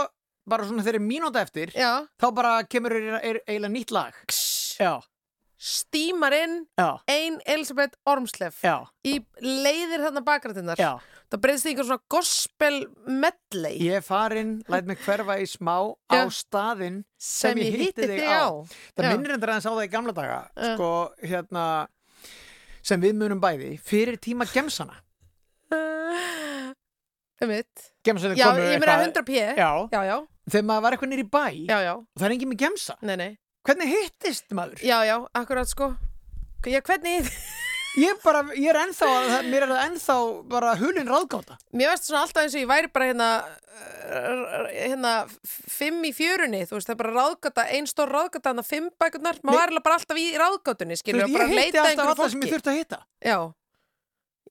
bara svona þeirri mínúta eftir, já. þá bara kemur eiginlega nýtt lag. Já. Stímar inn Já. ein Elisabeth Ormsleff Já. í leiðir þarna bakrættinnar. Já. Það breyðist því eitthvað svona gospel medley. Ég er farinn, læt mig hverfa í smá Já. á staðinn sem, ég hitti þig á. Það Já. minnir endur aðeins á það í gamla daga, sko, hérna, sem við munum bæði, fyrir tíma gemsana. Um mitt. Gemsanir Já, komu ég meina eitthvað- 100 p. Já. Já, já. Þegar maður var eitthvað nýr í bæ. Já, já. Og það er engin með gemsa. Nei, nei. Hvernig hittist maður? Já, já, akkurat sko. Já, hvernig Ég bara, ég er ennþá, mér er það ennþá bara hulin ráðgáta. Mér veist svona alltaf eins og ég væri bara hérna, hérna fimm í fjörunni, þú veist, það er bara ráðgata, ein stór ráðgata, þannig að fimm bækurnar, maður var eiginlega bara alltaf í ráðgátunni, skilur, veist, og bara ég hitti leita alltaf einhverju alla sem ég fólki. þurfti að hitta. Já,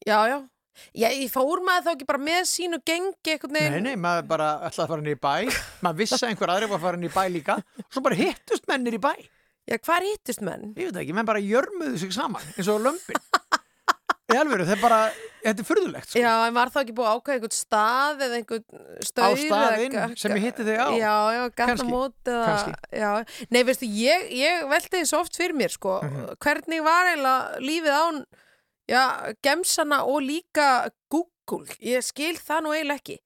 já, já. Já, ég fór maður þá ekki bara með sínu gengi einhvern Nei, veginn. nei, maður bara ætlaði að fara niður í bæ, maður vissi að einhver aðri var að fara niður í bæ líka, og svo bara hittust mennir í bæ. Já, hvar hittust menn? Ég veit ekki, menn bara jörmuðu sig saman, eins og lömpin. Í alvöru, það er bara, þetta er furðulegt, sko. Já, en var þá ekki búið að ákveða einhvern stað eða einhvern staur? eða staðinn sem ég hitti þig á. Já, já, gata Kannski, mót eða... kannski. Já, nei, veistu, ég, ég velti því svo oft fyrir mér, sko, Mhm. hvernig var eiginlega lífið án, já, gemsana og líka Google? Ég skil það nú eiginlega ekki.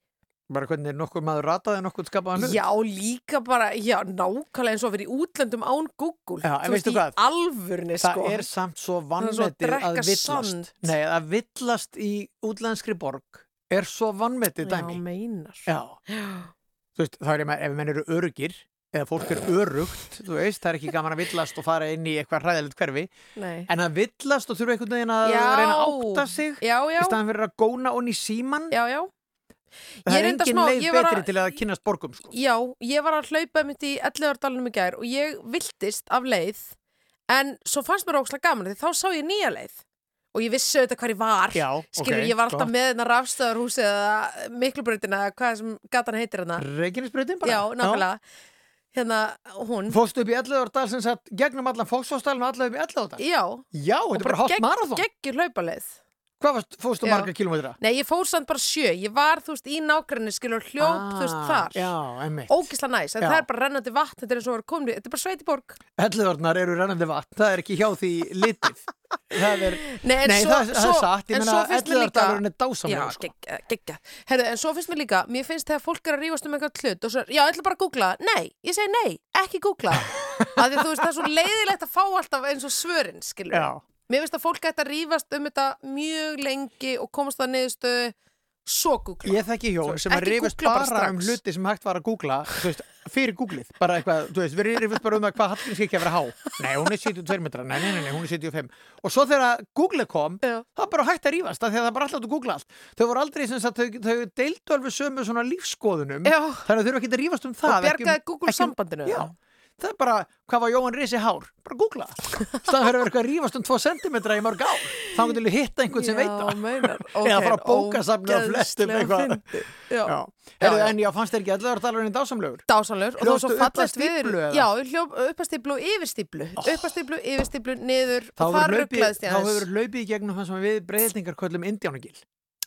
bara hvernig nokkur maður rataði nokkur skapaðan hlut Já, líka bara, já, nákvæmlega eins og vera í útlöndum án Google Já, en Þú veistu veist, hvað? í alvörni, það sko er samt svo Það er svo að vannmetið að villast. Nei, að villast í útlenskri borg er svo vannmetið dæmi Já, meinar Já. Þú veist, þá er ég með, ef menn eru örugir eða fólk er örugt, þú veist, það er ekki gaman að villast og fara inn í eitthvað hræðilegt hverfi Nei. en að villast og þurfa einhvern veginn að Já. reyna að átta sig Já, já. í staðan fyrir að góna onni síman Já, já Það Ég er engin smá- leið betri að- til að kynnast borgum sko. Já, ég var að hlaupa mitt í 11. dalunum í gær og ég viltist af leið en svo fannst mér ókslega gaman því þá sá ég nýja leið og ég vissi auðvitað hvar ég var Já, skilur, ok, ég var alltaf gott. með þetta rafstöðarhúsi eða miklubrautina eða hvað sem gatan heitir hana Reykjanesbrautin bara Já, nákvæmlega hérna, hún. Fóstu upp í 11 árdal sem sagt gegnum allan fóksfósdalinn og allan upp í 11 árdal Já, Já, þetta er bara hálft marathon. geggjur hlaupaleið Hvað Já. marga kilómetra? Nei, ég fór samt bara sjö, ég var þú veist í nágrinni skilur hljóp, þú veist þar. Ah, Já, emmitt Ógisla næs, en Já. það er bara rennandi vatn þetta er eins og vera komin, þetta er bara sveitiborg 11 árdnar eru rennandi vatn, það er ekki hjá því litið. Það er, Nei, en nei svo, það, það svo, er satt, ég en meina svo finnst mér 11 líka árdalurinn er dásamlega Já, sko. geggja, geggja Herðu, en svo finnst mér líka, mér finnst þegar fólk er að rífast um eitthvað hlut og svo, já, ætla bara að googla. Nei, ég segi nei, ekki googla. Að því veist, það er svo leiðilegt að fá alltaf eins og svörin, skilur Já. Mér finnst að fólk ætti að rífast um þetta mjög lengi og komast að niðurstöðu svo googla Ég þekki hjón sem að Ekki googla bara bara, um hluti sem hægt var að googla veist, fyrir googlið, bara eitthvað þú veist, við rifast bara um það hvað Hallgrímskirkja að vera há. Nei, hún er 72 metra, nei, nei, nei, hún er 75 og svo þegar googlið kom Já. það var bara hægt að rífast, að það bara alltaf að googla allt. Þau voru aldrei sem sagt, þau, þau deildu alveg sömu svona lífskoðunum Já. þannig að þau eru ekki að rífast um það Og ekki um- bjargaði Google ekki um- sambandinu, Já? Það er bara, hvað var Jóhann Risi hár? Bara googla. Staðan fyrir að vera eitthvað að rífast um 2 cm í mörg ár. Þá getur við hitta einhvern sem veit það. meinar. eða fara að bóka safnið á flestum eitthvað. Já. Já. Já, en já, fannst þér ekki allar dalarinn dásamlegur? dásamlegur. Og var svo fallast við já, ég hljóp upp að stíflu og yfir stíflu. Oh. upp að stíflu, yfir stíflu, niður Þá hefur þá hlaupið í gegnum það sem við breyðlingar köllum Indjánagil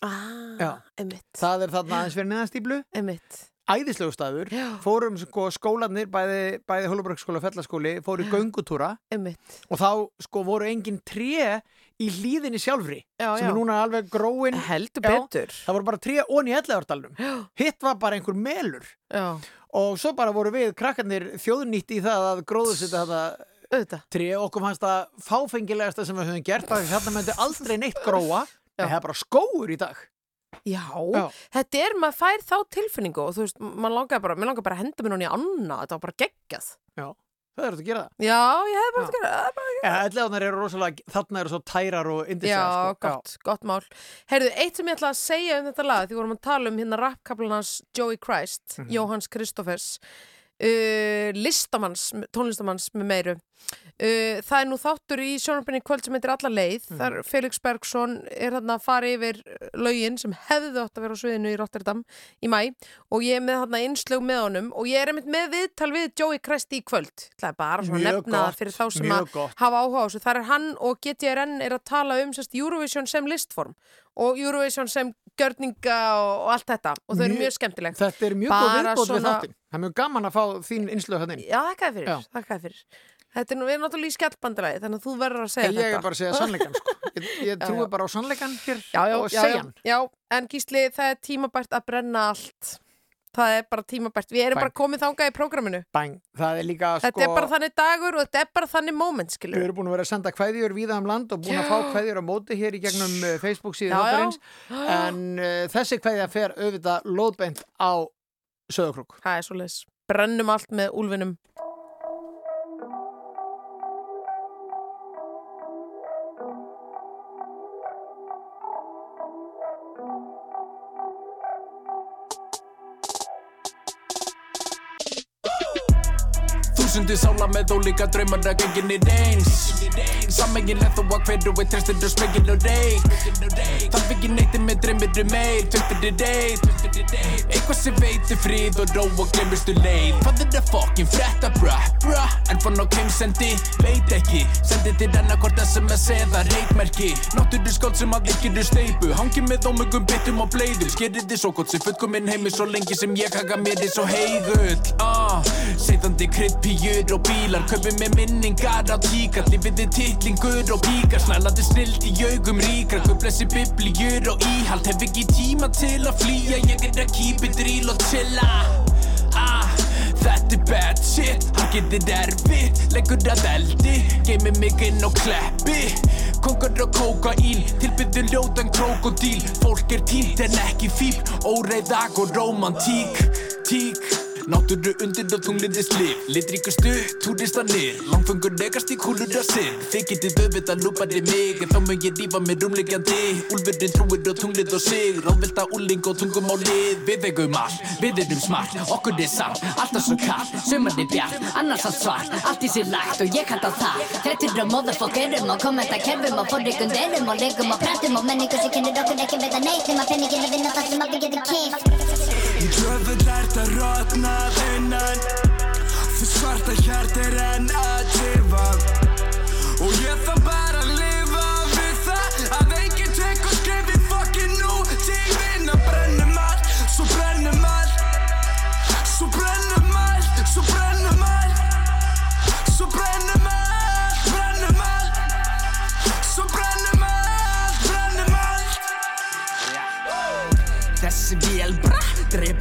ah, það er þarna aðeins fyrir einmitt æðislegu staður, fórum sko skólanir bæði, bæði Hólubrækskóla og Fellaskóli fóru í göngutúra. Einmitt, og þá sko voru engin tré í hlýðinni sjálfri Já, sem já. er núna alveg gróin. Heldur betur. Það voru bara tré onni í ellegartalunum hitt var bara einhver melur. Já, og svo bara voru við krakkarnir þjóðnýtt í það að gróðu þetta auðvitað. tré. Okkur fannst það fáfengilegasta sem við höfum gert af því þarna myndi aldrei neitt gróa. En það er bara skóur í dag Já, Já. þetta er, maður fær þá tilfinningu og þú veist, maður langar bara, langar bara að henda mér núna í anna, þetta var bara geggjað. Já, það er þetta að gera það Já, ég hefði bara að gera það. Ja, ellegarnar eru rosalega, þarna eru svo tærar og Já, indislega sko. gott, gott mál. Heyrðu, eitt sem ég ætla að segja um þetta lag, því vorum að tala um hérna rappkaplanans Joey Christ, Mhm. Jóhanns Kristoffers, uh, listamanns, tónlistamanns með meiru. Uh, það er nú þáttur í sjónarfinni kvöld sem heitir Alla leið. Mhm. Þar Felix Bergsson er þarna að fara yfir lögin sem hefðu átt að vera á sviðinu í Rotterdam í mæ og ég er með þarna innslög með honum og ég er einmitt með viðtal við Joey Christ í kvöld. Það er bara svona Mjög nefna það gott, fyrir þá sem að gott. hafa áhuga á þessu. Það er hann og GTRN er að tala um sérst, Eurovision sem listform og Eurovision sem gjörninga og, og allt þetta og þau eru Mjög- skemmtileg. Þetta er mjög góð Bara viðbót við þáttin Það er mjög gaman að fá þín innslög hann inn Já, þakkaði fyrir, þakkaði fyrir. Þetta er nú, við erum náttúrulega í skjallbandalagi, þannig að þú verður að segja Ég þetta. er bara að segja sannleikan sko. Ég, ég trúi bara á sannleikan hér já, já, og já, segja já, já, en Gísli, það er tímabært að brenna allt. Það er bara tímabært. Við erum Bæn. bara komið þangað í prógraminu. Bæn, það er líka sko Þetta er bara þannig dagur og þetta er bara þannig moment, Við skilur. erum búin að vera að senda kveðjur víða um land og búin að fá kveðjur á móti hér í gegnum uh, Facebook þáttarins en uh, þessi kveðja fer auðvitað lóðbeint á söðukrúk Það er svo leis. Brennum allt með úlfinum. Með ólíka draumar að gengin er eins Sammengilegt þó að hverju er trestur og smegin og reik Þarf ekki neitt með dreymir um meir Tvöftir er reyð Eitthvað sem veitir frið og ró og glemurstu leið. Hvað er það fokkin frétta bra bra En fann á keimsendi, veit ekki. Sendi til annarkort SMS eða reitmerki Náttúru skóld sem að ekki eru steipu Hangi með ómögum bitum og bleiðum. Skerið þið svo gott sem fullkominn heimi Svo lengi sem ég haka mér er svo heigull ah, Seithandi krydd biblíur og bílar Kaupið með minningar á tíkar. Lífiði titlingur og píkar Snælandi snild í augum ríkar Kauplessi biblíur og íhald Hef ekki tíma til að flýja. Ég er að keep it real og chilla. Ah, þetta er bad shit Hann getur erfitt, leggur að eldi Geimi mig inn og kleppi Kongar og kókaín. Tilbyðu ljóðan krokodíl Fólk er tínt en ekki fíp Óreiðag og romantík Tík Náttúru undir og tungliðis lif Litríkustu, túristanir Langfengur negast í kúlur að sinn Þið getið auðvitað lúpaði mig En þá mun ég rífa mér rúmlegjandi Úlfurinn trúir og tunglið og sig. Ráðvelta úling og tungum á lið Við eigum all, við erum smart. Okkur er samt, alltaf svo kall Sumar er bjart, annars allt svart. Allt í sér lagt og ég kalla það. Þrettur og motherfuckerum og kommentakerfum og forrikunderum og legum og prentum og menningu sem kennir okkur ekki veita neitt Þeim að penningin að vinna það sem allir getur kýft Djöfull ert að rotna innan Því svarta hjart er enn að tifa Og ég þarf bara að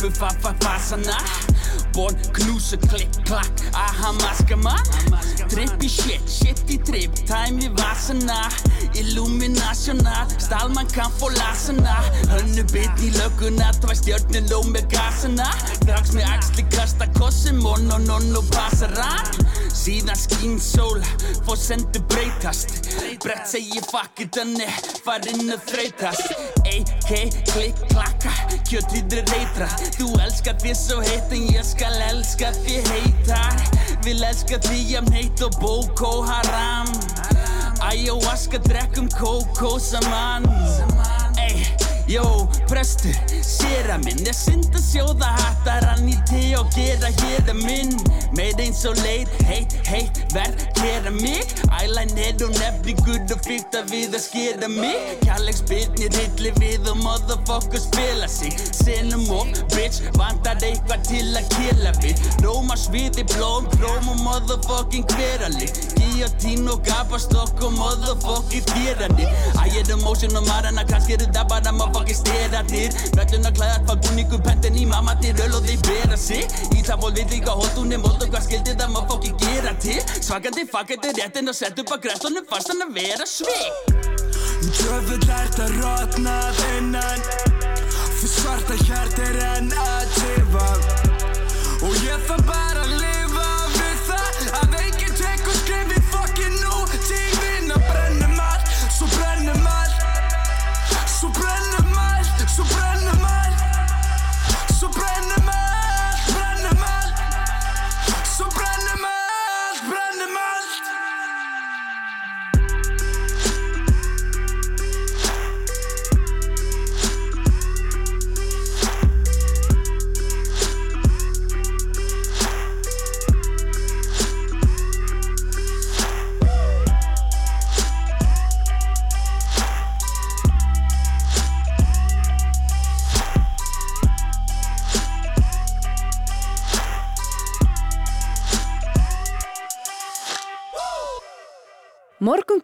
Fa fa fa sana. Bon knúsu klikk klakk, aha maska mann Tripp í shit, shit í tripp, time í vasana Illuminational, stálmann kann få lasana Hönnu bit í lögguna, tvær stjörnir ló með gasana Drags með axli, kasta kossi, mon og non og passar hann Síðan skín sól, fór sendu breytast Brett segi fuck it anni, farinn að þreytast AK, klikk, klakka, kjötið er reitra Þú elskar því svo heitt en ég skal elska því heitar Vil elska því jafn heitt og Boko Haram. Ayahuasca, drekkum kókó saman Ey, jó, prestur, séra minn Er synd að sjóða hattar hann í te og gera hér að minn. Meir eins og leit, heit, heit, verð, gera mig. Ælæn er og nefni gudd og fyrta við að skera mig. Kjalleg spilnir hilli við og motherfucker spila sig. Senum og bitch, vantar eitthvað til að killa við. Róma sviði blóm, próm og motherfucking hverali Guillotine og gapastokk og motherfucking þýrandi Æ, er emotion og marana, kannski eru það bara motherfucking steratir Velluna klæðat, fá búningu, pentin í mamma til öl og þeir bera sig Í það fól við líka hótt, hún er mold og hvað skildi það motherfucking gera til. Svakandi fuckandi réttin og sett upp að græstunum fast hann að vera svik Djöfull ert að rotna innan Því svarta hjart er enn að tifa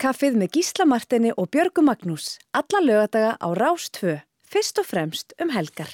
Morgunkaffið með Gísla Martini og Björgu Magnús. Alla lögadaga á Rás 2. Fyrst og fremst um helgar.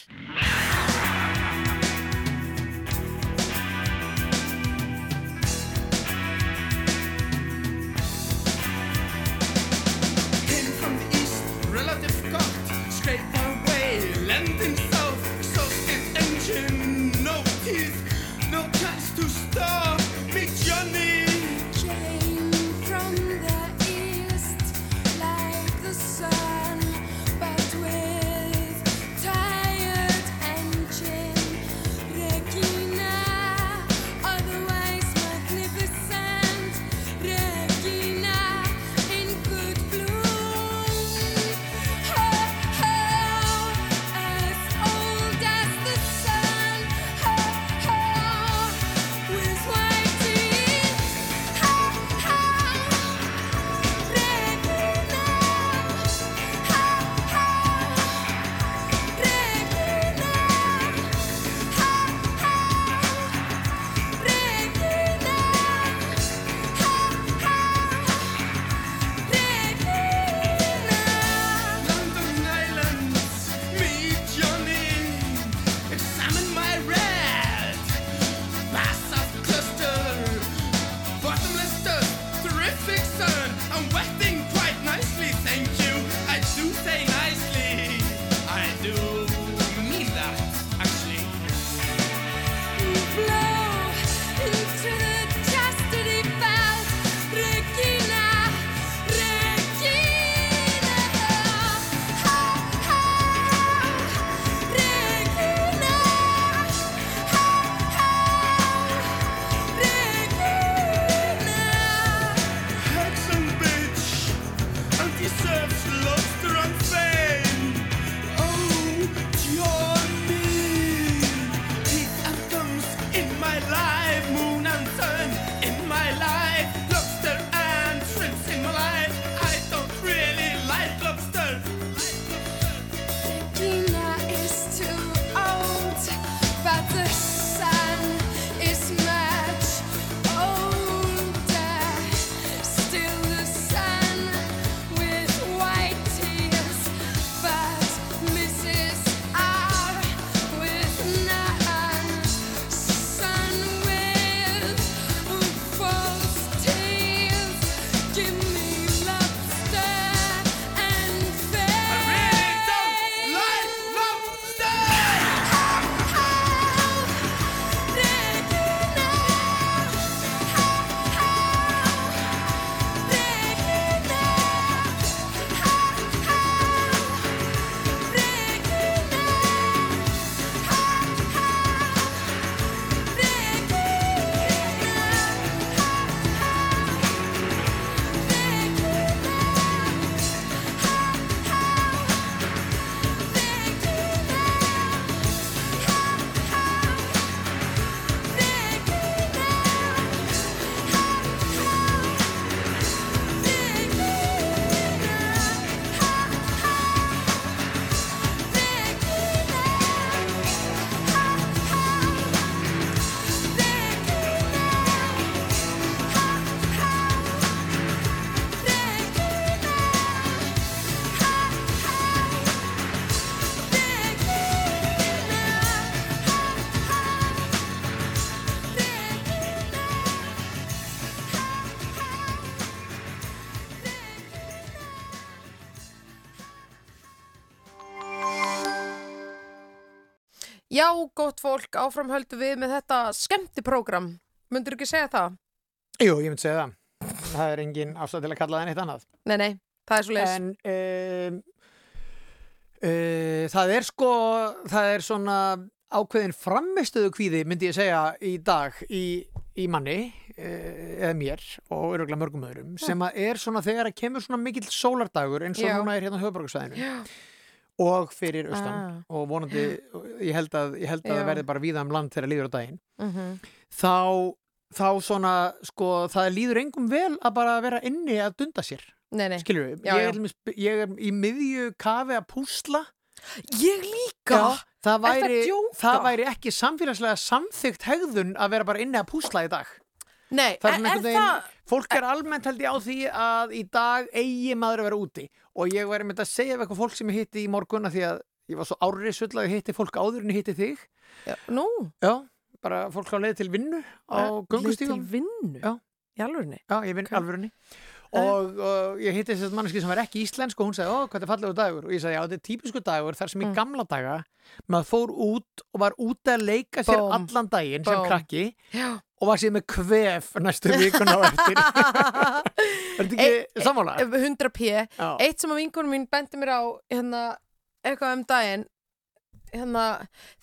Gott fólk, áfram höldu við með þetta skemmtiprógram. Mundur ekki segja það? Jú, ég myndi segja það. Það er engin ástæð til að kalla það neitt annað. Nei, nei, það er svo leis. En um, uh, það er sko, það er svona ákveðin framistuðu kvíði, myndi ég segja, í dag í, í manni, uh, eða mér og öruglega mörgum öðrum, sem að er svona þegar að kemur svona mikill sólardagur eins og Já. núna er hérna Já. Og fyrir austan Ah. og vonandi, ég held að, ég held að Já. það verði bara víða um land þegar líður á daginn Mhm. þá, þá svona sko, það líður engum vel að bara vera inni að dunda sér Nei, nei. skilur við, Já, ég, já. er ég er í miðju kafi að púsla Ég líka? það, Ertu að væri, það væri ekki samfélagslega samþygt hegðun að vera bara inni að púsla í dag Nei, það er, er, það... fólk er almennt held ég á því að í dag eigi maður að vera úti og ég væri með að segja eitthvað fólk sem ég hitti í morgun að því að ég var svo árið sull að ég hitti fólk áður en ég hitti þig Já, nú? Já, bara fólk á leið til vinnu á Leið göngustígum til vinnu? Já. Í alvörinni? Já, ég vinn okay. Og, og ég hitti þess að manneski sem var ekki íslensk og hún sagði, ó, hvað er fallegu dagur og ég sagði, já, þetta er típisku dagur þar sem í gamla daga maður fór út og var úti að leika sér Bóm. allan daginn sem Bóm. krakki Já. og var sér með kvef næstu vikuna á eftir Er þetta ekki sammála? 100 p. Já. Eitt sem að vingunum mín bendi mér á hérna, eitthvað um daginn hérna,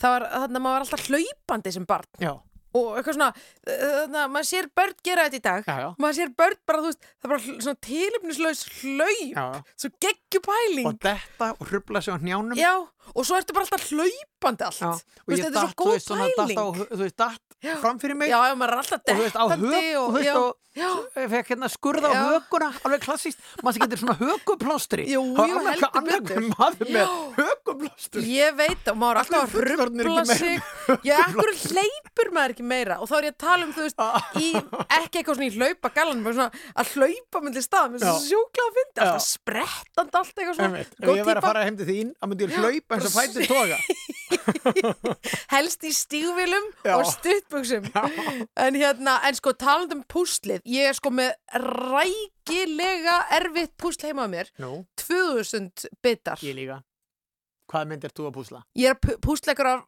það var, þarna maður var alltaf hlaupandi sem barn Já. Og eitthvað svona, þarna, maður sér börn gera þetta í dag, já, já. maður sér börn bara, þú veist, það er bara svona tilöfnislaus hlaup, Já. svo geggjupæling og detta og hrubla sig á hnjánum Já, og svo ertu bara alltaf hlaupandi allt. Já, og veist, þetta er svo þú góð pæling. þú veist, datt fram fyrir mig. Já, já, maður er alltaf og þú veist, á hög, dettandi og, þú veist, ég fekk hérna skurða á höguna, alveg klassíst maður getur svona höguplástri Jú, Það jú, heldur betur. maður með höguplástri Ég veit og maður er alltaf að ekki sig. Já, ekkur hleypur maður ekki meira? Og þá er ég að tala um, þú veist, í ekki eitthvað svona í hlaupa svona að hlaupa myndi stað með Já. svo sjúkla að fyndi alltaf Já. sprettandi allt eitthvað svona Eins og fætið toga. helst í stígvilum og stuttbuxum en hérna, en sko talandi um púslið ég er sko með rækilega erfitt púsl heima á mér Nú, 2000 bitar ég líka. Hvað myndir þú að púsla? ég er ykkur af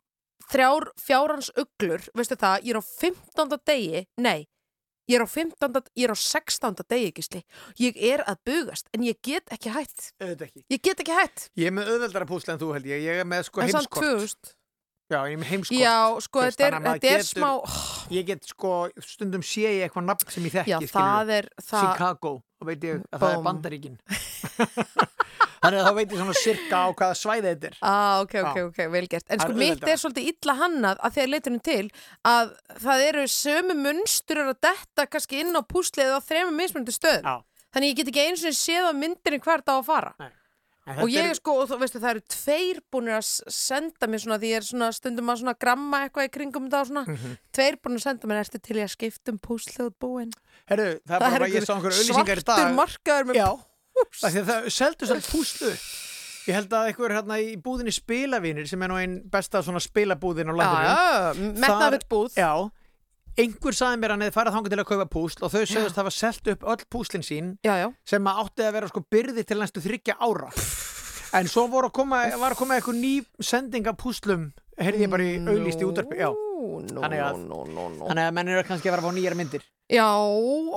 þrjár fjárans uglur, veistu það, ég er á 15. degi, nei ég er á 15. ég er á 16. degi gísli, ég er að bugast en ég get ekki hætt Auðvitað ekki. ég get ekki hætt, Ég er með auðveldara púsla en þú held ég. Ég er með sko en samt heimskort. 2000 Já, ég er með heimskort. já, sko, þetta er, þetta er getur- smá Ég get sko, stundum sé ég eitthvað nafn sem ég þekki, Já, skilurðu. það er- það- Chicago, og veit ég að það er Bóm. Þannig að þá veit ég svona sirka á hvaða svæði þetta er. Ah, ok, ok, ok, vel gert. En Það sko mitt er svolítið illa hannað að þegar leitunum til að það eru sömu munstur að detta kannski inn á púslið á þremur mismunandi stöðum. Já. Þannig ég get ekki eins og séð á myndinni hvert á að fara. En Og ég er- sko, og þú veistu, það eru tveir búinir að senda mér svona, því ég er svona stundum að svona gramma eitthvað í kringum þetta og svona, Mhm. tveir búinir að senda mér, ertu til í að skipta um púslið út búin? Herru, það er bara ég sá einhver auðlýsingar í dag. svartur markaður með Að það seldu svolítið púslu. Ég held að einhver hérna í búðinni spilavinir sem er nú einn besta svona spilabúðin á landinu. Metnaðarfull búð. Já, einhver saði mér að hann hefði farið þangað til að kaupa púsl og þau sögðust hafa selt upp öll púslin sín já, já. sem að átti að vera sko byrði til næstu þryggja ára. En svo að koma, var að koma eitthvað ný sending af púslum, heyrði ég bara í auðlýst í útarpi. Já, Nú, þannig að, nú, nú, nú. þannig að menn eru kannski að vera að fá nýjar myndir. Já,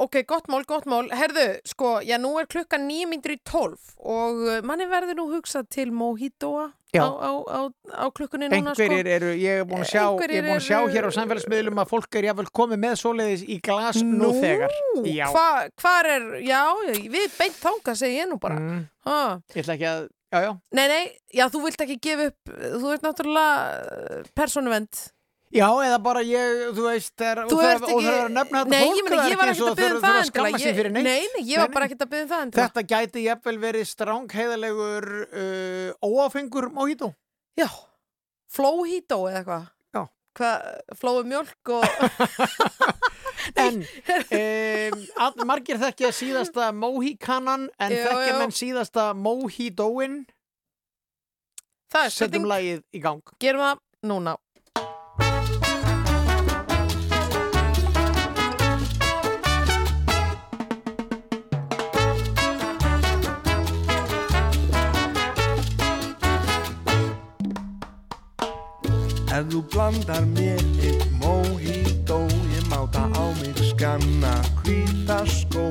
ok, gott mál, gott mál. Herðu, sko, já, nú er klukkan nýjum myndir í tólf og uh, manni verður nú hugsað til Mojitoa á, á, á, á klukkunni núna, Einhverjir sko. eru, ég er búin að sjá, ég Einhverjir er búin að sjá eru- hér á samfélagsmiðlum að fólk er jáfnvel komið með svoleiðis í glas nú, þegar. Já, Hva, hvar er, já, við beint þangað, segi ég nú bara. Mm. Ég ætla ekki að, já, já. Nei, nei, já, þú vilt ekki gefa upp, þú ert náttúrulega persónuvend. Já, eða bara ég, þú veist, er, Þú og það er að nefna þetta Nei, fólk, ég það er ég var eins og að byggja um þurfa að skamma sig fyrir Ég- neitt. Nei, nei, ég var bara ekkert að byggja um það endilega. Þetta gæti jafnvel verið strángheðalegur uh, óáfengur mojito. Já, flóhító eða eitthvað. Já. Hvað, flói mjölk og... En um, margir þekkja síðasta mohikanan en Já, þekkja já. menn síðasta mojitoin. Það er Setjum spurning. lagið í gang. Gerum það núna. Ef þú blandar mér eitt mojito Ég máta á mig skanna hvíta skó.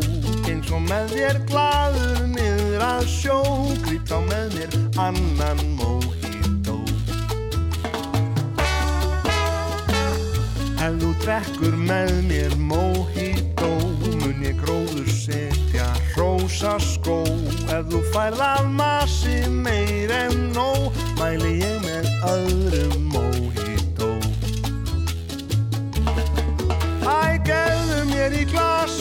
Eins og með þér glaður niður að sjó Grýt á með mér annan mojito. Ef þú drekkur með mér mojito Mun ég gróður setja hrósa skó. Ef þú færð af massi meir en nóg Mæli ég með öðrum mér í glas.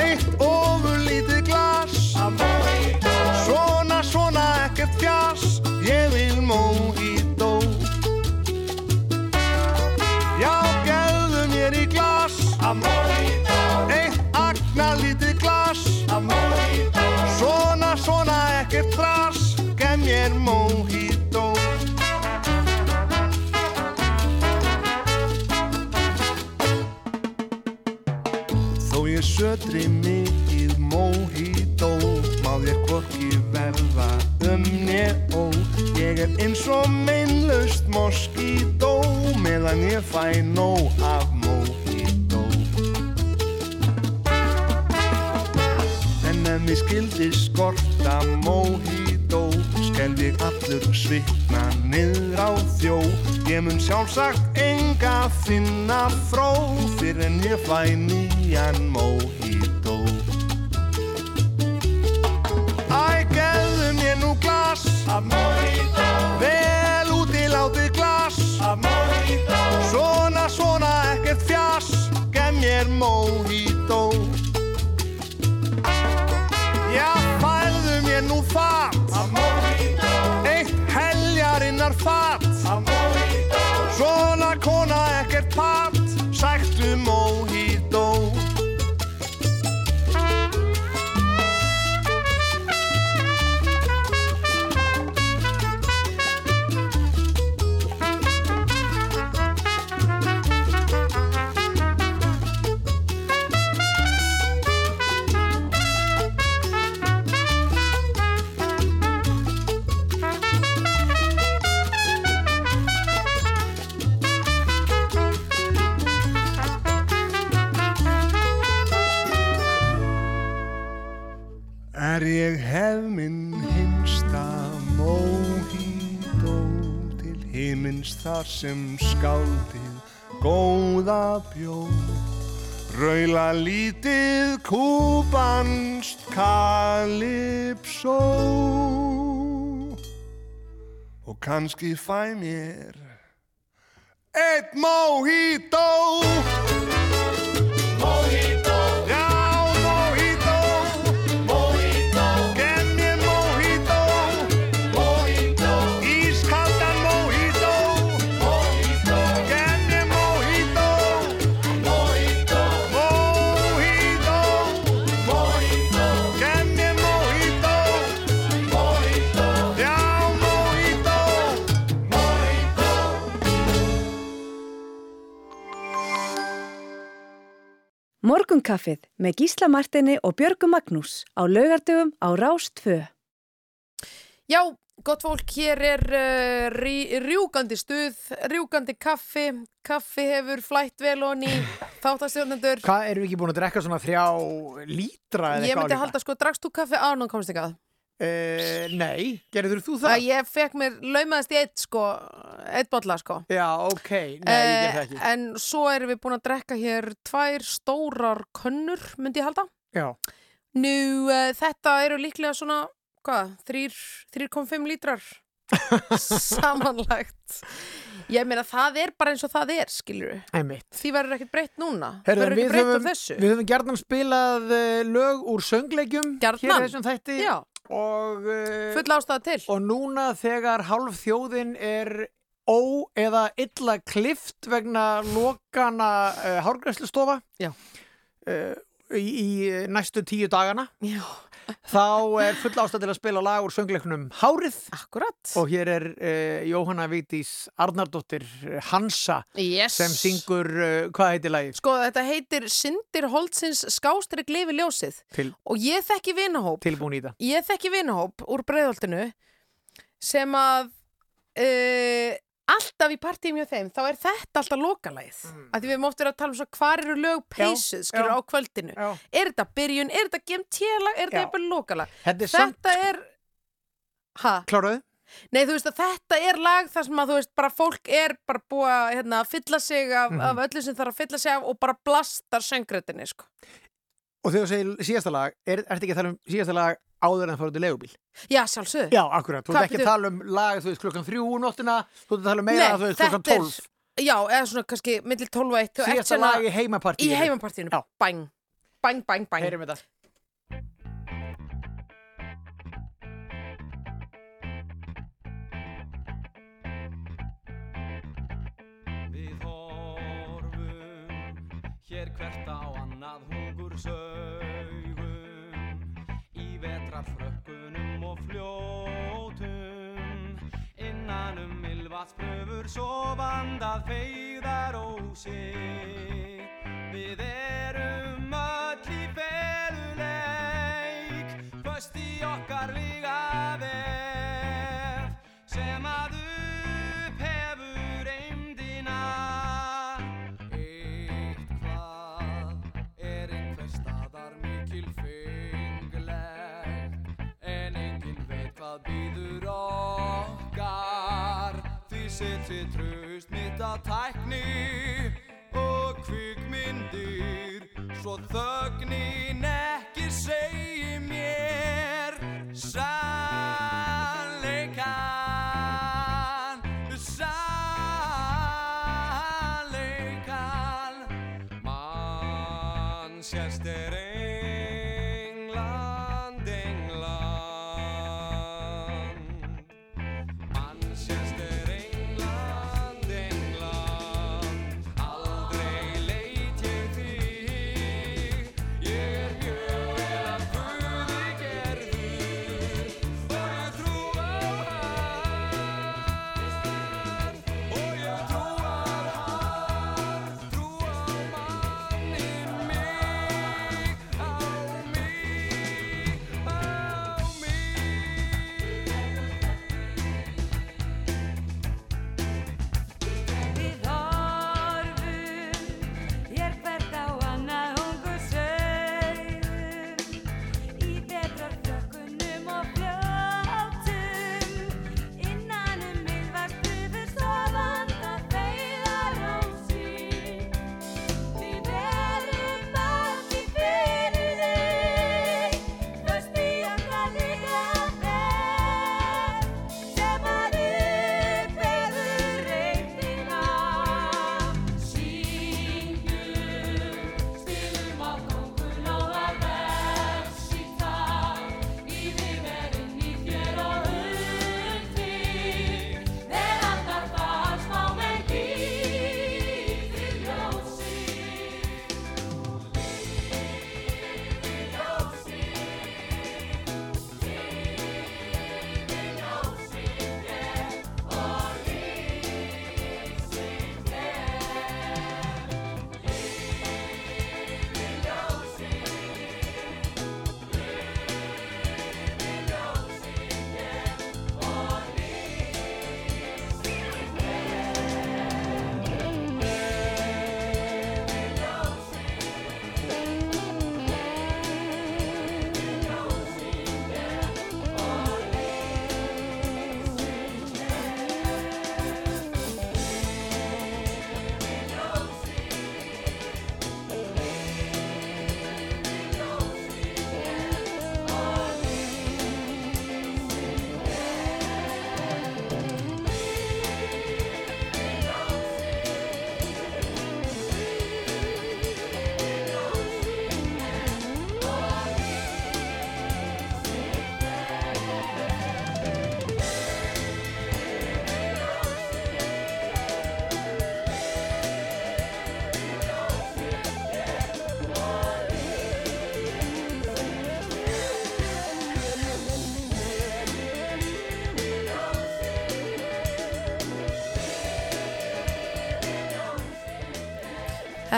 Eitt ofur lítið glas. Svona, svona, ekkert fjas. Ég vil mojito. Já, gefðu mér í glas. Eitt agna lítið glas. Svona, svona, ekkert þras. Gef mér mojito sötri mikið mojito. Má þér hvorki verða um né ó. Ég er eins og meinlaust moskító Meðan ég fæ nóg af mojito. En ef mér skildi skorta Skelf ég allur svitna niður á þjó Ég mun sjálfsagt enga finna fró Fyrir en ég fæ nýjan mojito. Æ, gefðu mér nú glas Af mojito. Vel útilátið glas Af mojito. Svona, svona, ekkert fjas Gef mér mojito. Já, færðu mér nú fat Af mojito. Eitt heljarinnar fat þar sem skáldið góða bjóð Raula lítið kúbanst kalipsó. Og kannski fæ mér eitt mojito. Mojito Morgunkaffið með Gísla Martini og Björgu Magnús á laugardöfum á Rás 2. Já, gott fólk, hér er uh, rí, rjúkandi stuð, rjúkandi kaffi, kaffi hefur flætt vel og ný þáttastjórnendur. Hvað, erum við ekki búin að drekka svona þrjá lítra eða Ég eitthvað myndi álíka? halda sko, drakst þú kaffi án og komst ekki að? Uh, nei, gerður þú það? Að ég fekk mér, laumaðist í eitt sko, eitt bolla sko. Já, ok, nei, ég ger það ekki. Eh, En svo erum við búin að drekka hér tvær stórar könnur, myndi ég halda. Já, Nú, uh, þetta eru líklega svona, hvað, þrýr- 3,5 lítrar samanlagt. Ég meina, það er bara eins og það er, skilur við. Því verður ekkert breytt núna. Herðu, verður ekkert breytt á þessu. við höfum gjarnan spilað uh, lög úr söngleikjum hér í Gjarnan. þessum þætti Já. Og, uh, Full ástæða til og núna þegar hálf þjóðin er ó eða illa klift vegna lokana uh, hárgræslustofa Já. uh, í, næstu tíu dagana Já. þá er full ástæð til að spila lag úr söngleiknum Hárið Akkurat og hér er uh, Jóhanna Vigdís Arnardóttir eh, Hansa yes. sem syngur, uh, hvað heitir lagið? Sko, þetta heitir Sindir Holtsins skástrík lifi ljósið Til, og ég þekki vinahóp tilbúin í það ég þekki vinahóp úr breiðoltinu sem að uh, alltaf í partíum hjá þeim þá er þetta alltaf lokalæð mm. að því við móttum að tala um svo hvar eru lög peysuð skilur já. á kvöldinu Já. er þetta byrjun, er þetta GMT-lag er þetta eitthvað lokalag Þetta er samt- þetta er? Kláraðu? Nei, þú veist að þetta er lag þar sem að þú veist bara fólk er bara búið að hérna, fylla sig af, Mhm. af öllu sem þarf að fylla sig af og bara blastar söngrættinni sko. Og þegar þú segir síðasta lag, er, ertu ekki að tala um síðasta lag áður en það í legubíl? Já, sjálfsögðu Já, akkurat. Þú ert ekki að tala um lag, þú veist, klukkan þrjú úr nóttina, þú ert að tala um meira, þú veist, er- tólf. Já, eða svona kannski millir 12 og 1 þú ert Síðasta svona- lag í heimapartíinu. Í heimapartíinu, bang Bang, bang, bang Heyrum þetta Við horfum hér hvert á annað hungur saugum og fljótum. Innan um ylvatspröfur svo vandað feigðar ósi Við erum því setri tröst mitt á tækni og kvikmyndir svo þögnin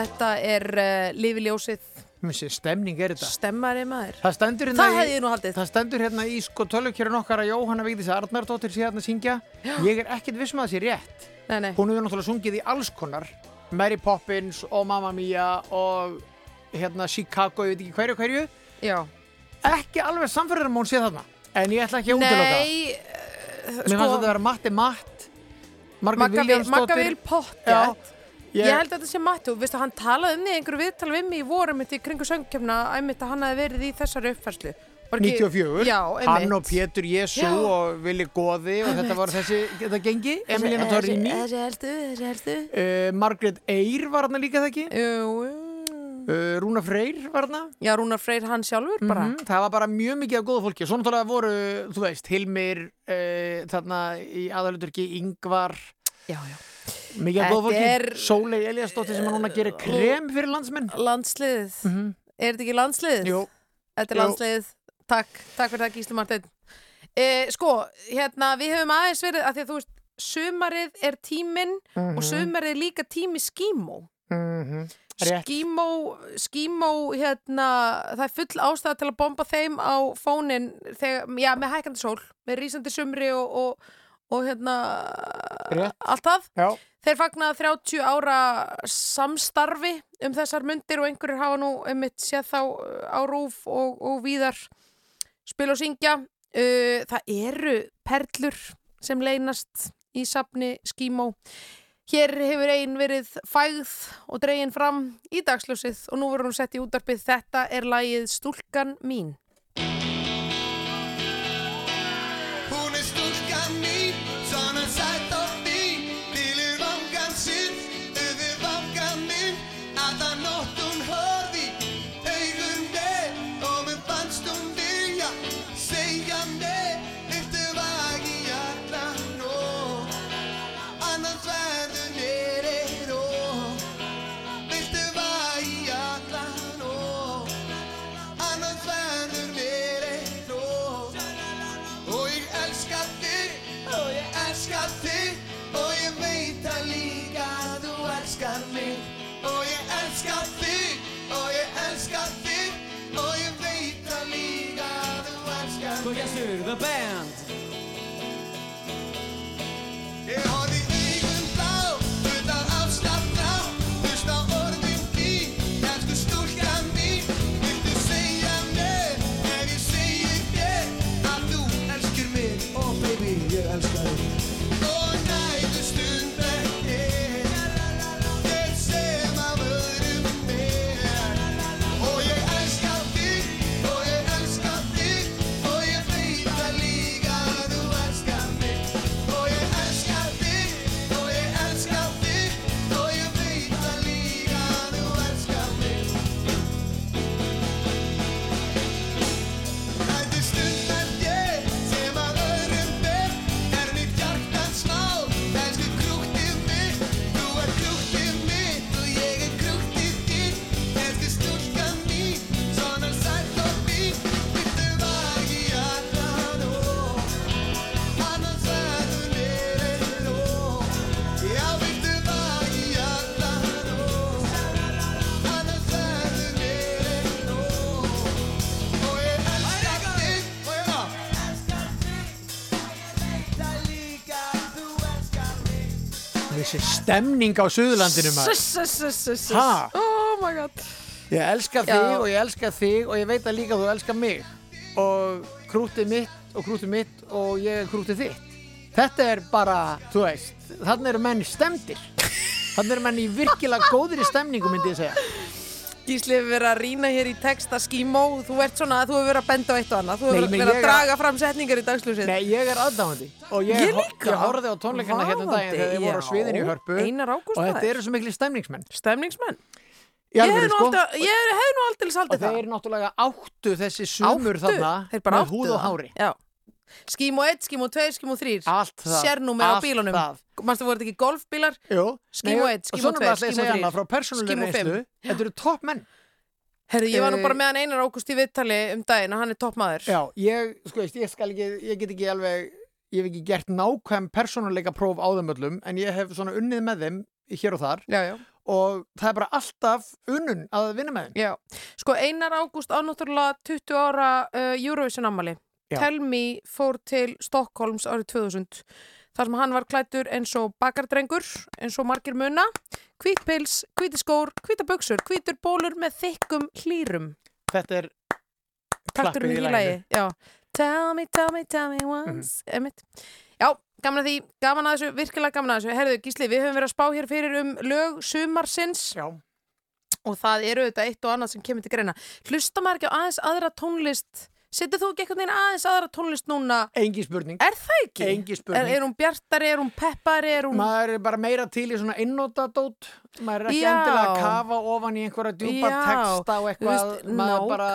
Þetta er uh, Lifi ljósið Þessi stemning er þetta. Stemmari maður. Það stendur hérna Það hefði ég nú haldið. Það stendur hérna í sko tölvukjörun okkar að Jóhanna Vigdís Arnardóttir sé hérna að syngja. Ég er ekkit vissum að það sé rétt. Nei, nei. Hún hefur náttúrulega sungið í alls konar. Mary Poppins og Mamma Mia og hérna Chicago, ég veit ekki hverju og hverju. Já. Ekki alveg samfærður um hún sé þarna. En ég ætla ekki að útiloka. Nei, eh, Mér fannst þetta að vera Matti Matt, Margrét Magga Vil- Viljámsdóttir. Magga Vil Pott, Já. Ég, Ég- held að þetta sé Matti og hann talaði um því einhverju viðtal við mig í voru mitt í kringu söngkjöfna að hann hefði verið í þessari uppfærslu. Var ekki- 94, Já, hann og Pétur Jésu og Vili Góði og þetta var þessi, þetta gengi, Emilina Torrini Þessi helstu, þessi helstu. uh, Margrét Eyr var hann líka það ekki Jú, jú. uh, Rúna Freyr var hann Já, Rúnar Freyr hann sjálfur bara. það var bara mjög mikið af góða fólki svo náttúrulega voru, þú veist, Hilmir uh, þarna í aðaluturki Ingvar já, já. Mikið af Þetta góða fólki, er- Sólei Eliasdóttir sem er núna að gera krem fyrir landsmenn Landsliðið. Er þetta ekki landsliðið? Jú. Þetta er Jú. landsliðið. Takk, takk fyrir það Gísli Marteinn. Eh, sko, hérna, við höfum aðeins verið, að því að þú veist, sumarið er tíminn Mhm. og sumarið er líka tími skímó. mm Rétt. Skímó, skímó, hérna, það er full ástæða til að bomba þeim á fónin þegar, já, með hækandi sól, með rísandi sumri og, og, og hérna, Rétt. allt það. Já. Þeir fagna 30 ára samstarfi um þessar myndir og einhverjir hafa nú einmitt séð þá uh, á rúf og, og víðar spil og syngja. Uh, það eru perlur sem leynast í safni skímó. Hér hefur einn verið fægð og dregin fram í dagsljósið og nú verður hún sett í útarpið. Þetta er lagið Stúlkan mín. Stemning á Suðurlandinu maður. Ha? Oh my god. Ég elska Já. þig og ég elska þig og ég veit að líka þú elskar mig og krútið mitt og krútið mitt og ég krútið þitt Þetta er bara, þú veist, þannig eru menn stemdir Þannig eru menn í virkilega góðri stemningu myndi ég segja Gísli hefur verið að rýna hér í texta skímó. Þú ert svona, þú hefur verið að benda á eitt og annað. Þú hefur verið ég að draga fram setningar í dagsljósið. Nei, ég er aðdáðandi og ég, Ég ég horfði á tónleikana hérna um daginn þegar þeir voru á sviðinu í hörpu og þetta eru svo miklu stemningsmenn Stemningsmenn? Ég alvöru, hef nú sko. ég hef nú aldrei og saldið það. þeir náttúrulega áttu þessi sumur þarna með húð og hári Já. Skímó 1, skímó 2, skímó 3. Allt það. Sérnúmer á bílunum. það. Manstu voru þetta ekki golfbílar? Nei, 1, og skímó svo 2, náttúrulega ætla ég að skímó segja 3. hana frá persónulegri Skímó reynslu 5. þetta eru topp menn Herðu, ég var nú Eh, bara með hann Einar Ágúst í viðtali um daginn að hann er toppmaður. Já, ég, sko ég skal ekki, ég get ekki alveg, ég hef ekki gert nákvæm persónuleika próf á þeim öllum, en ég hef svona unnið með þeim hér og þar Já, já. og það er bara alltaf unnun að vinna með þeim Já, sko Einar Ágúst ánáttúrulega 20 ára uh, Eurovision ammali. Tell Me fór til Stockholms árið 2000 þar sem hann var klættur eins og bakardrengur eins og margir muna. Hvít pils, hvíti skór, hvíta buksur hvítur bólur með þykkum hlýrum. Þetta er Takturinn í lagi Já, tell me, tell me, tell me once mm Já, gaman að því, gaman að þessu, virkilega gaman að þessu. Herðu Gísli, við höfum verið að spá hér fyrir um lög sumarsins. Já. Og það eru þetta eitt og annað sem kemur til greina. Hlusta maður ekki á aðeins aðra tónlist setur þú ekki einhvern veginn aðeins aðra tónlist núna? Engi spurning. Er það ekki? Engi spurning. er, er hún bjartari, er hún peppari er hún... Maður er bara meira til í svona innótadót maður er ekki Já. endilega að kafa ofan í einhverja djúpa Já. texta og Þú eitthvað. veist, maður bara,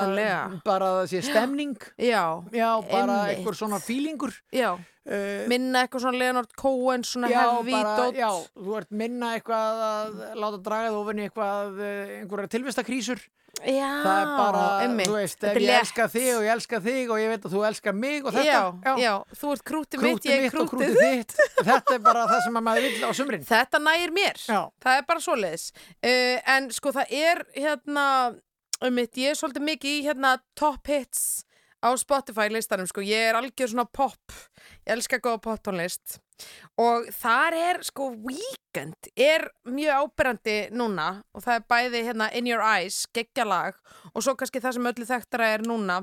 bara að það sé stemning. Já, Já, bara einmitt. einhver svona feelingur. Já, uh, minna eitthvað svona Leonard Cohen svona bara, dót já, þú ert minna eitthvað að láta dragað ofan í eitthvað uh, einhverja tilvistakrísur Já, það er bara, einmitt. þú veist, ef ég létt. elska þig og ég elska þig og ég veit að þú elskar mig og þetta já, já, þú ert krútið mitt, ég er krútið þitt þetta er bara það sem að maður vill á sumrin Þetta nægir mér, Já. það er bara svoleiðis uh, En sko það er hérna um mitt, ég er svolítið mikið í hérna top hits á Spotify listanum sko, ég er algjör svona pop ég elska góða pop tónlist og þar er sko Weekend er mjög áberandi núna og það er bæði hérna In Your Eyes, geggjalag og svo kannski það sem öllu þekktara er núna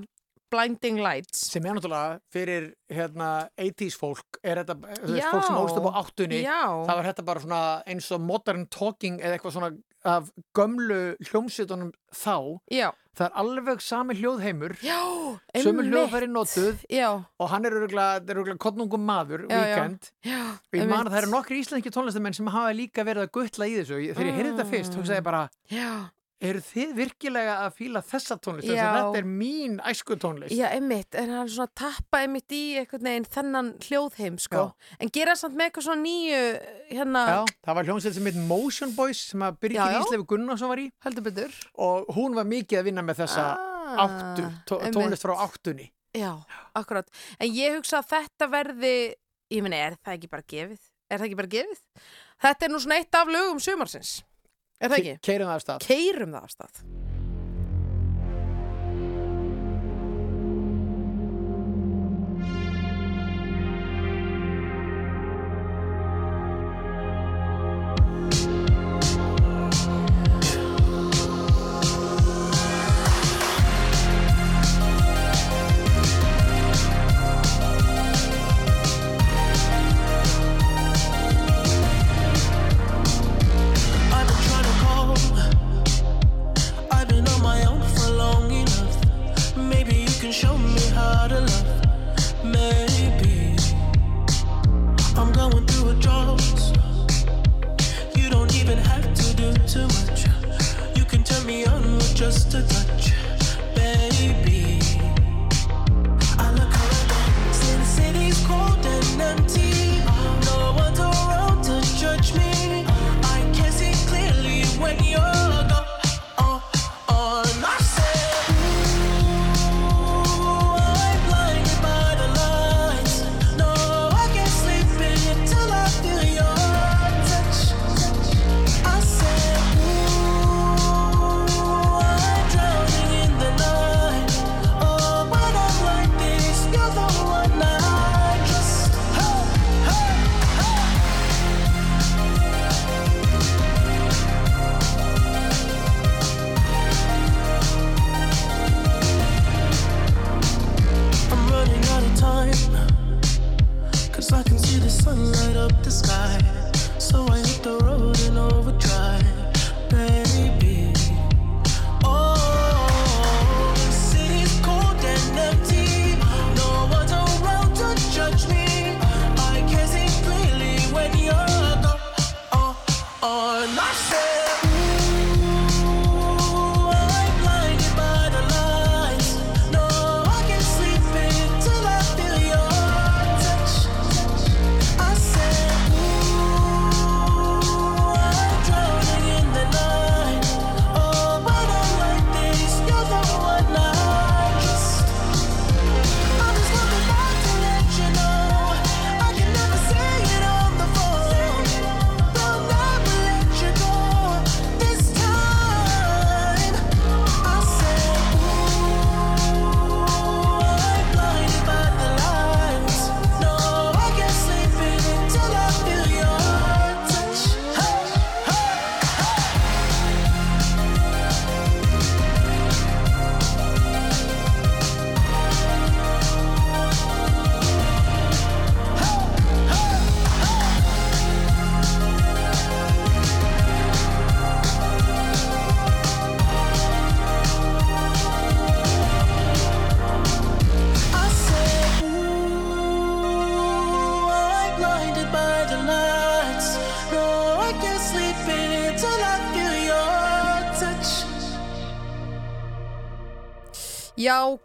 Blinding Lights sem er náttúrulega fyrir hérna 80s fólk er þetta, þú veist, Já. fólk sem upp á áttunni Já. það var þetta bara svona eins og modern talking eða eitthvað svona af gömlu hljómsveitunum þá Já. Það er alveg sami hljóðheimur Já, sömu hljóðfæri notuð Já. og hann er örgulega konungum maður, Já. Weekend Já, og ég man að það eru nokkri íslenski tónlistamenn sem hafa líka verið að guttla í þessu þegar ég heyrði þetta fyrst, hugsaði ég bara. Já. Eru þið virkilega að fíla þessa tónlist þess að þetta er mín æsku tónlist Já, einmitt, en hann svona tappa einmitt í einhvern veginn þennan hljóðheim, sko. En gera samt með eitthvað svona nýju, hérna... Já, það var hljómsveit sem heit Motion Boys sem að Birgir. Íslefi Gunnarsson var í Heldur betur og hún var mikið að vinna með þessa Ah, áttu, tónlist frá áttunni Já, akkurat. En ég hugsa að þetta verði, ég meina, er það ekki bara gefið? Er það ekki bara gefið? Þetta er nú svona eitt af lögum sumarsins. Er það ekki? Keirum það af stað Keirum það af stað.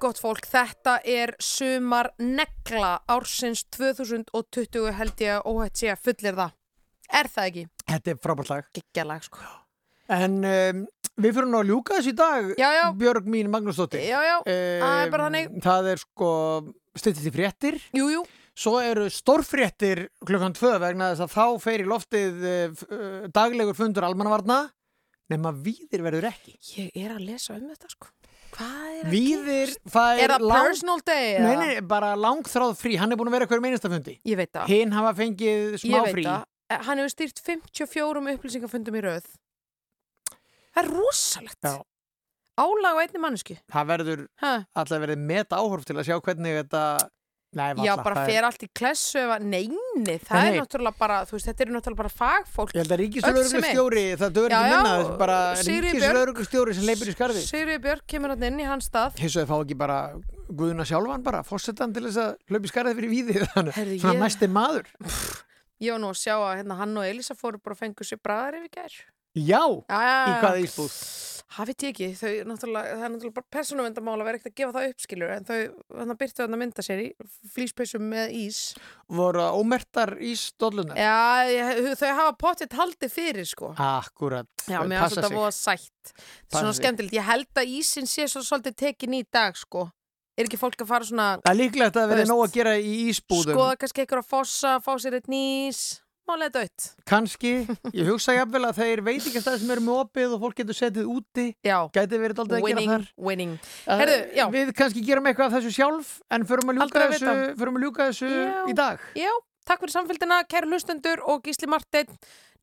Gott fólk, þetta er sumar negla ársins 2020 held ég að óhætt sé að fullir það. Er það ekki? Þetta er frábært lag. Gekkjalag, sko. En um, við fyrir nú að ljúka þessu í dag, já, já. Björg mín Magnúsdóttir. Já, já, það er bara þannig. Það er sko styttið í fréttir. Jú, jú. Svo eru stórfréttir klukkan tvö vegna þess að þá fer í loftið uh, daglegur fundur almannavarna nema víðir verður ekki. Ég er að lesa um þetta, sko. Er Víðir, það Er það lang- personal day, Nei, nei, bara langþráð frí. Hann er búin að vera hverjum einasta fundi. Ég veit það. Hinn hafa fengið smá frí. Eh, Hann hefur stýrt 54 upplýsingafundum í röð. Það er rosalegt. Álag á einni mannesku. Það verður Ha? alltaf verið meta áhorf til að sjá hvernig þetta... Nei, Já, bara er- fer allt í klessu neini, það Nei, er náttúrulega bara, veist, þetta eru náttúrulega bara fagfólk. Ég held að ríkislauruglustjóri, það dögur ekki minna, bara ríkislauruglustjóri sem leipur í skarði. Sigriði Björk kemur hann inn í hans stað. Hins vegar fá ekki bara Guðuna sjálfan bara, fórsetan til þess að hlaupa í skarði fyrir víði, þannig svona ég- næsti maður. Ég var nú að sjá að hérna, hann og Elisa fóru bara að fengu sér bræðar yfir gær. Já, Já, í hvaða ísbúð? Ég ekki, þau, náttúrulega, það er náttúrulega bara persónuvendamál að vera ekkert að gefa það uppskilur en þau, þannig að byrtu þannig að mynda sér í flýspeysum með ís. Voru það ómertar ísdóllunar? Já, ég, þau hafa pottitt haldið fyrir sko. Akkurat. Já, þau mér finnst passa þetta sig. voða sætt. Passa Svona sig. skemmtilegt. Ég held að ísinn sé svo svolítið tekin í dag sko. Er ekki fólk að fara svona, Það er líklegt að veist, nóg að gera í ísbúðum. skoða kannski eitthvað að fossa, fá sér eitt nýs, málega dött. Kanski, ég hugsa jafnvel að þeir veitingastæði sem eru með opið og fólk getur setið úti. Já. Gæti verið að Winning, gera þar. winning. Uh, Herðu, já. Við kannski gerum eitthvað af þessu sjálf en förum að ljúka að þessu, að ljúka þessu í dag. Já, takk fyrir samfélgina, kæru hlustendur og Gísli Marteinn.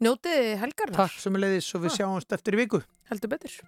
Njótið helgarnar. Takk sem er leiðis og við sjáumst eftir í viku. Heldur betur.